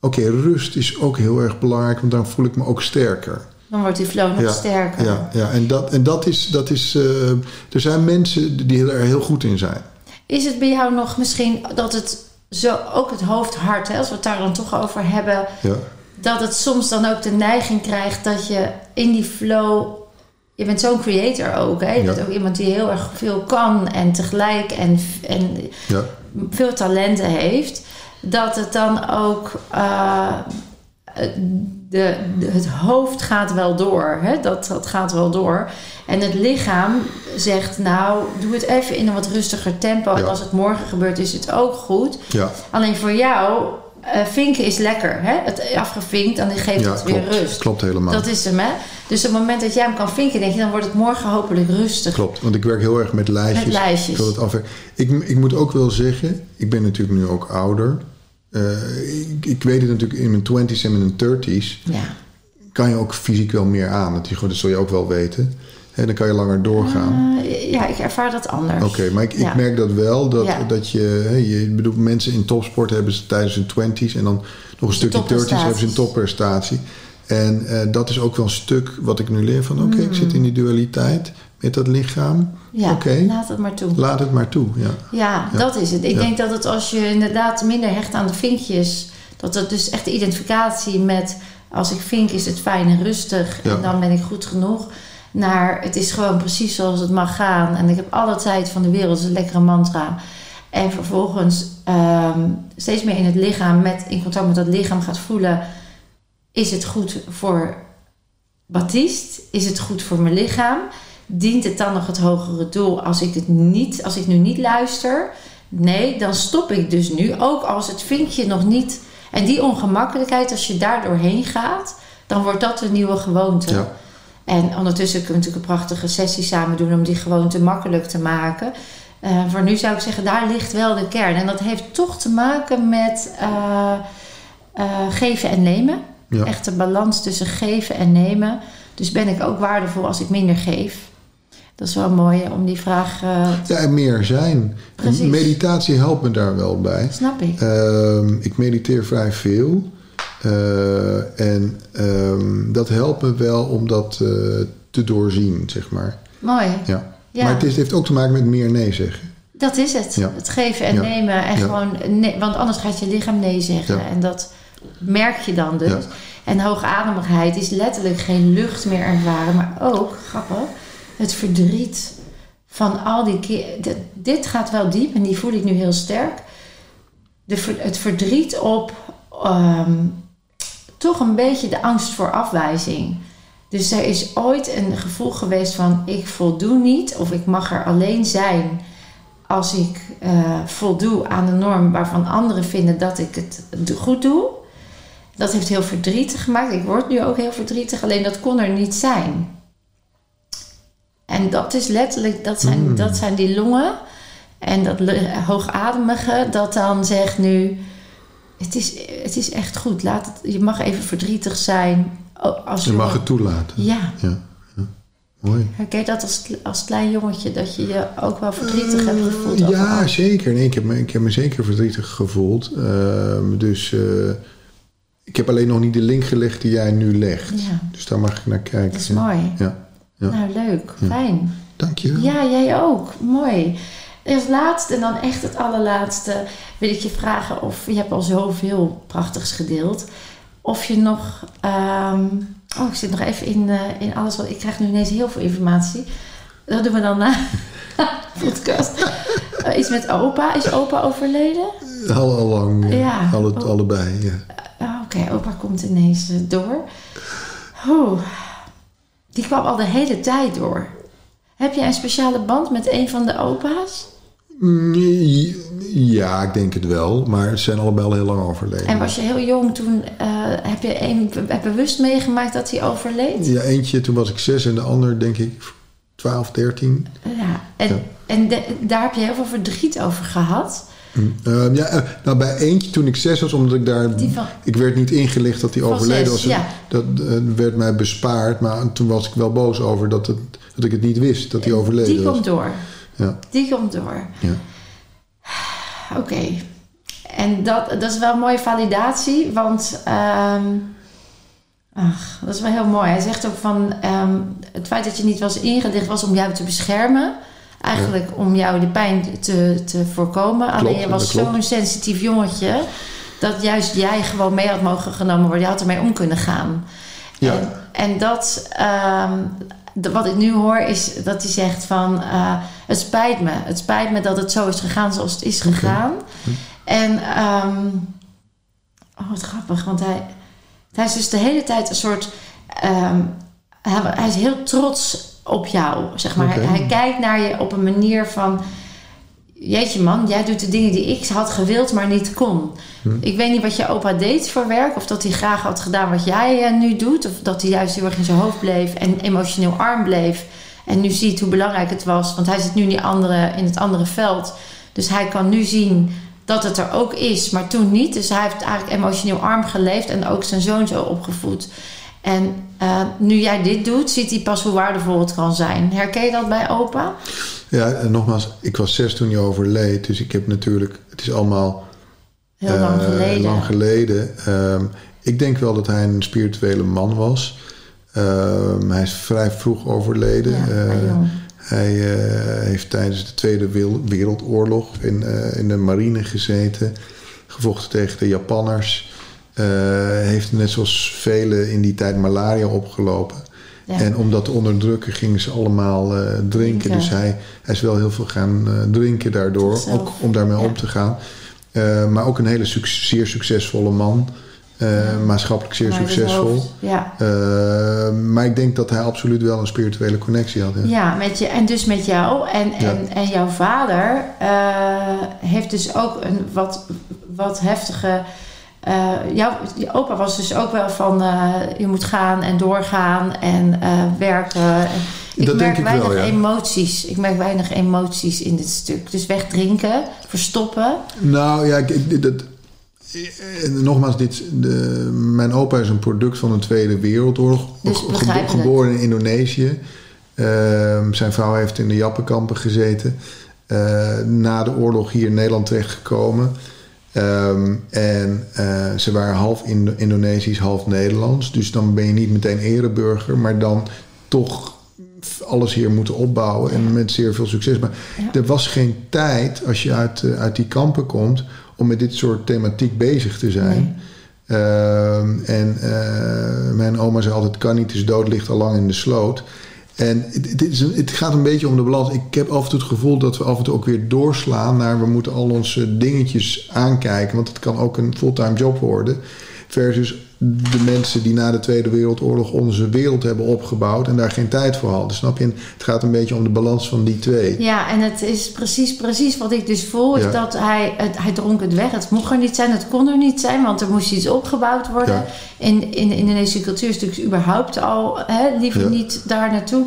Oké, rust is ook heel erg belangrijk, want dan voel ik me ook sterker. Dan wordt die flow nog Ja, sterker. Ja, ja. en dat, en dat is... Dat is eh, er zijn mensen die er heel goed in zijn. Is het bij jou nog misschien dat het zo ook het hoofd hard, hè, als we het daar dan toch over hebben, Ja, dat het soms dan ook de neiging krijgt dat je in die flow. Je bent zo'n creator ook, hè? Je Ja. bent ook iemand die heel erg veel kan en tegelijk en, en ja, veel talenten heeft. Dat het dan ook. eh, de, de- het hoofd gaat wel door. Hè? Dat, dat gaat wel door. En het lichaam zegt: Nou, doe het even in een wat rustiger tempo. En als het morgen gebeurt, is het ook goed. ja. Alleen voor jou, eh, vinken is lekker. Hè? Het afgevinkt, dan geeft ja het weer rust. Klopt helemaal. Dat is hem, hè? Dus op het moment dat jij hem kan vinken, denk je, dan wordt het morgen hopelijk rustig. Klopt, want ik werk heel erg met lijstjes. Met lijstjes. Ik, het ik, ik moet ook wel zeggen, ik ben natuurlijk nu ook ouder. Eh, ik, ik weet het natuurlijk in mijn 20s en mijn 30s Ja. kan je ook fysiek wel meer aan. Dat, dat zul je ook wel weten. Hè, dan kan je langer doorgaan. Eh, ja, ik ervaar dat anders. Oké, maar ik, Ja. ik merk dat wel. Dat, Ja. dat je, je ik bedoel, mensen in topsport hebben ze tijdens hun 20s en dan nog een stukje 30s topprestaties. hebben ze een topprestatie. En eh, dat is ook wel een stuk wat ik nu leer van oké, ik zit in die dualiteit met dat lichaam. Ja, laat het maar toe. laat het maar toe. Ja. Ja, Ja. dat is het. Ik Ja. denk dat het als je inderdaad minder hecht aan de vinkjes, dat het dus echt de identificatie met als ik vink is het fijn en rustig Ja. en dan ben ik goed genoeg. Naar het is gewoon precies zoals het mag gaan en ik heb alle tijd van de wereld, dat is een lekkere mantra. En vervolgens ehm, steeds meer in het lichaam, met, in contact met dat lichaam gaat voelen: is het goed voor Baptiste? Is het goed voor mijn lichaam? Dient het dan nog het hogere doel als ik het niet, als ik nu niet luister? Nee, dan stop ik dus nu. Ook als het vinkje nog niet. En die ongemakkelijkheid, als je daar doorheen gaat, dan wordt dat een nieuwe gewoonte. Ja. En ondertussen kunnen we natuurlijk een prachtige sessie samen doen om die gewoonte makkelijk te maken. Eh, voor nu zou ik zeggen, daar ligt wel de kern. En dat heeft toch te maken met eh, eh, geven en nemen. Ja. Echt de balans tussen geven en nemen. Dus ben ik ook waardevol als ik minder geef? Dat is wel mooi om die vraag. eh, Ja, en meer zijn. Precies. Meditatie helpt me daar wel bij. snap ik. Ehm, ik mediteer vrij veel. Eh, en ehm, dat helpt me wel om dat eh, te doorzien, zeg maar. Mooi. Ja. Ja. Maar het, is, het heeft ook te maken met meer nee zeggen. Dat is het. Ja. Het geven en Ja. nemen. En gewoon nee, want anders gaat je lichaam nee zeggen. En dat merk je dan dus. En hoogademigheid is letterlijk geen lucht meer ervaren. Maar ook, grappig, het verdriet van al die keer. Dit, gaat wel diep en die voel ik nu heel sterk. De, het verdriet op ehm, toch een beetje de angst voor afwijzing. Dus er is ooit een gevoel geweest van ik voldoe niet of ik mag er alleen zijn als ik eh, voldoe aan de norm waarvan anderen vinden dat ik het goed doe. Dat heeft heel verdrietig gemaakt. Ik word nu ook heel verdrietig, alleen dat kon er niet zijn. En dat is letterlijk, dat zijn, Hmm. dat zijn die longen en dat hoogademige, dat dan zegt nu: het is, het is echt goed. Laat het, je mag even verdrietig zijn. Als je, Je mag het toelaten. Ja, Ja. ja. Mooi. herken je dat als, als klein jongetje, dat je je ook wel verdrietig hebt gevoeld? Eh, over ja, zeker. Nee, ik, heb me, ik heb me zeker verdrietig gevoeld. Ehm, dus, eh, Ik heb alleen nog niet de link gelegd die jij nu legt. Ja. Dus daar mag ik naar kijken. Dat is mooi. Ja. Ja. Nou, leuk. Fijn. Dank je wel. Ja, jij ook. Mooi. Als laatste, en dan echt het allerlaatste, wil ik je vragen of je hebt al zoveel prachtigs gedeeld. Of je nog. ehm, oh, ik zit nog even in, eh, in alles wat. Ik krijg nu ineens heel veel informatie. Dat doen we dan na podcast. Eh, iets met opa. Is opa overleden? Al, al lang. Ja. Alle, Oh. Allebei. Ja. Ah, Oké, opa komt ineens eh, door. Oeh. Die kwam al de hele tijd door. Heb je een speciale band met een van de opa's? Mm, Ja, ik denk het wel. Maar ze zijn allebei al heel lang overleden. En was je heel jong toen, eh, heb je een, heb bewust meegemaakt dat hij overleed? Ja, eentje toen was ik zes en de ander denk ik 12, 13. Ja. En, Ja. en de- daar heb je heel veel verdriet over gehad. Mm. Ehm, ja, eh, nou bij eentje toen ik zes was, omdat ik daar... Die van- Ik werd niet ingelicht dat hij overleden was. ja. Dat eh, werd mij bespaard. Maar toen was ik wel boos over dat, het, dat ik het niet wist dat hij overleden Die was. komt door. Ja, Die komt door. ja. Oké. En dat, dat is wel een mooie validatie, want ehm, ach, dat is wel heel mooi. Hij zegt ook van ehm, het feit dat je niet was ingedicht was om jou te beschermen. Eigenlijk om jou de pijn te, te voorkomen. Alleen je was zo'n sensitief jongetje dat juist jij gewoon mee had mogen genomen worden. Je had ermee om kunnen gaan. Ja. En, en dat, ehm, de- wat ik nu hoor, is dat hij zegt van... eh, het spijt me. Het spijt me dat het zo is gegaan zoals het is gegaan. En, ehm, oh wat grappig, want hij, hij is dus de hele tijd een soort... ehm, hij, hij is heel trots op jou, zeg maar. Hij, hij kijkt naar je op een manier van... Jeetje man, jij doet de dingen die ik had gewild, maar niet kon. Ik weet niet wat je opa deed voor werk. Of dat hij graag had gedaan wat jij eh, nu doet. Of dat hij juist heel erg in zijn hoofd bleef en emotioneel arm bleef. En nu ziet hoe belangrijk het was. Want hij zit nu in, die andere, in het andere veld. Dus hij kan nu zien dat het er ook is, maar toen niet. Dus hij heeft eigenlijk emotioneel arm geleefd en ook zijn zoon zo opgevoed. En eh, nu jij dit doet, ziet hij pas hoe waardevol het kan zijn. Herken je dat bij opa? ja, en nogmaals, ik was zes toen hij overleed. Dus ik heb natuurlijk... Het is allemaal Heel lang eh, geleden. lang geleden. Ehm, ik denk wel dat hij een spirituele man was. Ehm, hij is vrij vroeg overleden. Ja, Eh, hij heeft tijdens de Tweede Wereldoorlog in, in de marine gezeten. Gevochten tegen de Japanners. Eh, heeft net zoals velen in die tijd malaria opgelopen. Ja. En om dat te onderdrukken gingen ze allemaal eh, drinken. Dus hij, hij is wel heel veel gaan eh, drinken daardoor. Ook om daarmee Ja. om te gaan. Maar ook een hele suc- zeer succesvolle man. Maatschappelijk zeer Vanuit succesvol. maar ik denk dat hij absoluut wel een spirituele connectie had. Ja, met je, en dus met jou. En, en, en jouw vader heeft dus ook een wat, wat heftige. Eh, jouw, je opa was dus ook wel van eh, je moet gaan en doorgaan en eh, werken. En ik Dat merk denk ik wel, weinig ja. emoties. Ik merk weinig emoties in dit stuk. Dus wegdrinken, verstoppen. Nou ja, ik, dat, nogmaals, dit, de, mijn opa is een product van de Tweede Wereldoorlog. Dus geboren in Indonesië. Ehm, zijn vrouw heeft in de Jappenkampen gezeten. Na de oorlog hier in Nederland terechtgekomen. Ehm, en eh, ze waren half Indo- Indonesisch, half Nederlands. Dus dan ben je niet meteen ereburger, maar dan toch alles hier moeten opbouwen. En met zeer veel succes. Maar Ja. er was geen tijd, als je uit, eh, uit die kampen komt, om met dit soort thematiek bezig te zijn. Ehm, en eh, mijn oma zei altijd: kan niet, dus dood ligt al lang in de sloot. En het, het gaat een beetje om de balans. Ik heb af en toe het gevoel dat we af en toe ook weer doorslaan naar we moeten al onze dingetjes aankijken. Want het kan ook een fulltime job worden. Versus de mensen die na de Tweede Wereldoorlog onze wereld hebben opgebouwd en daar geen tijd voor hadden. Snap je? Het gaat een beetje om de balans van die twee. Ja, en het is precies, precies wat ik dus voel. Is Ja. dat hij, het, hij dronk het weg. Het mocht er niet zijn, het kon er niet zijn. Want er moest iets opgebouwd worden. Ja. In, in de Indonesische cultuur is natuurlijk überhaupt al hè, liever Ja. niet daar naartoe.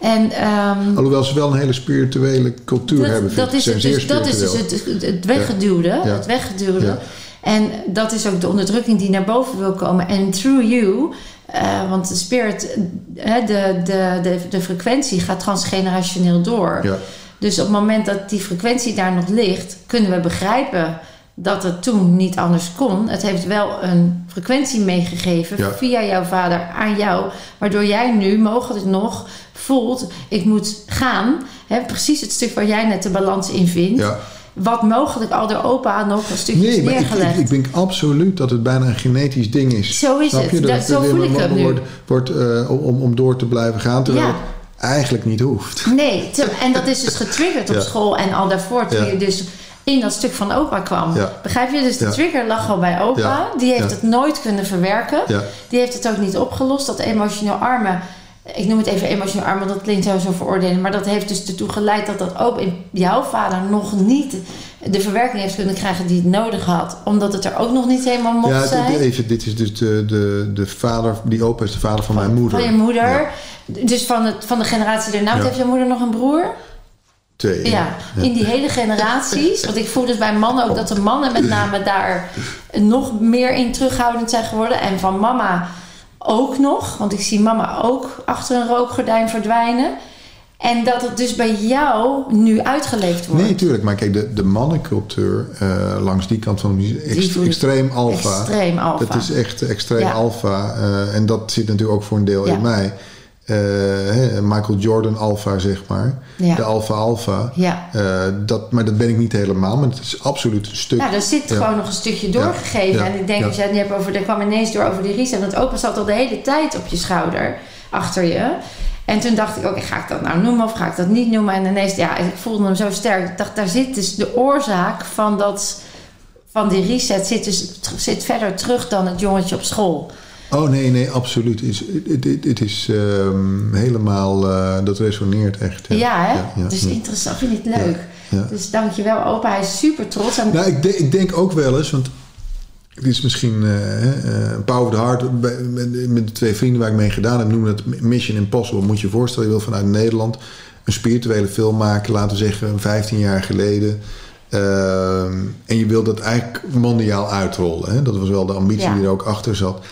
En ehm, Alhoewel ze wel een hele spirituele cultuur hebben. dat, vind dat is het, dus, dat is dus het, het weggeduwde. Het weggeduwde. En dat is ook de onderdrukking die naar boven wil komen. En through you, eh, want de spirit, eh, de, de, de, de frequentie gaat transgenerationeel door. Ja. Dus op het moment dat die frequentie daar nog ligt, kunnen we begrijpen dat het toen niet anders kon. Het heeft wel een frequentie meegegeven Ja. via jouw vader aan jou, waardoor jij nu mogelijk nog voelt: ik moet gaan. Hè, precies het stuk waar jij net de balans in vindt. Ja. Wat mogelijk al door opa nog een stukje Nee, maar ik, neergelegd. ik, ik denk absoluut dat het bijna een genetisch ding is. Zo is Snap het. Dat- zo het voel ik hem nu. wordt, wordt eh, om, om door te blijven gaan, terwijl Ja. het eigenlijk niet hoeft. Nee, te- en dat is dus getriggerd op school en al daarvoor toen Ja. je dus in dat stuk van opa kwam. Begrijp je? Dus de trigger lag al bij opa. Die heeft het nooit kunnen verwerken. Die heeft het ook niet opgelost. Dat emotioneel arme, ik noem het even emotioneel arme, dat klinkt zo zo veroordelen. Maar dat heeft dus ertoe geleid dat dat ook in jouw vader nog niet de verwerking heeft kunnen krijgen die het nodig had. Omdat het er ook nog niet helemaal mocht Ja, zijn. even, dit is dus de, de, de vader, die opa is de vader van, mijn moeder. Van je moeder. Ja. Dus van, het, van de generatie daarna. Want Ja. Heeft je moeder nog een broer? Twee. Ja, in die hele generaties. Want ik voel dus bij mannen ook dat de mannen met name daar nog meer in terughoudend zijn geworden. En van mama ook nog. Want ik zie mama ook achter een rookgordijn verdwijnen. En dat het dus bij jou nu uitgeleefd wordt. Nee, tuurlijk. Maar kijk, de, de mannencultuur eh, langs die kant van de extreem alfa. Extreem alfa. Dat is echt extreem Ja. alfa. eh, en dat zit natuurlijk ook voor een deel Ja. in mij. Eh, Michael Jordan alfa, zeg maar. Ja. De alfa alfa. Ja. Eh, dat, maar dat ben ik niet helemaal. Maar het is absoluut een stuk. Nou, er zit Ja. gewoon nog een stukje doorgegeven. Ja. En ik denk, Ja. als jij het nu hebt over... Er kwam ineens door over die reset. Want opa zat al de hele tijd op je schouder. Achter je. En toen dacht ik ook, ga ik dat nou noemen of ga ik dat niet noemen? En ineens, ja, ik voelde hem zo sterk. Ik dacht, daar zit dus de oorzaak van dat... Van die reset zit dus zit verder terug dan het jongetje op school. Oh nee, nee, absoluut. Het is, het, het, het is ehm, helemaal... eh, dat resoneert echt. Ja, hè? Ja, ja, dus ja. interessant, vind ik het leuk. ja. Dus dankjewel opa, hij is super trots. En, Nou, ik, de- ik denk ook wel eens, want het is misschien eh eh, Power of the Heart bij- met, met de twee vrienden waar ik mee gedaan heb, noemen het Mission Impossible. Moet je je voorstellen, je wil vanuit Nederland een spirituele film maken, laten we zeggen 15 jaar geleden. Ehm, en je wil dat eigenlijk mondiaal uitrollen. Hè? Dat was wel de ambitie Ja. die er ook achter zat.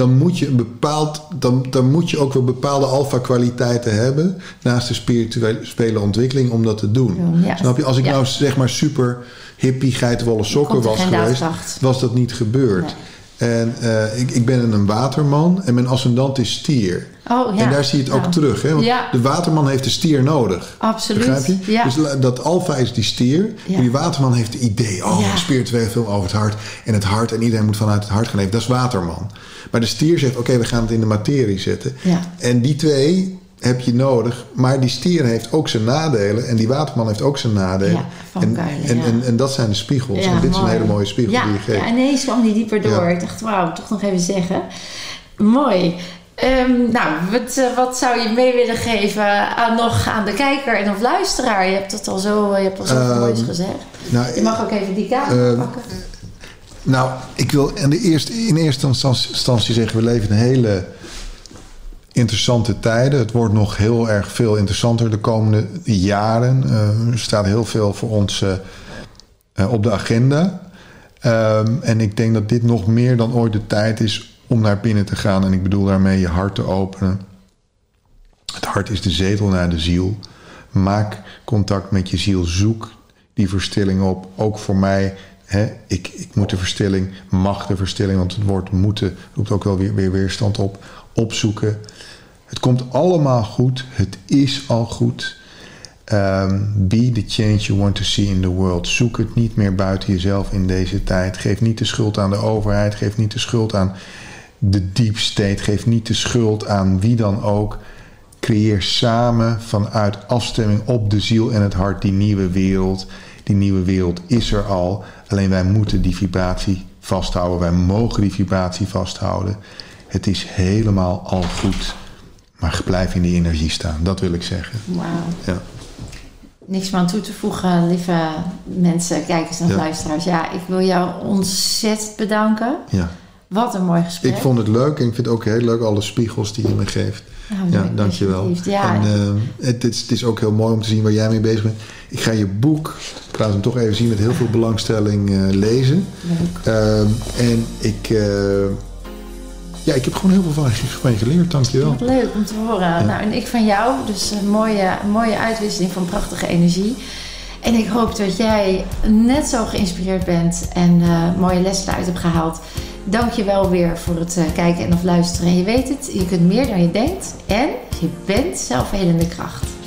Dan moet je een bepaald, dan, dan moet je ook wel bepaalde alfa-kwaliteiten hebben naast de spirituele ontwikkeling om dat te doen. Ja. Snap je? Als ik Ja. nou zeg maar super hippie, geitenwolle sokken was geweest, was dat niet gebeurd. En eh, ik, ik ben een waterman en mijn ascendant is stier. oh, ja. En daar zie je het ook terug. Hè? Want Ja. De waterman heeft de stier nodig. Absoluut. Begrijp je? Ja. Dus dat alfa is die stier. Ja. En die waterman heeft het idee. Oh, spirituele film over het hart. En het hart. En iedereen moet vanuit het hart gaan leven. Dat is waterman. Maar de stier zegt, oké, we gaan het in de materie zetten. Ja. En die twee heb je nodig. Maar die stier heeft ook zijn nadelen. En die waterman heeft ook zijn nadelen. Ja, van en, Kuilen, en, ja. en, en dat zijn de spiegels. en dit is een hele mooie spiegel ja, die je geeft. Ja, ineens kwam die dieper door. Ja. Ik dacht, wauw, toch nog even zeggen. Mooi. Ehm, nou, wat, eh, wat zou je mee willen geven aan, nog aan de kijker en of luisteraar? Je hebt het al zo, je hebt al zo Ehm, moois gezegd. Nou, Je mag ook even die kamer Ehm, pakken. Nou, ik wil in, de eerste, in eerste instantie- zeggen... we leven in hele interessante tijden. Het wordt nog heel erg veel interessanter de komende jaren. Eh, er staat heel veel voor ons eh, eh, op de agenda. Ehm, en ik denk dat dit nog meer dan ooit de tijd is om naar binnen te gaan. En ik bedoel daarmee je hart te openen. Het hart is de zetel naar de ziel. Maak contact met je ziel. Zoek die verstilling op. Ook voor mij. Ik, ik moet de verstilling, mag de verstilling, want het woord moeten roept ook wel weer, weer weerstand op. Opzoeken. Het komt allemaal goed. Het is al goed. Ehm, be the change you want to see in the world. Zoek het niet meer buiten jezelf in deze tijd. Geef niet de schuld aan de overheid. Geef niet de schuld aan de deep state. Geef niet de schuld aan wie dan ook. Creëer samen vanuit afstemming op de ziel en het hart die nieuwe wereld. Die nieuwe wereld is er al. Alleen wij moeten die vibratie vasthouden. Wij mogen die vibratie vasthouden. Het is helemaal al goed. Maar blijf in die energie staan. Dat wil ik zeggen. Wauw. Ja. Niks meer aan toe te voegen, lieve mensen, kijkers en Ja. luisteraars. Ja, ik wil jou ontzettend bedanken. ja. Wat een mooi gesprek. Ik vond het leuk en ik vind het ook heel leuk alle spiegels die je me geeft. Nou, Ja, dankjewel. Ja, En eh, het, is, het is ook heel mooi om te zien waar jij mee bezig bent. Ik ga je boek, ik laat hem toch even zien, met heel veel belangstelling eh, lezen. leuk. Ehm, en ik, eh, ja, ik heb gewoon heel veel van je, van je geleerd, dankjewel. Wat leuk om te horen. Nou, en ik van jou. Dus een mooie, een mooie uitwisseling van prachtige energie. En ik hoop dat jij net zo geïnspireerd bent en uh, mooie lessen eruit hebt gehaald. Dank je wel weer voor het uh, kijken en of luisteren. En je weet het, je kunt meer dan je denkt en je bent zelfhelende kracht.